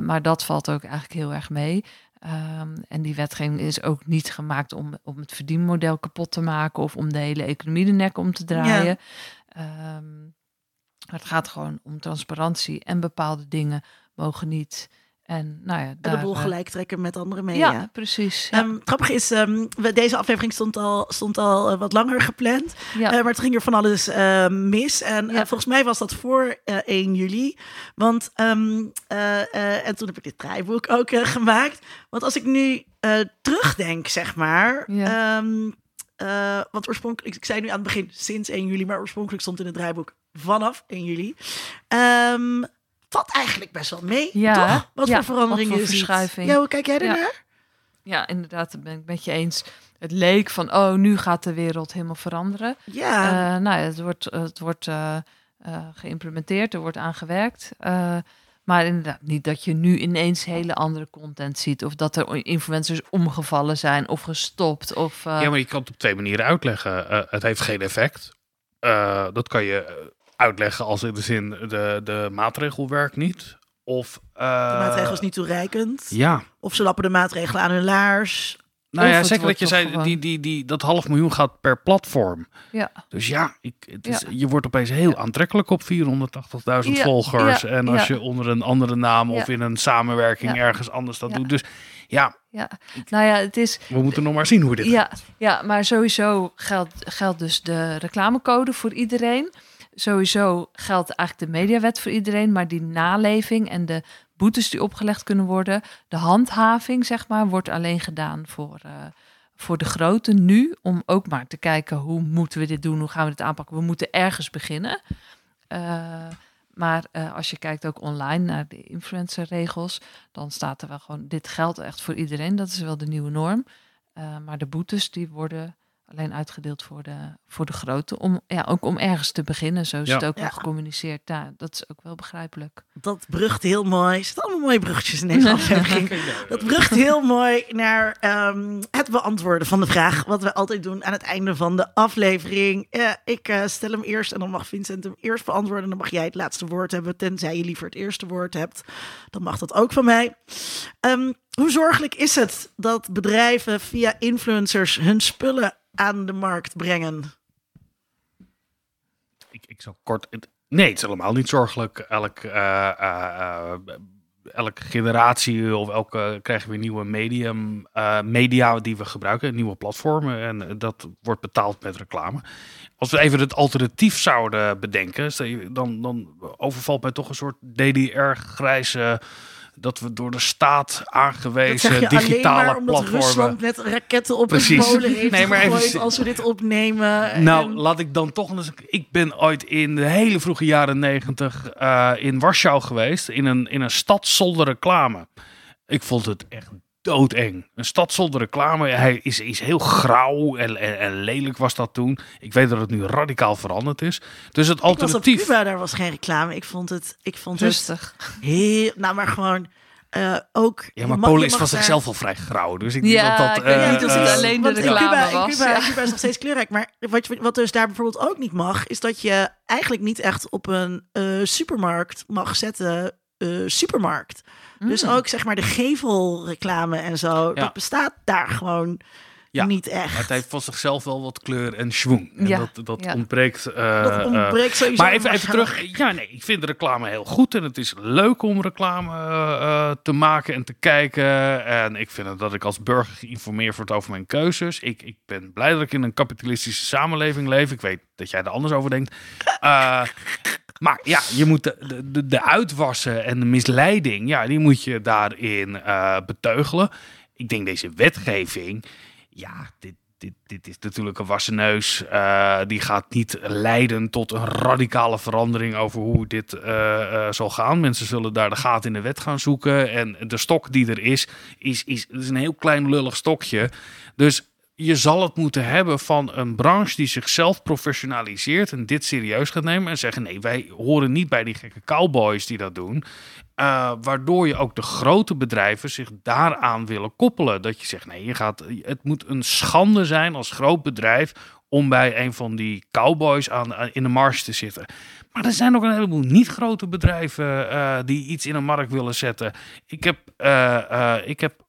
Maar dat valt ook eigenlijk heel erg mee. Ehm, en die wetgeving is ook niet gemaakt om, om het verdienmodel kapot te maken of om de hele economie de nek om te draaien. Ehm, maar het gaat gewoon om transparantie en bepaalde dingen mogen niet. En nou ja, En de boel eh, gelijk trekken met andere media. Ja, precies. Ja. Ehm, grappig is, ehm, we, deze aflevering stond al, stond al eh, wat langer gepland. ja. Eh, maar het ging er van alles eh, mis. En volgens mij was dat voor eh 1 juli. Want, ehm, en toen heb ik dit draaiboek ook gemaakt. Want als ik nu terugdenk, zeg maar. Ehm, want oorspronkelijk, ik zei nu aan het begin sinds 1 juli, maar oorspronkelijk stond in het draaiboek vanaf 1 juli. Valt eigenlijk best wel mee, Ja, toch? Wat ja, voor veranderingen wat voor verschuiving. Ja, hoe kijk jij Ja. ernaar? ja, inderdaad, dat ben ik met je eens. Het leek van, oh, nu gaat de wereld helemaal veranderen. Ja, Eh, nou ja, het wordt, het wordt eh, eh, geïmplementeerd, er wordt aan gewerkt. Eh, maar inderdaad, niet dat je nu ineens hele andere content ziet. Of dat er influencers omgevallen zijn of gestopt. Of, eh, Ja, maar je kan het op twee manieren uitleggen. Het heeft geen effect. Eh, dat kan je uitleggen als in de zin de, de maatregel werkt niet. Of eh, de maatregel is niet toereikend. Ja, Of ze lappen de maatregelen aan hun laars. nou Of ja, zeker dat je zei, gewoon- die, die, die, dat half miljoen gaat per platform. ja. Dus ja, ik, het is, Ja. je wordt opeens heel aantrekkelijk op 480.000 Ja, volgers. ja, en als ja. je onder een andere naam of Ja. in een samenwerking Ja. ergens anders dat Ja. doet. Dus ja, Ja, nou ja, het is. we moeten nog maar zien hoe dit Ja, ja, maar sowieso geldt, geldt dus de reclamecode voor iedereen. Sowieso geldt eigenlijk de mediawet voor iedereen, maar die naleving en de boetes die opgelegd kunnen worden, de handhaving, zeg maar, wordt alleen gedaan voor, eh, voor de grote nu. Om ook maar te kijken hoe moeten we dit doen, hoe gaan we dit aanpakken. We moeten ergens beginnen. Eh, maar eh, als je kijkt ook online naar de influencerregels, dan staat er wel gewoon, dit geldt echt voor iedereen. Dat is wel de nieuwe norm. Maar de boetes die worden alleen uitgedeeld voor de, voor de grote. Om, ja, ook om ergens te beginnen. Zo is Ja. het ook Ja. wel gecommuniceerd. Ja, dat is ook wel begrijpelijk. Dat brugt heel mooi. Er zitten allemaal mooie bruggetjes in deze aflevering. Dat brugt heel mooi naar ehm, het beantwoorden van de vraag. Wat we altijd doen aan het einde van de aflevering. Eh, ik eh, stel hem eerst en dan mag Vincent hem eerst beantwoorden. En dan mag jij het laatste woord hebben. Tenzij je liever het eerste woord hebt. Dan mag dat ook van mij. Ehm, hoe zorgelijk is het dat bedrijven via influencers hun spullen aan de markt brengen? ik, ik zal kort. Nee, het is helemaal niet zorgelijk. Elk, eh, eh, eh, elke generatie of elke krijgen we nieuwe medium, media die we gebruiken, nieuwe platformen. En dat wordt betaald met reclame. Als we even het alternatief zouden bedenken, dan, dan overvalt mij toch een soort DDR-grijze dat we door de staat Dat zeg aangewezen je alleen digitale maar omdat platformen. Rusland net raketten op Precies. Polen heeft Nee, maar even als we dit opnemen. Nou, En- laat ik dan toch eens. Ik ben ooit in de hele vroege jaren negentig eh, in Warschau geweest. In een, in een stad zonder reclame. Ik vond het echt doodeng. Een stad zonder reclame. Hij is, is heel grauw en, en, en lelijk was dat toen. Ik weet dat het nu radicaal veranderd is. Dus het ik was op alternatief. Cuba, daar was geen reclame. Ik vond het, ik vond het Rustig. heel, nou maar gewoon eh, ook. Ja, maar Polen is van daar- zichzelf al vrij grauw. Dus ik Ja, denk dat dat. niet of het eh, alleen de want in reclame Cuba, in was, Cuba, ja. Cuba is nog steeds kleurrijk. Maar wat, je- wat dus daar bijvoorbeeld ook niet mag, is dat je eigenlijk niet echt op een eh, supermarkt mag zetten. eh, Dus Mm. ook zeg maar de gevelreclame en zo. Ja. Dat bestaat daar gewoon Ja. niet echt. Het heeft van zichzelf wel wat kleur en schwung. En Ja, dat, dat ja. ontbreekt. dat ontbreekt sowieso. Maar even, even terug. Ja, nee, ik vind de reclame heel goed. En het is leuk om reclame eh, te maken en te kijken. En ik vind dat ik als burger geïnformeerd word over mijn keuzes. Ik, ik ben blij dat ik in een kapitalistische samenleving leef. Ik weet dat jij er anders over denkt. Eh, maar ja, je moet de, de, uitwassen en de misleiding, ja, die moet je daarin eh, beteugelen. Ik denk deze wetgeving, ja, dit, dit, dit is natuurlijk een wassen neus. Eh, die gaat niet leiden tot een radicale verandering over hoe dit eh, zal gaan. Mensen zullen daar de gaten in de wet gaan zoeken. En de stok die er is, is, is, is een heel klein lullig stokje. Dus je zal het moeten hebben van een branche die zichzelf professionaliseert en dit serieus gaat nemen en zeggen: nee, wij horen niet bij die gekke cowboys die dat doen. Eh, waardoor je ook de grote bedrijven zich daaraan willen koppelen. Dat je zegt: nee, je gaat, het moet een schande zijn als groot bedrijf om bij een van die cowboys aan, aan- in de marge te zitten. Maar er zijn ook een heleboel niet grote bedrijven eh, die iets in een markt willen zetten. Ik heb, eh, eh, ik heb de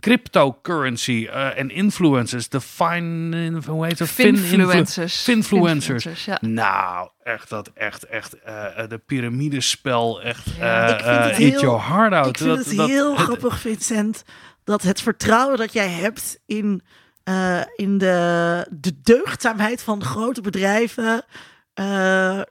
cryptocurrency eh, en influencers, de fine, hoe heet het? Finfluencers. Finfluencers. ja. Nou, echt dat, echt, echt, eh, eh, de piramidespel, echt, Ja. eh, Ik vind het eh, eat heel- your heart out. Ik vind Dat- het dat- heel grappig, Vincent, dat het vertrouwen dat jij hebt in, eh, in de, de deugdzaamheid van grote bedrijven. eh,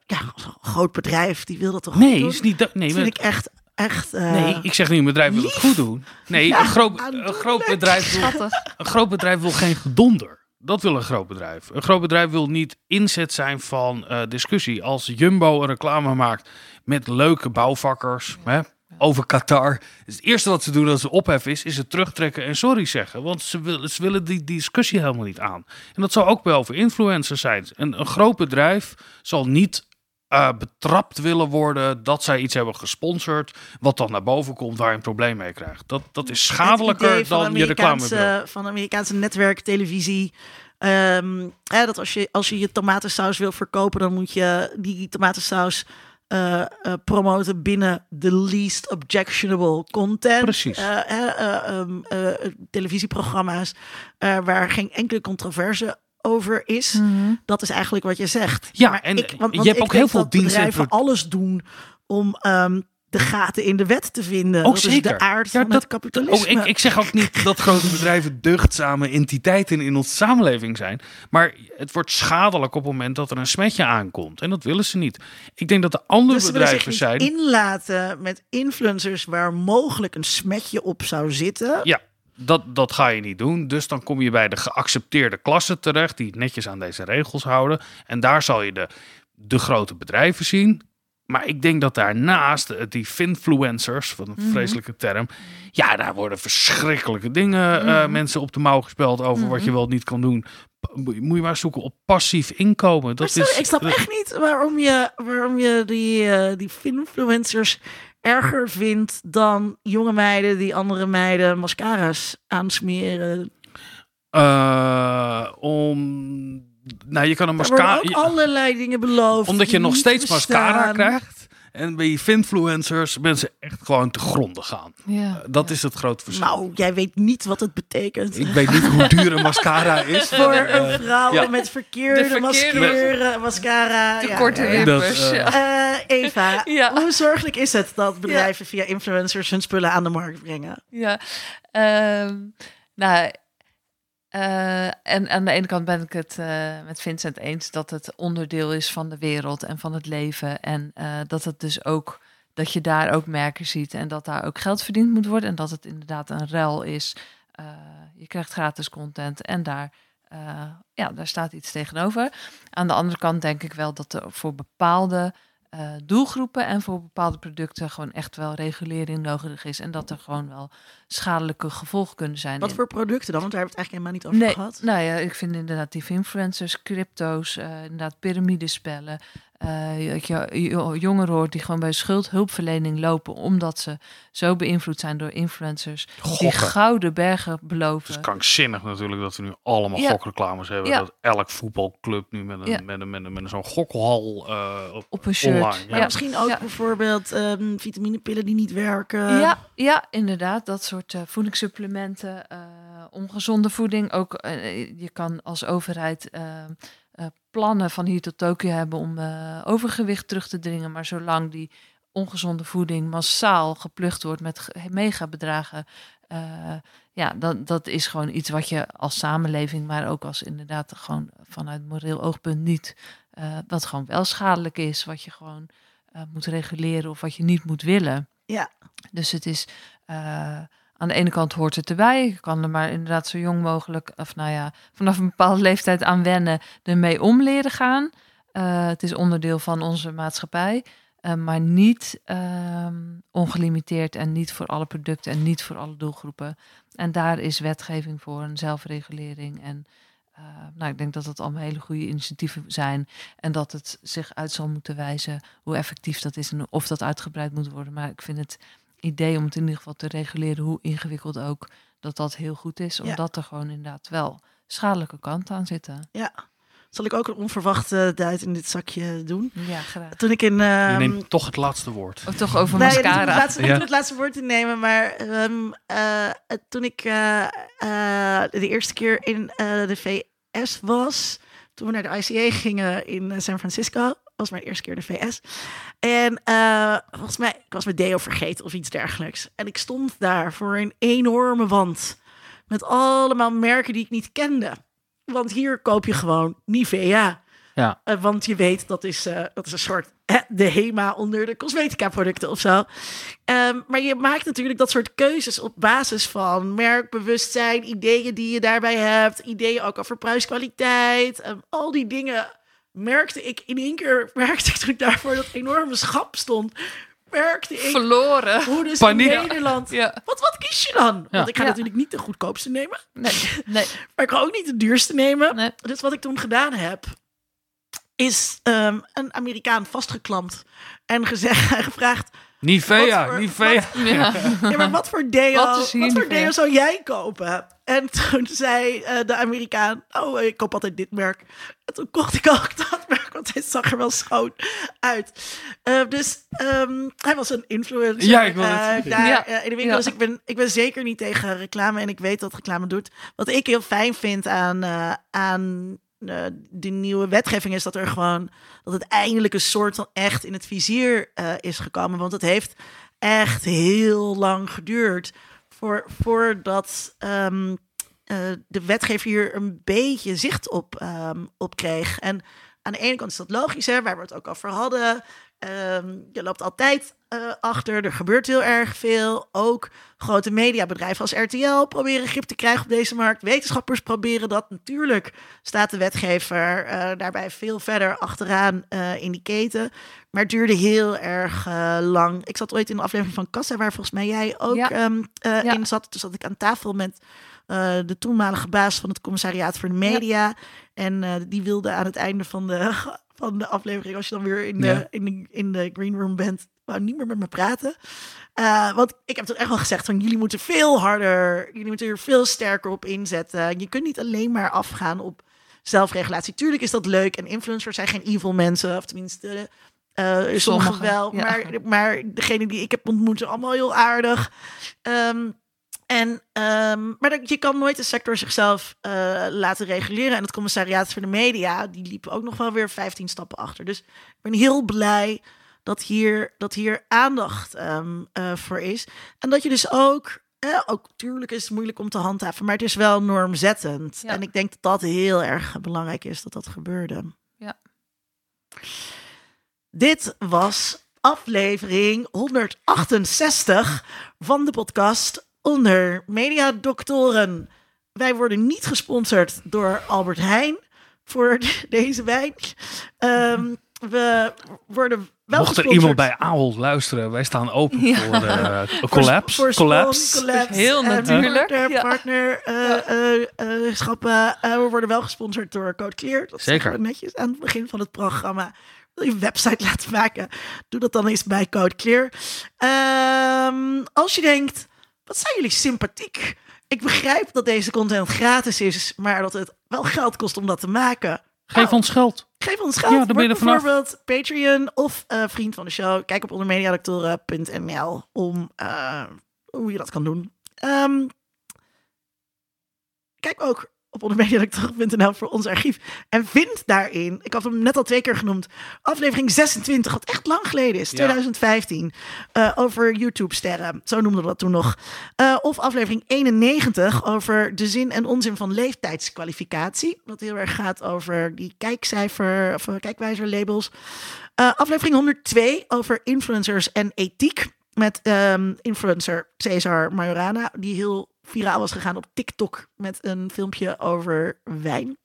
ja, een groot bedrijf, die wil dat toch Nee, is niet dat. Nee, Dat maar- vind ik echt, echt... eh, nee, ik zeg niet een bedrijf wil het goed doen. Nee, Ja, een, groot, een, aandoenlijk. groot bedrijf wil, een groot bedrijf wil geen gedonder. Dat wil een groot bedrijf. Een groot bedrijf wil niet inzet zijn van eh, discussie. Als Jumbo een reclame maakt met leuke bouwvakkers hè, over Qatar. is Het eerste wat ze doen als ze ophef is, is het terugtrekken en sorry zeggen. Want ze, wil, ze willen die, die discussie helemaal niet aan. En dat zal ook wel over influencers zijn. Een, een groot bedrijf zal niet eh, betrapt willen worden dat zij iets hebben gesponsord, wat dan naar boven komt waar je een probleem mee krijgt. Dat, dat is schadelijker dan je reclame. Van Amerikaanse netwerktelevisie. Hè, dat als je, als je je tomatensaus wil verkopen, dan moet je die tomatensaus eh, promoten binnen de least objectionable content. Precies. Eh, eh, eh, ehm, eh, televisieprogramma's waar geen enkele controverse over is. Mhm. Dat is eigenlijk wat je zegt. Ja, en je hebt ik ook heel veel diensten alles doen om ehm, de gaten in de wet te vinden. Ook dat zeker. is de aard Ja, van dat- het kapitalisme. Oh, ik, ik zeg ook niet dat grote bedrijven deugdzame entiteiten in onze samenleving zijn. Maar het wordt schadelijk op het moment dat er een smetje aankomt. En dat willen ze niet. Ik denk dat de andere dus bedrijven zijn. inlaten met influencers waar mogelijk een smetje op zou zitten. Ja, dat, dat ga je niet doen. Dus dan kom je bij de geaccepteerde klassen terecht. Die netjes aan deze regels houden. En daar zal je de, de grote bedrijven zien. Maar ik denk dat daarnaast die finfluencers, wat een vreselijke term. Ja, daar worden verschrikkelijke dingen eh, mensen op de mouw gespeld over wat je wel niet kan doen. Moet je maar zoeken op passief inkomen. Dat sorry, is, ik snap echt niet waarom je, waarom je die, eh die influencers erger vindt dan jonge meiden die andere meiden mascara's aansmeren. eh, om. Nou, je kan een Er worden mascara. ook allerlei dingen beloofd. Omdat je nog steeds mascara krijgt. En bij influencers mensen echt gewoon te gronden gaan. Ja. Dat is het grote verschil. Nou, jij weet niet wat het betekent. Ik weet niet hoe duur een mascara is. Voor maar, een eh, vrouw ja. met verkeerde, De verkeerde- mascara, mascara. Te ja. korte dat, wimpers. eh, ja. Eh, Eva, Ja. hoe zorgelijk is het dat bedrijven via influencers hun spullen aan de markt brengen? Ja, ehm, nou, eh, en aan de ene kant ben ik het eh, met Vincent eens dat het onderdeel is van de wereld en van het leven. En eh, dat het dus ook dat je daar ook merken ziet en dat daar ook geld verdiend moet worden. En dat het inderdaad een ruil is. Je krijgt gratis content en daar, ja, daar staat iets tegenover. Aan de andere kant denk ik wel dat er voor bepaalde doelgroepen en voor bepaalde producten gewoon echt wel regulering nodig is. En dat er gewoon wel schadelijke gevolgen kunnen zijn. Wat voor producten dan? Want daar hebben we het eigenlijk helemaal niet over nee, gehad. Nou ja, ik vind inderdaad die influencers, crypto's, uh, inderdaad piramidespellen, uh, je, jongeren hoort die gewoon bij schuldhulpverlening lopen omdat ze zo beïnvloed zijn door influencers die gouden bergen beloven. Het is krankzinnig natuurlijk dat we nu allemaal ja. gokreclames hebben. Ja. Dat elk voetbalclub nu met een, ja. met een, met een, met zo'n gokhal uh, op, op een shirt. Online, ja. misschien ook bijvoorbeeld um, vitaminepillen die niet werken. Ja, ja inderdaad. Dat soort uh, voedingssupplementen, ongezonde voeding. Ook je kan als overheid plannen van hier tot Tokio hebben om overgewicht terug te dringen. Maar zolang die ongezonde voeding massaal geplucht wordt met megabedragen. Uh, ja, dat, dat is gewoon iets wat je als samenleving, maar ook als inderdaad gewoon vanuit moreel oogpunt niet. Uh, wat gewoon wel schadelijk is, wat je gewoon moet reguleren of wat je niet moet willen. Ja. Dus het is aan de ene kant hoort het erbij. Je kan er maar inderdaad zo jong mogelijk, of nou ja, vanaf een bepaalde leeftijd aan wennen, ermee om leren gaan. Uh, het is onderdeel van onze maatschappij, uh, maar niet uh, ongelimiteerd en niet voor alle producten en niet voor alle doelgroepen. En daar is wetgeving voor, een zelfregulering. En uh, nou, ik denk dat dat allemaal hele goede initiatieven zijn. En dat het zich uit zal moeten wijzen hoe effectief dat is en of dat uitgebreid moet worden. Maar ik vind het idee om het in ieder geval te reguleren, hoe ingewikkeld ook, dat dat heel goed is. Omdat er gewoon inderdaad wel schadelijke kanten aan zitten. Ja. Zal ik ook een onverwachte duit in dit zakje doen? Ja, graag. Toen ik in... Uh, Je neemt toch het laatste woord. Of toch over nee, mascara. Het laatste, ja. het laatste woord te nemen, maar um, uh, toen ik uh, de eerste keer in de VS was, toen we naar de ICA gingen in San Francisco, was mijn eerste keer de VS. En uh, volgens mij, ik was mijn deo vergeten of iets dergelijks. En ik stond daar voor een enorme wand. Met allemaal merken die ik niet kende. Want hier koop je gewoon Nivea. Ja. Uh, want je weet, dat is, uh, dat is een soort hè, de HEMA onder de cosmetica producten of zo. Um, maar je maakt natuurlijk dat soort keuzes op basis van merkbewustzijn, ideeën die je daarbij hebt, ideeën ook over prijskwaliteit, um, al die dingen merkte ik in één keer, merkte ik toen ik daarvoor dat enorme schap stond, merkte ik verloren. Hoe dus Paniek. in Nederland. Ja. Wat, wat kies je dan? Want ik ga ja. natuurlijk niet de goedkoopste nemen. Nee. nee. maar ik ga ook niet de duurste nemen. Nee. Dus wat ik toen gedaan heb, is um, een Amerikaan vastgeklampt en gezegd en gevraagd. Nivea, voor, Nivea. Wat, ja. ja. maar wat voor deo, wat, wat voor deo zou jij kopen? En toen zei uh, de Amerikaan, oh, ik koop altijd dit merk. En toen kocht ik ook dat merk, want het zag er wel schoon uit. Uh, dus um, hij was een influencer ja, ik wil uh, daar ja. in de winkel. Ja. Dus ik ben, ik ben zeker niet tegen reclame en ik weet dat reclame doet. Wat ik heel fijn vind aan, aan uh, de nieuwe wetgeving is dat er gewoon dat het eindelijk een soort van echt in het vizier uh, is gekomen. Want het heeft echt heel lang geduurd voor, voordat um, uh, de wetgever hier een beetje zicht op, um, op kreeg. En aan de ene kant is dat logisch, hè, waar we het ook over hadden. Um, je loopt altijd uh, achter, er gebeurt heel erg veel. Ook grote mediabedrijven als RTL proberen grip te krijgen op deze markt. Wetenschappers proberen dat. Natuurlijk staat de wetgever uh, daarbij veel verder achteraan uh, in die keten. Maar het duurde heel erg lang. Ik zat ooit in een aflevering van Kassa, waar volgens mij jij ook ja. Um, ja. in zat. Toen zat ik aan tafel met de toenmalige baas van het commissariaat voor de media. Ja. En die wilde aan het einde van de van de aflevering, als je dan weer in de, ja. in de, in de green room bent, wou niet meer met me praten. Uh, want ik heb toch echt wel gezegd van jullie moeten veel harder, jullie moeten er veel sterker op inzetten. Je kunt niet alleen maar afgaan op zelfregulatie. Tuurlijk is dat leuk en influencers zijn geen evil mensen, of tenminste uh, sommige wel. Ja. Maar, maar degene die ik heb ontmoet zijn allemaal heel aardig. Um, en, um, maar je kan nooit de sector zichzelf uh, laten reguleren. En het commissariaat voor de media, die liepen ook nog wel weer 15 stappen achter. Dus ik ben heel blij dat hier, dat hier aandacht um, uh, voor is. En dat je dus ook, eh, ook tuurlijk is het moeilijk om te handhaven, maar het is wel normzettend. Ja. En ik denk dat dat heel erg belangrijk is dat dat gebeurde. Ja. Dit was aflevering 168 van de podcast Onder Media Doctoren. Wij worden niet gesponsord door Albert Heijn voor deze wijn. Ehm, we worden wel Mocht er iemand bij Ahold luisteren, wij staan open Ja. voor eh collapse. voor collapse. collapse, Heel eh, natuurlijk, partner- ja. partnerschappen. Eh, we worden wel gesponsord door Code Clear. Dat Zeker. we netjes aan het begin van het programma. Wil je een website laten maken? Doe dat dan eens bij Code Clear. Ehm, als je denkt, wat zijn jullie sympathiek? Ik begrijp dat deze content gratis is, maar dat het wel geld kost om dat te maken. Geef Nou, ons geld. Geef ons geld. Ja, daar ben je er vanaf. bijvoorbeeld Patreon of eh, vriend van de show. Kijk op ondermediadoctoren.nl om eh, hoe je dat kan doen. Ehm, kijk ook op ondermediadoctoren.nl voor ons archief. En vind daarin, ik had hem net al twee keer genoemd, aflevering 26, wat echt lang geleden is, Ja. 2015, eh, over YouTube-sterren. Zo noemden we dat toen nog. Eh, of aflevering 91 over de zin en onzin van leeftijdskwalificatie. Wat heel erg gaat over die kijkcijfer of eh, kijkwijzerlabels. Aflevering 102 over influencers en ethiek. Met ehm, influencer Cesar Majorana, die heel viraal was gegaan op TikTok met een filmpje over wijn.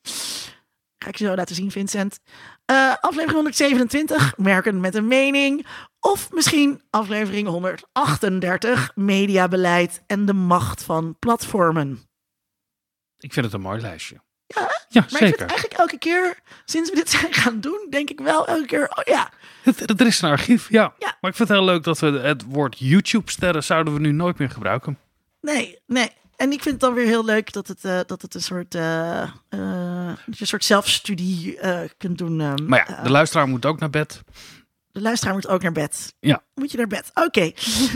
Ga ik je zo laten zien, Vincent. Eh, aflevering 127, merken met een mening. Of misschien aflevering 138, mediabeleid en de macht van platformen. Ik vind het een mooi lijstje. Ja, Ja, Maar ik vind zeker. eigenlijk elke keer, sinds we dit zijn gaan doen, denk ik wel elke keer, oh ja, het- er is een archief, ja. Ja. Maar ik vind het heel leuk dat we het woord YouTube-sterren zouden we nu nooit meer gebruiken. Nee, nee. En ik vind het dan weer heel leuk dat het, eh, dat het een soort, eh, eh, dat je een soort zelfstudie eh, kunt doen. ehm, Maar ja, de luisteraar moet ook naar bed. De luisteraar moet ook naar bed. Ja. Moet je naar bed? Oké.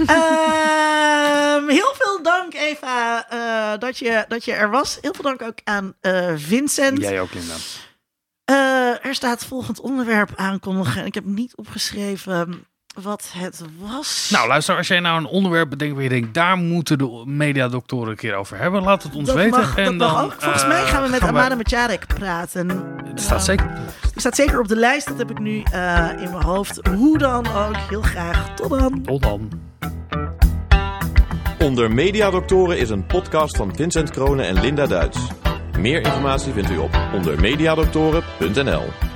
Ehm, heel veel dank, Eva, eh, dat, je, dat je er was. Heel veel dank ook aan eh, Vincent. Jij ook, Linda. Eh, er staat volgend onderwerp aankondigen. En ik heb niet opgeschreven wat het was. Nou, luister, als jij nou een onderwerp bedenkt waar je denkt, daar moeten de mediadoktoren een keer over hebben, laat het ons dat weten. mag, en dat mag dan, ook. Volgens eh, mij gaan we met Amanda Macharek praten. Het staat zeker. Die staat zeker op de lijst. Dat heb ik nu eh, in mijn hoofd. Hoe dan ook. Heel graag. Tot dan. Tot dan. Onder Mediadoktoren is een podcast van Vincent Kronen en Linda Duits. Meer informatie vindt u op ondermediadoktoren.nl.